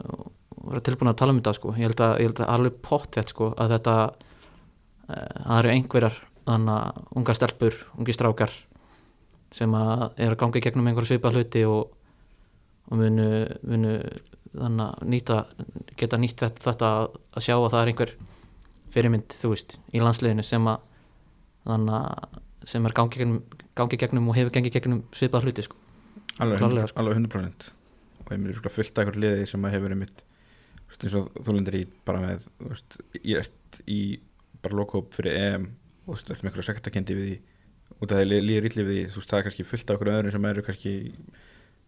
og vera tilbúin að tala um þetta sko ég held að, ég held að alveg pott sko að þetta eh, það eru einhverjar ungar stelpur, ungi strákar sem að er að ganga í gegnum einhverja svipa hluti og, og munu, munu nýta geta nýtt þetta, þetta að sjá að það er einhver fyrirmynd, þú veist, í landsliðinu sem að þannig að sem er gangi gegnum, gangi gegnum og hefur gengið gegnum svipað hluti sko. alveg, Klárlega, 100, sko. alveg 100% og ég fullt af einhver liði sem hefur einmitt þú veist, eins og þú lendir í bara með þú veist, ég ert í bara lokóp fyrir EM og þú veist, ert með einhverja sektakendi við því út af því líður ítli við því þú veist, það er kannski fullt af einhverju öðru sem eru kannski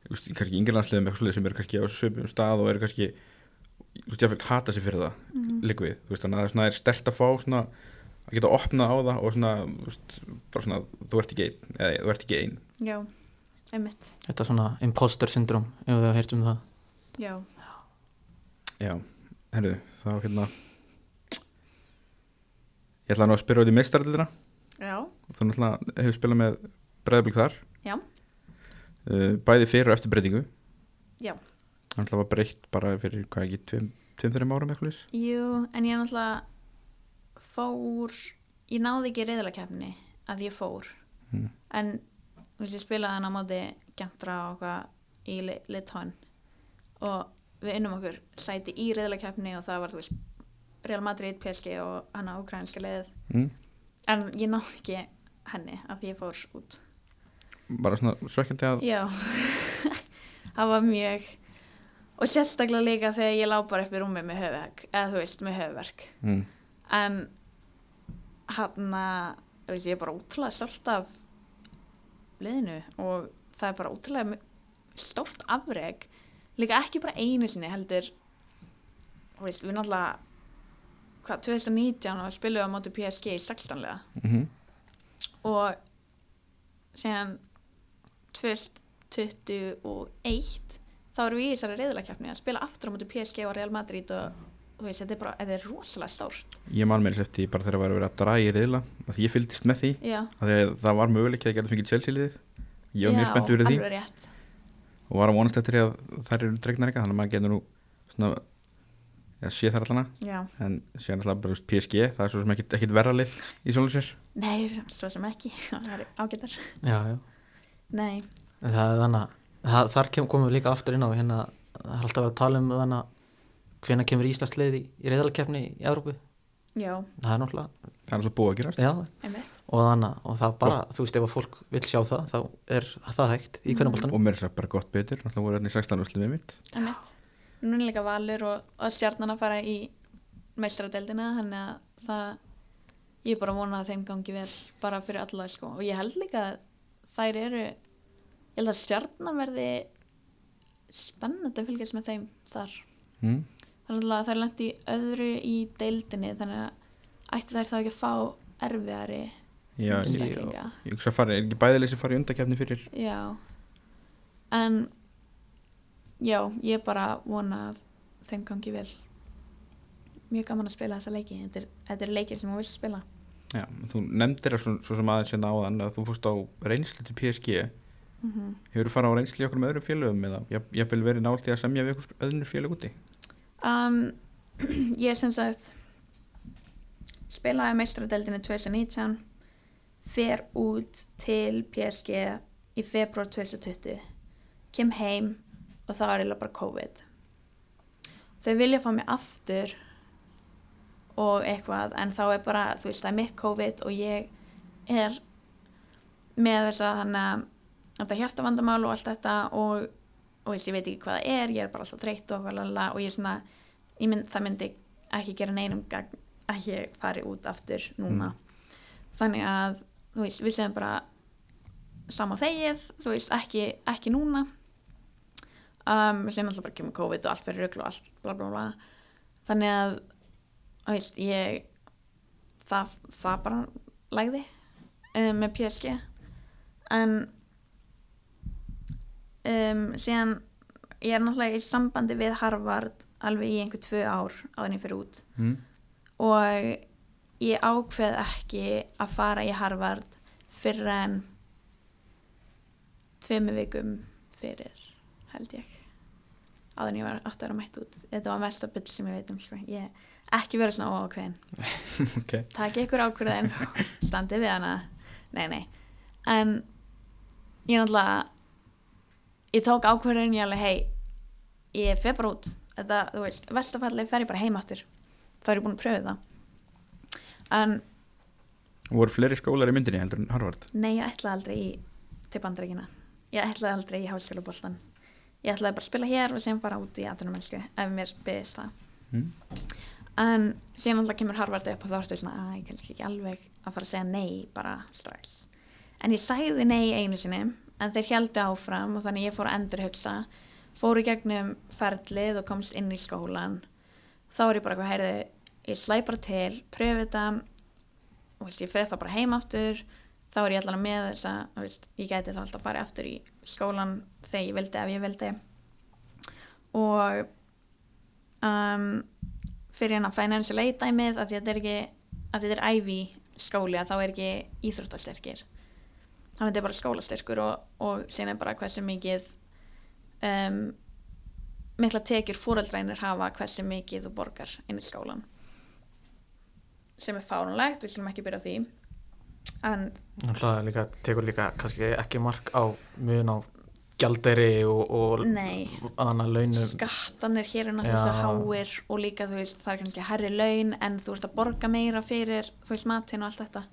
þú veist, kannski yngirlandsliðum eitthvað svoleiðis sem eru kannski á söpum stað og eru kannski þú veist, jáfnvel hata sig fyrir það mm Mhm. liggur við, þú veist, þannig að það er svona er stert að fá svona að geta opnað á það og svona, þú veist, bara svona þú ert ekki einn, eða þú ert ekki einn já, einmitt. Þetta svona imposter syndrom ef við hefum heyrt um það. Já, Já, herru, þá hérna Ég ætla nú að spyrja út í meistaraldina já, Þú náttúrulega hefur spilað með breiðablík þar. Já. uh, Bæði fyrir og eftir breytingu. Já. Það náttúrulega var breytt bara fyrir hvað ekki tveim, tveim þeirra árum eitthvað leys jú, en ég náttúrulega fór ég náði ekki reyðalakefni að ég fór. Mm. en ég spilaði hann á móti gentra og eitthvað í Litáin og við unnum okkur sæti í reyðalakefni og það var veist Real Madrid, PSG og hann á ukrainska leiðið mm. en ég náði ekki henni af því ég fór út Bara svona sökkjandi að Já, það var mjög og sérstaklega líka þegar ég lá bara upp í rúmi með höfuverk eða þú veist með höfuverk mm. en hann að ég er bara útrúlega stolt af liðinu og það er bara mi- stórt afreg líka ekki bara einu sinni heldur veist, við náttúrulega hvað, 2019 og spilum við á móti PSG í 16 lega Mm og síðan 2021 þá erum við í þessari reyðlakeppni að spila aftur á móti PSG og Real Madrid og þú veist, þetta er bara, þetta er rosalega stórt. Ég man mér eftir bara þegar var verið að draga í reyðla að ég fylgdist með því. Já, að að það var möguleik að ég gæti fengið Chelsea liðið. Ég var mjög já, spenntið fyrir því. alveg rétt og var að vonast eftir því að þær eru dregnar eitthvað þannig að maður getur nú svona eða sé þar allana já, en síðan alltaf bara veist, PSG það er svo sem ekkit, ekkit verra lið í sér. Nei, svo sem ekki það er ágættar, já, já. Nei. Það er þannig að það- þar kem, komum við líka aftur inn á hérna, það er alltaf að tala um þannig að hvenær kemur Íslands leið í, í reyðalkeppni í Evrópu já, það er náttúrulega, það er alltaf búið að gerast. Já, einmitt. Og þannig og það bara, þú veist, ef að fólk vil sjá það þá er það hægt í hvernig og mér er það bara gott betur alltaf voru hérna í 16 úrslit við mitt. Einmitt, nú er líka valur og, og stjarnan að fara í meistaradeldina þannig að það ég er bara að vona að þeim gangi vel bara fyrir alla sko. Og ég held líka að þær eru ég held að stjarnan verði spennandi að fylgjast með þeim þar. Mm. Þannig að þær lendi í öðru í deildinni þannig að ætti þær þá ekki að fá erfiðari já, ég, einstaklinga ég hugsa að fara, er ekki bæðileg sem fara í undakefni fyrir? Já. En já, ég bara vona að þeim gangi vel. Mjög gaman að spila þessa leiki. Þetta er, þetta er leikir sem þú vilt spila. Já, þú nefndir það svo, svo sem aðeins hérna áðan að þú fórst á reynslu til PSG mm -hmm. hefur þú farið á reynslu í okkur með öðrum félögum eða jafn- jafnvel verið nált í að semja við okkur öðnur félög úti um, ég sem sagt spilaði meistaradeldinni 2019 fer út til PSG í februar 2020 kem heim og það var eiginlega bara COVID. Þau vilja fá mig aftur og eitthvað en þá er bara, þú veist, það er mitt COVID og ég er með þess að þannig að þetta hjartavandamál og allt þetta og, og ég veit ekki hvað það er, ég er bara alltaf þreytt og, og ég er svona ég mynd, það myndi ekki gera neinum gagn að ég fari út aftur núna. Þannig að þú veist, við segjum bara sama þegið, þú veist, ekki, ekki núna. Um, við segjum alltaf bara kemur COVID og allt verið rugl og allt bla bla bla. Þannig að þú veist, ég það, það bara lægði um, með PSG en um, síðan ég er náttúrulega í sambandi við Harvard alveg í einhver tvö ár en ég fyrir út. Mm. og ég ákveð ekki að fara í Harvard fyrir en tveimu vikum fyrir held ég. Áður en ég var aftur að vera mætt út. Þetta var mesta byll sem ég veit um sko. ég ekki verið svona óákveðin. Ok, takk ykkur ákveðin standið við hana. Nei nei. En ég náttúrulega ég tók ákveðin ég alveg hei ég fer bara út. Þetta, þú veist, vestafalli fer ég bara heim aftur. Þá er ég búin að pröfa það. En voru fleiri skólar í myndinni heldur en Harvard? Nei, ég ætlaði aldrei í, til bandaríkina ég ætlaði aldrei í háskólaboltan ég ætlaði bara að spila hér og sem fara út í atvinnumensku ef mér byggðist það. Mm. en síðan alltaf kemur Harvard upp og þá ertu svona að ég kannski ekki alveg að fara að segja nei bara strax. En ég sagði nei einu sinni en þeir heldu áfram og þannig ég fór að endur hugsa fór í gegnum ferlið og komst inn í skólan þá er ég bara eitthvað heyrðu ég slæ bara til, pröfu þetta. Og veist, ég fer þá bara heim aftur. Þá er ég allavega með þess að veist, ég gæti þá alltaf farið aftur í skólan þegar ég vildi ef ég vildi. Og um, fyrir hérna financial aid dæmið að þetta er ekki að þetta er ævi skóli að þá er ekki íþróttastyrkir þannig að þetta er bara skólastyrkur og, og síðan er bara hversu mikið um, mikla tekjur fóröldrænir hafa hversu mikið þú borgar inn í skólan sem er fárunlegt, við slum ekki byrja á því. En Það líka, tekur líka kannski ekki mark á mun á gjalderi og, og annað launum. Skattanir hér er náttúrulega Já. svo háir og líka þú veist það er kannski herri laun en þú ert að borga meira fyrir þú veist matinn og allt þetta.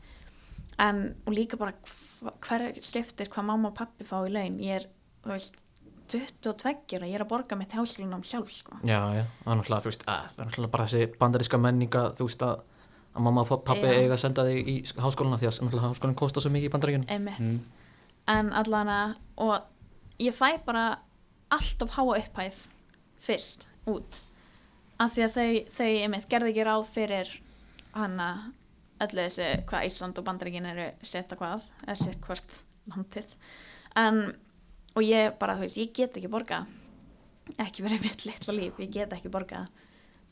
En og líka bara hver skiptir hvað mamma og pappi fá í laun. Ég er þú veist 22 ára ég er að borga mitt háskólanám sjálf sko. Já, já, það er náttúrulega, þú veist, að, það er náttúrulega bara þessi bandaríska menninga, þú veist að að mamma og pa- pabbi Já. eiga að senda þig í sk- háskólana því að náttúrulega háskólinn kostar svo mikið í bandaríkjunum. Einmitt. Mm. en allana og ég fæ bara allt of háa upphæð fyrst út. Af því að þau, þau einmitt gerði ekki ráð fyrir hana öllu þessu hvað Ísland og Bandaríkin eru setta hvað, eða sett hvort landið. En og ég bara, þú veist, ég get ekki borga ekki verið mitt litla líf ég get ekki borga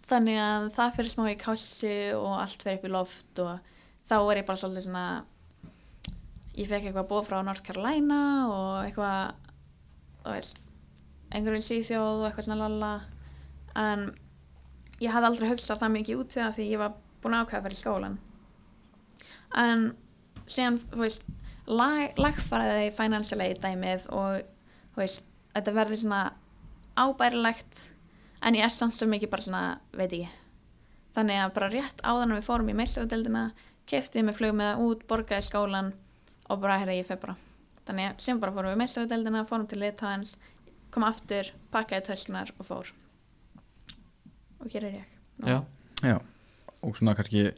þannig að það fyrir smá í kási og allt fyrir upp í loft og þá er ég bara svolítið svona ég fekk eitthvað búið frá North Carolina og eitthvað þú veist, einhverjum síðsjóð og eitthvað svona lalla. En ég hafði aldrei hugsað það mikið út þegar því ég var búin að ákveða að fara í skólan en síðan, þú veist lag, lagfæraði financially dæmið og þú veist, þetta verði svona ábærilegt en ég er samt svo mikið bara svona, veit ekki. Þannig að bara rétt áðan við fórum í meistaradeldina, keftiði mig flug með það út, borgaði skólan og bara hérna ég fer bara þannig að sem bara fórum við meistaradeldina, fórum til liðtáðans kom aftur, pakkaði töskunar og fór. Og hér er ég. Já, Já, og svona kannski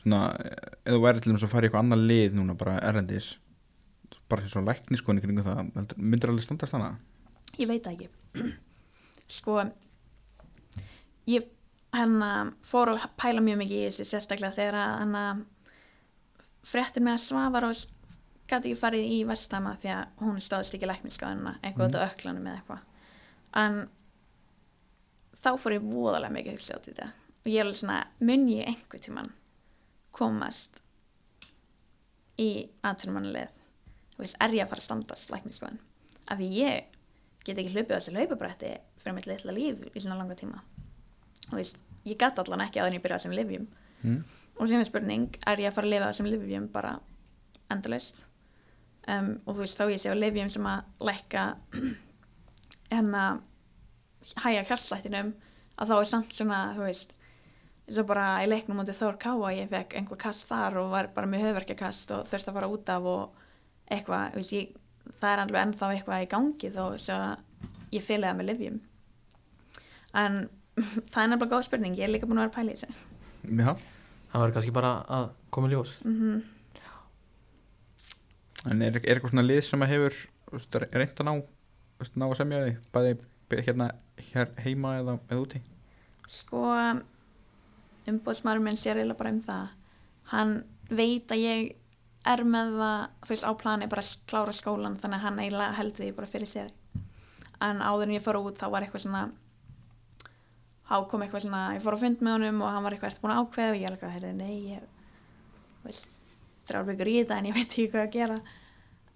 svona, eða þú væri til þess að fara í eitthvað annað lið núna bara erlendis bara því svo lækniskoni kringu það myndir alveg standast hana? Ég veit það ekki. Sko Ég hennar fór að pæla mjög mikið í þessu sérstaklega þegar að hennar fréttir með að Svavar og gæti ekki farið í Vestama því að hún stóðist ekki lækniskáðuna eitthvað Mm. á öklanum eða eitthvað. En þá fór ég voðalega mikið að hugsa í þetta. Og ég er alveg svona, mun ég einhver tíman komast í aðturumannulegð þú veist, er ég að fara að standast lækniskáðan af því ég get ekki hlupið á þessu laupabrætti fyrir mitt litla líf í svona langa tíma. Þú veist, ég gæti allan ekki að ég byrja þessum livjum mm. og síðan er spurning, er ég að fara að lifa þessum livjum bara endalaust? Um, og þú veist, þá ég sé á livjum sem að lækka hérna hæja kjálslættinum að þá er samt svona, þú veist eins og bara í leiknum mútið Þór Káa ég fekk einhver kast þar og var bara með höfverkjakast og þurfti að fara út af og eitthvað, veist, ég, það er alveg ennþá eitthvað í gangi þó svo að ég fylgði það með livjum en það er nefnilega góð spurning, ég er líka búin að vera að pæla í þessu. Já, það var kannski bara að koma í ljós. Mm en er, er eitthvað svona lið sem að hefur reynd að ná, ná að semja því bæði hérna hér heima eða, eða úti? Sko umbóðsmaður minn sér eiginlega bara um það. Hann veit að ég er með það, þú veist, á plani bara að klára skólan, þannig að hann eiginlega heldur því bara fyrir sér. En áður en ég fór út þá var eitthvað svona þá kom eitthvað svona, ég fór á fund með honum og hann var eitthvað eftir búin að ákveða? Og ég alveg, heyrði, nei, ég þú veist, þrjár vikur í þetta en ég veit ekki hvað að gera.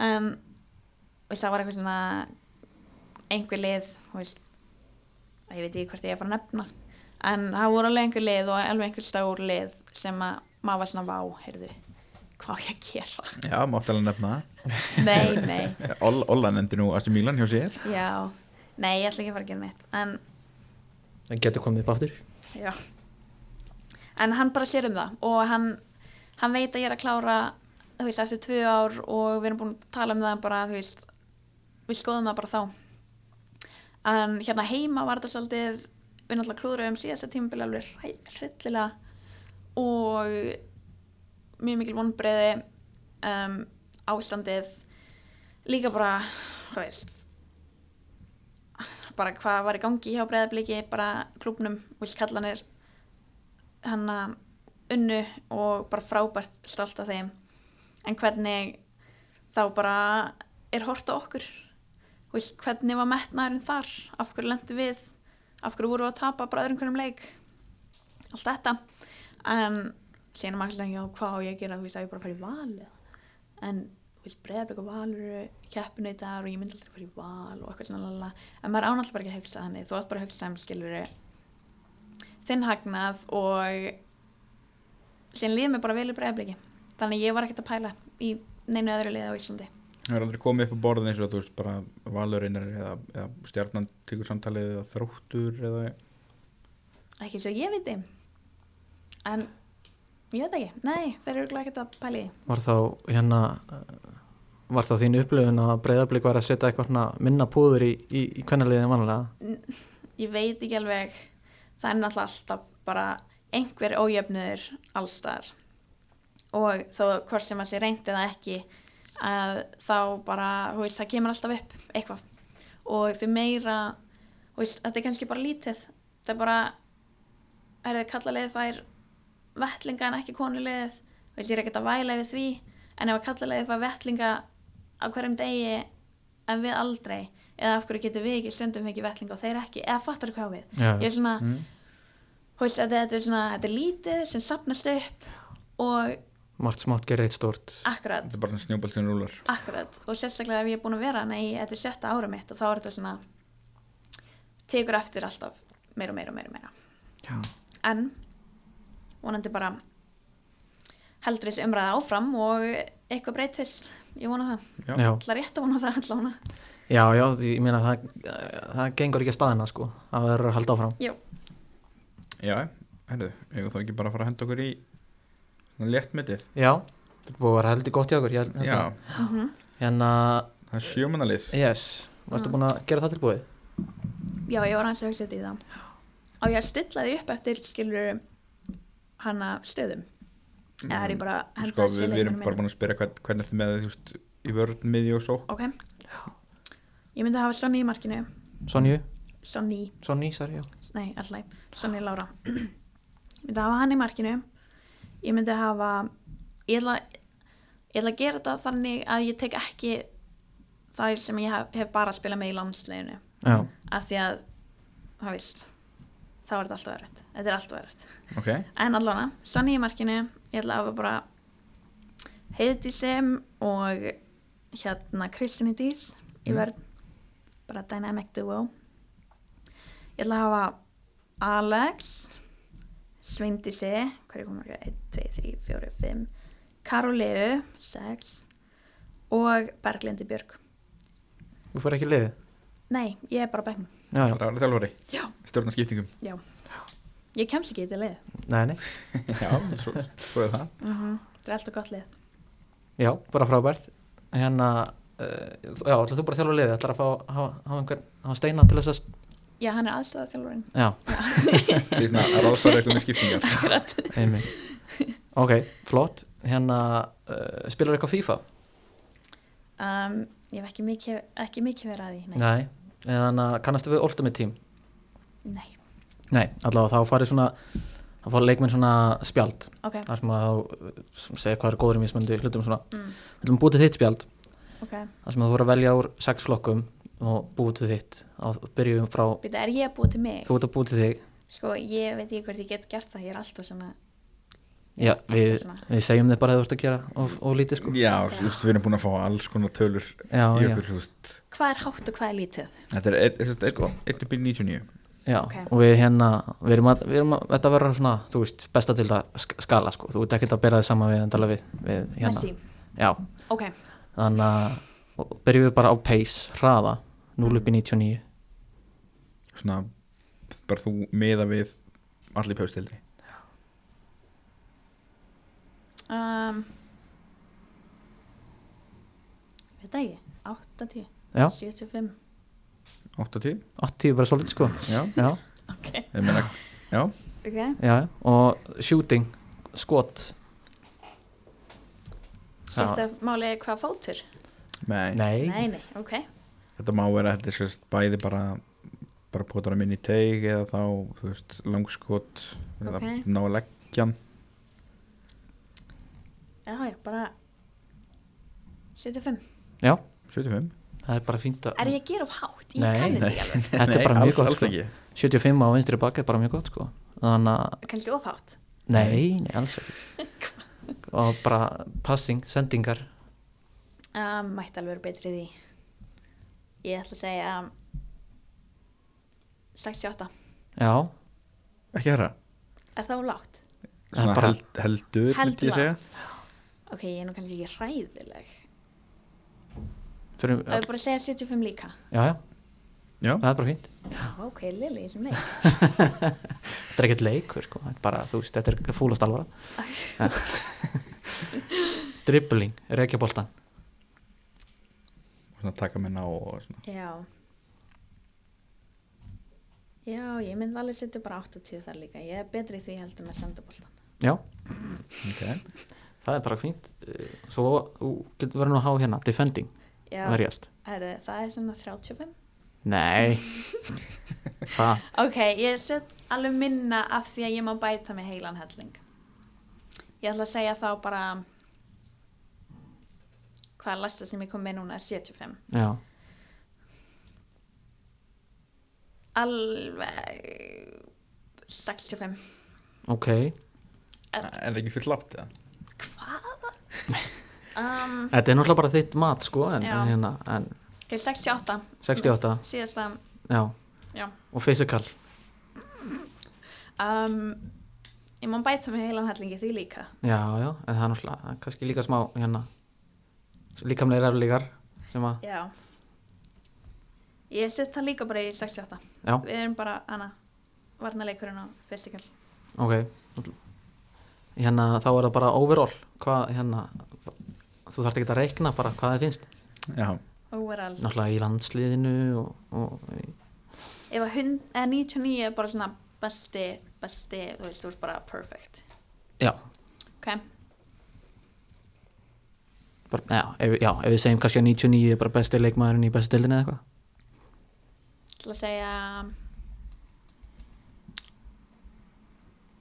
En það var eitthvað svona einhver lið, veist ég veit ekki hvort ég er að fara að nefna en það voru alveg einhver lið og alveg einhver stór lið sem að maður var svona vá, heyrðu, hvað ég að gera? Já, mátt alveg nefna nei, nei, það Olla, Olla nefndi nú Asi Milan hjá sér. Já. Nei, ég ætla ekki að fara að gera neitt. En það getur komið upp aftur? Já. En hann bara sér um það og hann, hann veit að ég er að klára þú veist, eftir tvö ár og við erum búin að tala um það bara, þú veist við skoðum það bara þá. En hérna heima var þetta svolítið við náttúrulega klúðruðum síðasta tímabili alveg hryllilega og mjög mikil vonbreiði um, ástandið líka bara, þú veist bara hvað var í gangi hjá breyðabliki bara klúbnum og skallanir hann unnu og bara frábært stolt af þeim. En hvernig þá bara er hort á okkur? Hvernig var metnaðurinn þar? Af hverju lendi við af hverju voru að tapa bara öðrum hverjum leik? Allt þetta. En er maður ekki á hvað á ég gera? Þú veist að ég bara fara í val en þú veist breyðablik og val eru keppinu í dag og ég myndi aldrei fara í val og eitthvað svona lala en maður ánallt bara ekki að hugsa þannig. Þú átt bara að hugsa um skilur þinn hagnað og síðan líður mér bara vel í breyðabliki þannig ég var ekkert að pæla í neinu öðru liði á Íslandi Það er aldrei komið upp á borðin eins og þú veist bara valurinnir eða, eða stjarnan tekur samtalið eða þróttur eða ekki svo ég viti. En ég veit ekki, nei þeir eru ekkert að pæla í því. Var þá hérna uh, var þá þín upplifun að breyðablík var að setja eitthvað minna púður í, í, í kvennaliðin vanlega ég veit ekki alveg. Það er náttúrulega alltaf bara einhver ójöfnuður allstar og þó hvort sem að sé reyndi það ekki að þá bara, þú veist, það kemur alltaf upp eitthvað. Og því meira, þú veist, þetta er kannski bara lítið. Það er bara er þið kallaliðið fær vettlinga en ekki konuliðið þú veist, ég er ekkert að væla yfir því. En ef að kallaliðið fær vettlinga á hverjum degi en við aldrei eða af hverju getum við ekki stundum ekki vettlinga og þeir ekki, eða fattar hvað við? Já. ég er svona, mm. þú veist, þetta, þetta er svona þetta er lítið sem sapnast upp og margt smátt gerir eitt stort akkurat. Þetta er bara svona snjóbalt sem rúlar. Akkurat, og sérstaklega ef ég er búin að vera hana í þetta er sjötta ára mitt og þá er þetta svona tekur eftir alltaf meira og meira og meira, og meira. Já. en vonandi bara heldur þessi umræða áfram og eitthvað breytist. Ég vona það, Já. Já, ætla rétt að vona það allavega já, já ég meina það, það gengur ekki að staðina sko. Það verður að halda áfram. Já, herðu, ég þá ekki bara að fara að henda okkur í léttmetið. Já, þetta er búið að vera heldur gott í okkur held Já, að- mm Hérna, það er sjömanalið yes, varstu búin að gera það tilbúið? já, ég var aðeins að hugsa þetta í það. Á ég að stilla því upp eftir skilur hana stöðum. Eða er ég bara að henda Sko, þessi við, við erum bara búin að spyrja hvern, hvernig ertu með þú veist, í vörð, miðju og sók ok. Ég myndi hafa Sonny í markinu. Sonju, Sonny, Sonny, sorry, já. Nei, alltaf. Sonny Lára. Ég myndi hafa hann í markinu ég myndi hafa ég ætla, ég ætla að gera þetta þannig að ég tek ekki það sem ég hef, hef bara að spila með í landsleginu af því að það veist þá er þetta alltaf verið þetta er alltaf verið Ok, en allavega, Sonny í markinu ég ætla að hafa bara heiði sem og hérna Kristina Dís í Mm. verð bara dynamic duo. Ég ætla að hafa Alex Sveindísi hvað er komið 1, 2, 3, 4, 5 Karoleu 6 og Berglindi Björg þú fyrir ekki liðið? nei, ég er bara bæknum Já, já, það er þjálfari? Já. Stjórna skiptingum ég kemst ekki í þetta lið. Nei, nei. Já, svo, svo er það. Þetta er alltaf gott lið. Já, bara frábært. Hérna, uh, já, ætlar þú bara að þjálfa liðið? Ætlar að fá, hafa, hafa einhver hafa steina til þess að, já, hann er aðstæða þjálfurinn já, Því svona að ráðfæra eitthvað með skiptingar. Akkurat. Einmitt. Ok, flott. Hérna, uh, spilar eitthvað FIFA? um, ég hef ekki mikið, ekki mikið verið að því nei, Nei, eða kannastu við Ultimate Team? nei. Nei, allavega þá farið svona þá farið leikmenn svona spjald. Ok, þar sem að þá segja hvað er góður í mismöndi hlutum svona, mm. að búið til þitt spjald. Ok. Þar sem að þú voru að velja úr sex flokkum og búið til þitt. Og byrjum frá, Býta, er ég að búa til mig? þú ert að búið til þig. Sko, ég veit ekki hvort ég get gert það, ég er alltaf svona Já, við, alltaf svona. við segjum þið bara að þú ert að gera og, og lítið sko. Já, þú veist, við erum búin að fá alls konar tölur Já, í já, okkur, Hvað er hátt og hvað er lítið? Þetta er eitt- eitt- eitt- Sko. 1.99 já Ok. og við hérna við erum að, við erum að þetta verður svona, þú veist, besta til það sk- skala sko, þú ert ekkert að bera þið saman við endala við, við hérna, já, ok. Þannig að og byrjum við bara á pace, hraða 0 upp í 99 Svona, bara þú meða við allir pjóstildri um, Veit það ekki 80, já, 75 80, 80 er bara svolítið sko. Já, já, Ok, meina Já, ok. Já, og shooting skot. Sérst að máli hvað fótur? Nei, nei, Nei, nei, ok. Þetta má vera, þetta er sérst bæði bara bara potar að minni teig eða þá, þú veist, langskot eða Ok. ná að leggja hann. Já, já, bara 75 já, 75 það er bara fínt að Er ég að gera of hátt? Ég Nei, kann þetta nei. ekki alveg. Þetta er bara mjög gott sko. ekki. 75 á vinstri bak er bara mjög gott sko. Þannig að, Kannski of hátt? Nei, nei, alls ekki. Og bara passing, sendingar um, Mætti alveg vera betri í því. Ég ætla að segja 68 já, Ekki herra Er það of lágt? Svona bara- held, heldur, myndi Heldur ég segja Ok, ég er nú kannski ekki ræðileg fyrir, Það er bara að segja 75 líka. Já, já, Já, það er bara fínt. Ok, Lili, sem leik. Þetta er ekkert leikur sko, þetta er bara, þú veist, þetta er fúlast alvara. Dribbling, reykja boltan svona taka mig ná og svona. Já. Já, ég myndi alveg setja bara 80 þar líka. Ég er betri í því heldur með sendaboltan já, Ok, það er bara fínt. Eh, svo þú getur verið nú að há hérna defending, Já, verjast. Það er svona 35 nei. Ok, ég set alveg minna af því að ég má bæta með heilan helling. Ég ætla að segja þá bara hvað er lasta sem ég kom með núna er 75 já. Alveg 65 ok, er það ekki fyrir látt eða? um, þetta er náttúrulega bara þitt mat sko, en, en hérna en Ok, 68 68, Síðasta, já, já. Og physical um, ég má bæta mig heilan hellingi því líka. Já, já, en það er náttúrulega kannski líka smá hérna líkamlega erflíkar sem að, já. Ég set það líka bara í 68 já, við erum bara hana varnaleikurinn á physical. Ok. Hérna þá er það bara overall. Hvað hérna þú þarft ekki að reikna bara hvað það finnst. Já, overall. Náttúrulega í landsliðinu og, og ef að hund, eða 99 er bara svona besti, besti, þú veist, þú veist bara perfect. Já, ok, bara, já, ef, já, ef við segjum kannski að 99 er bara besti leikmaðurinn í bestu dildinni eða eitthvað. Til að segja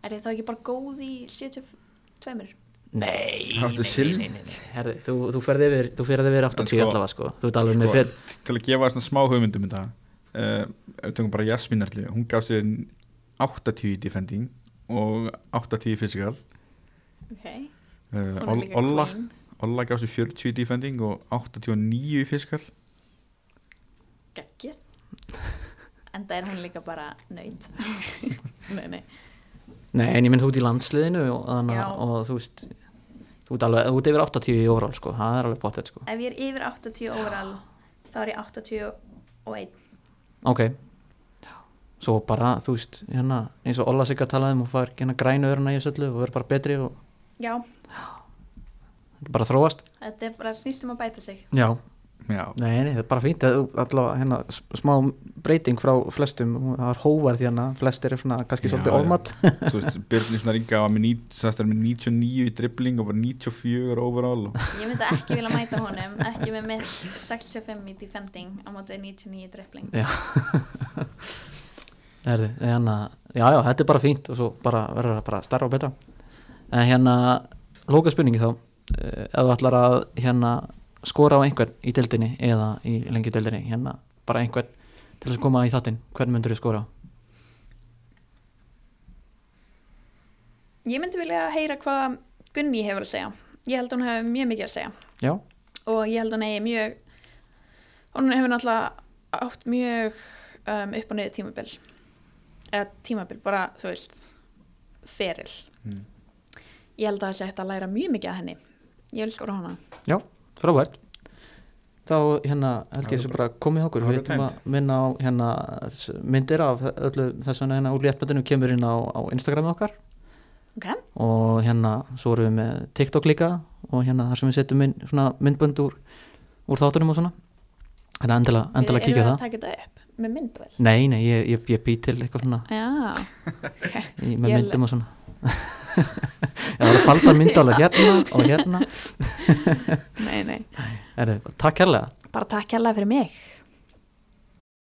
er ég þá ekki bara góð í 72 Nei, nei, nei, nei, nei. Herði, þú, þú ferði yfir, þú ferði yfir 80 sko- allavega sko, þú ert alveg með sko, breytt til að gefa svona smá hugmyndum þetta uh, ef við tökum bara Jasmín Erli hún gaf sér 80 í defending og 80 í physical. Ok, uh, Olla, Olla gaf sér 40 í defending og 89 í physical geggið en það er hún líka bara nöyt nei, nei. Nei, en ég minn þú ert í landsliðinu og, að- og þú veist þú ert alveg, þú ert yfir 80 í overall sko, það er alveg bóttið sko. Ef ég er yfir 80 overall þá er ég 80 og 1 Ok. Svo bara, þú veist, hérna eins og Olla Sigga talaði um og fær hérna grænu örna í þessu öllu og verður bara betri og já, bara að þróast. Þetta er bara snýstum að bæta sig. Já, Já, nei, nei, það er bara fínt. Allavega hérna smá breyting frá flestum, það er hóvar því hérna. Flestir er svona kannski Já, svolítið veist, Byrni svona ringa var með, ní- sagðist vera með 99 í dribbling og bara 94 overall og ég myndi ekki vilja mæta honum ekki með mitt 65 í defending á móti 99 í dribbling. Já. Erði, hérna, já, já, þetta er bara fínt og svo bara verður það bara starra og betra. En hérna, lóka spurningi þá eh, ef þú ætlar að hérna skora á einhvern í deildinni eða í lengi deildinni, hérna bara einhvern til þess að koma í þáttinn, hvern myndur þú skora á? ég myndi vilja heyra hvað Gunni hefur að segja. Ég held að hún hefur mjög mikið að segja. Já, og ég held að hún eigi mjög hún hefur náttúrulega átt mjög um, upp og niður tímabil. Eða tímabil, bara þú veist feril. Mm. ég held að það sé hægt að læra mjög mikið að henni ég vil skora hana. Já, frábært. Þá hérna held ég Það sem er bara komið okkur, það við er ætlum að minna á hérna myndir af öllu þess vegna hérna úr léttmættinu kemur inn á, á Instagrami okkar. Ok, og hérna svo erum við með TikTok líka og hérna þar sem við setjum inn svona myndbönd úr, úr þáttunum og svona. Þannig að endilega, endilega kíkja á Erum við það. að taka þetta upp með myndvel nei, nei, ég, ég, ég bý til eitthvað svona já, í, með myndum og svona ég var að falda myndalega hérna og hérna. Nei, nei. Er, takk kærlega. Bara takk hérlega fyrir mig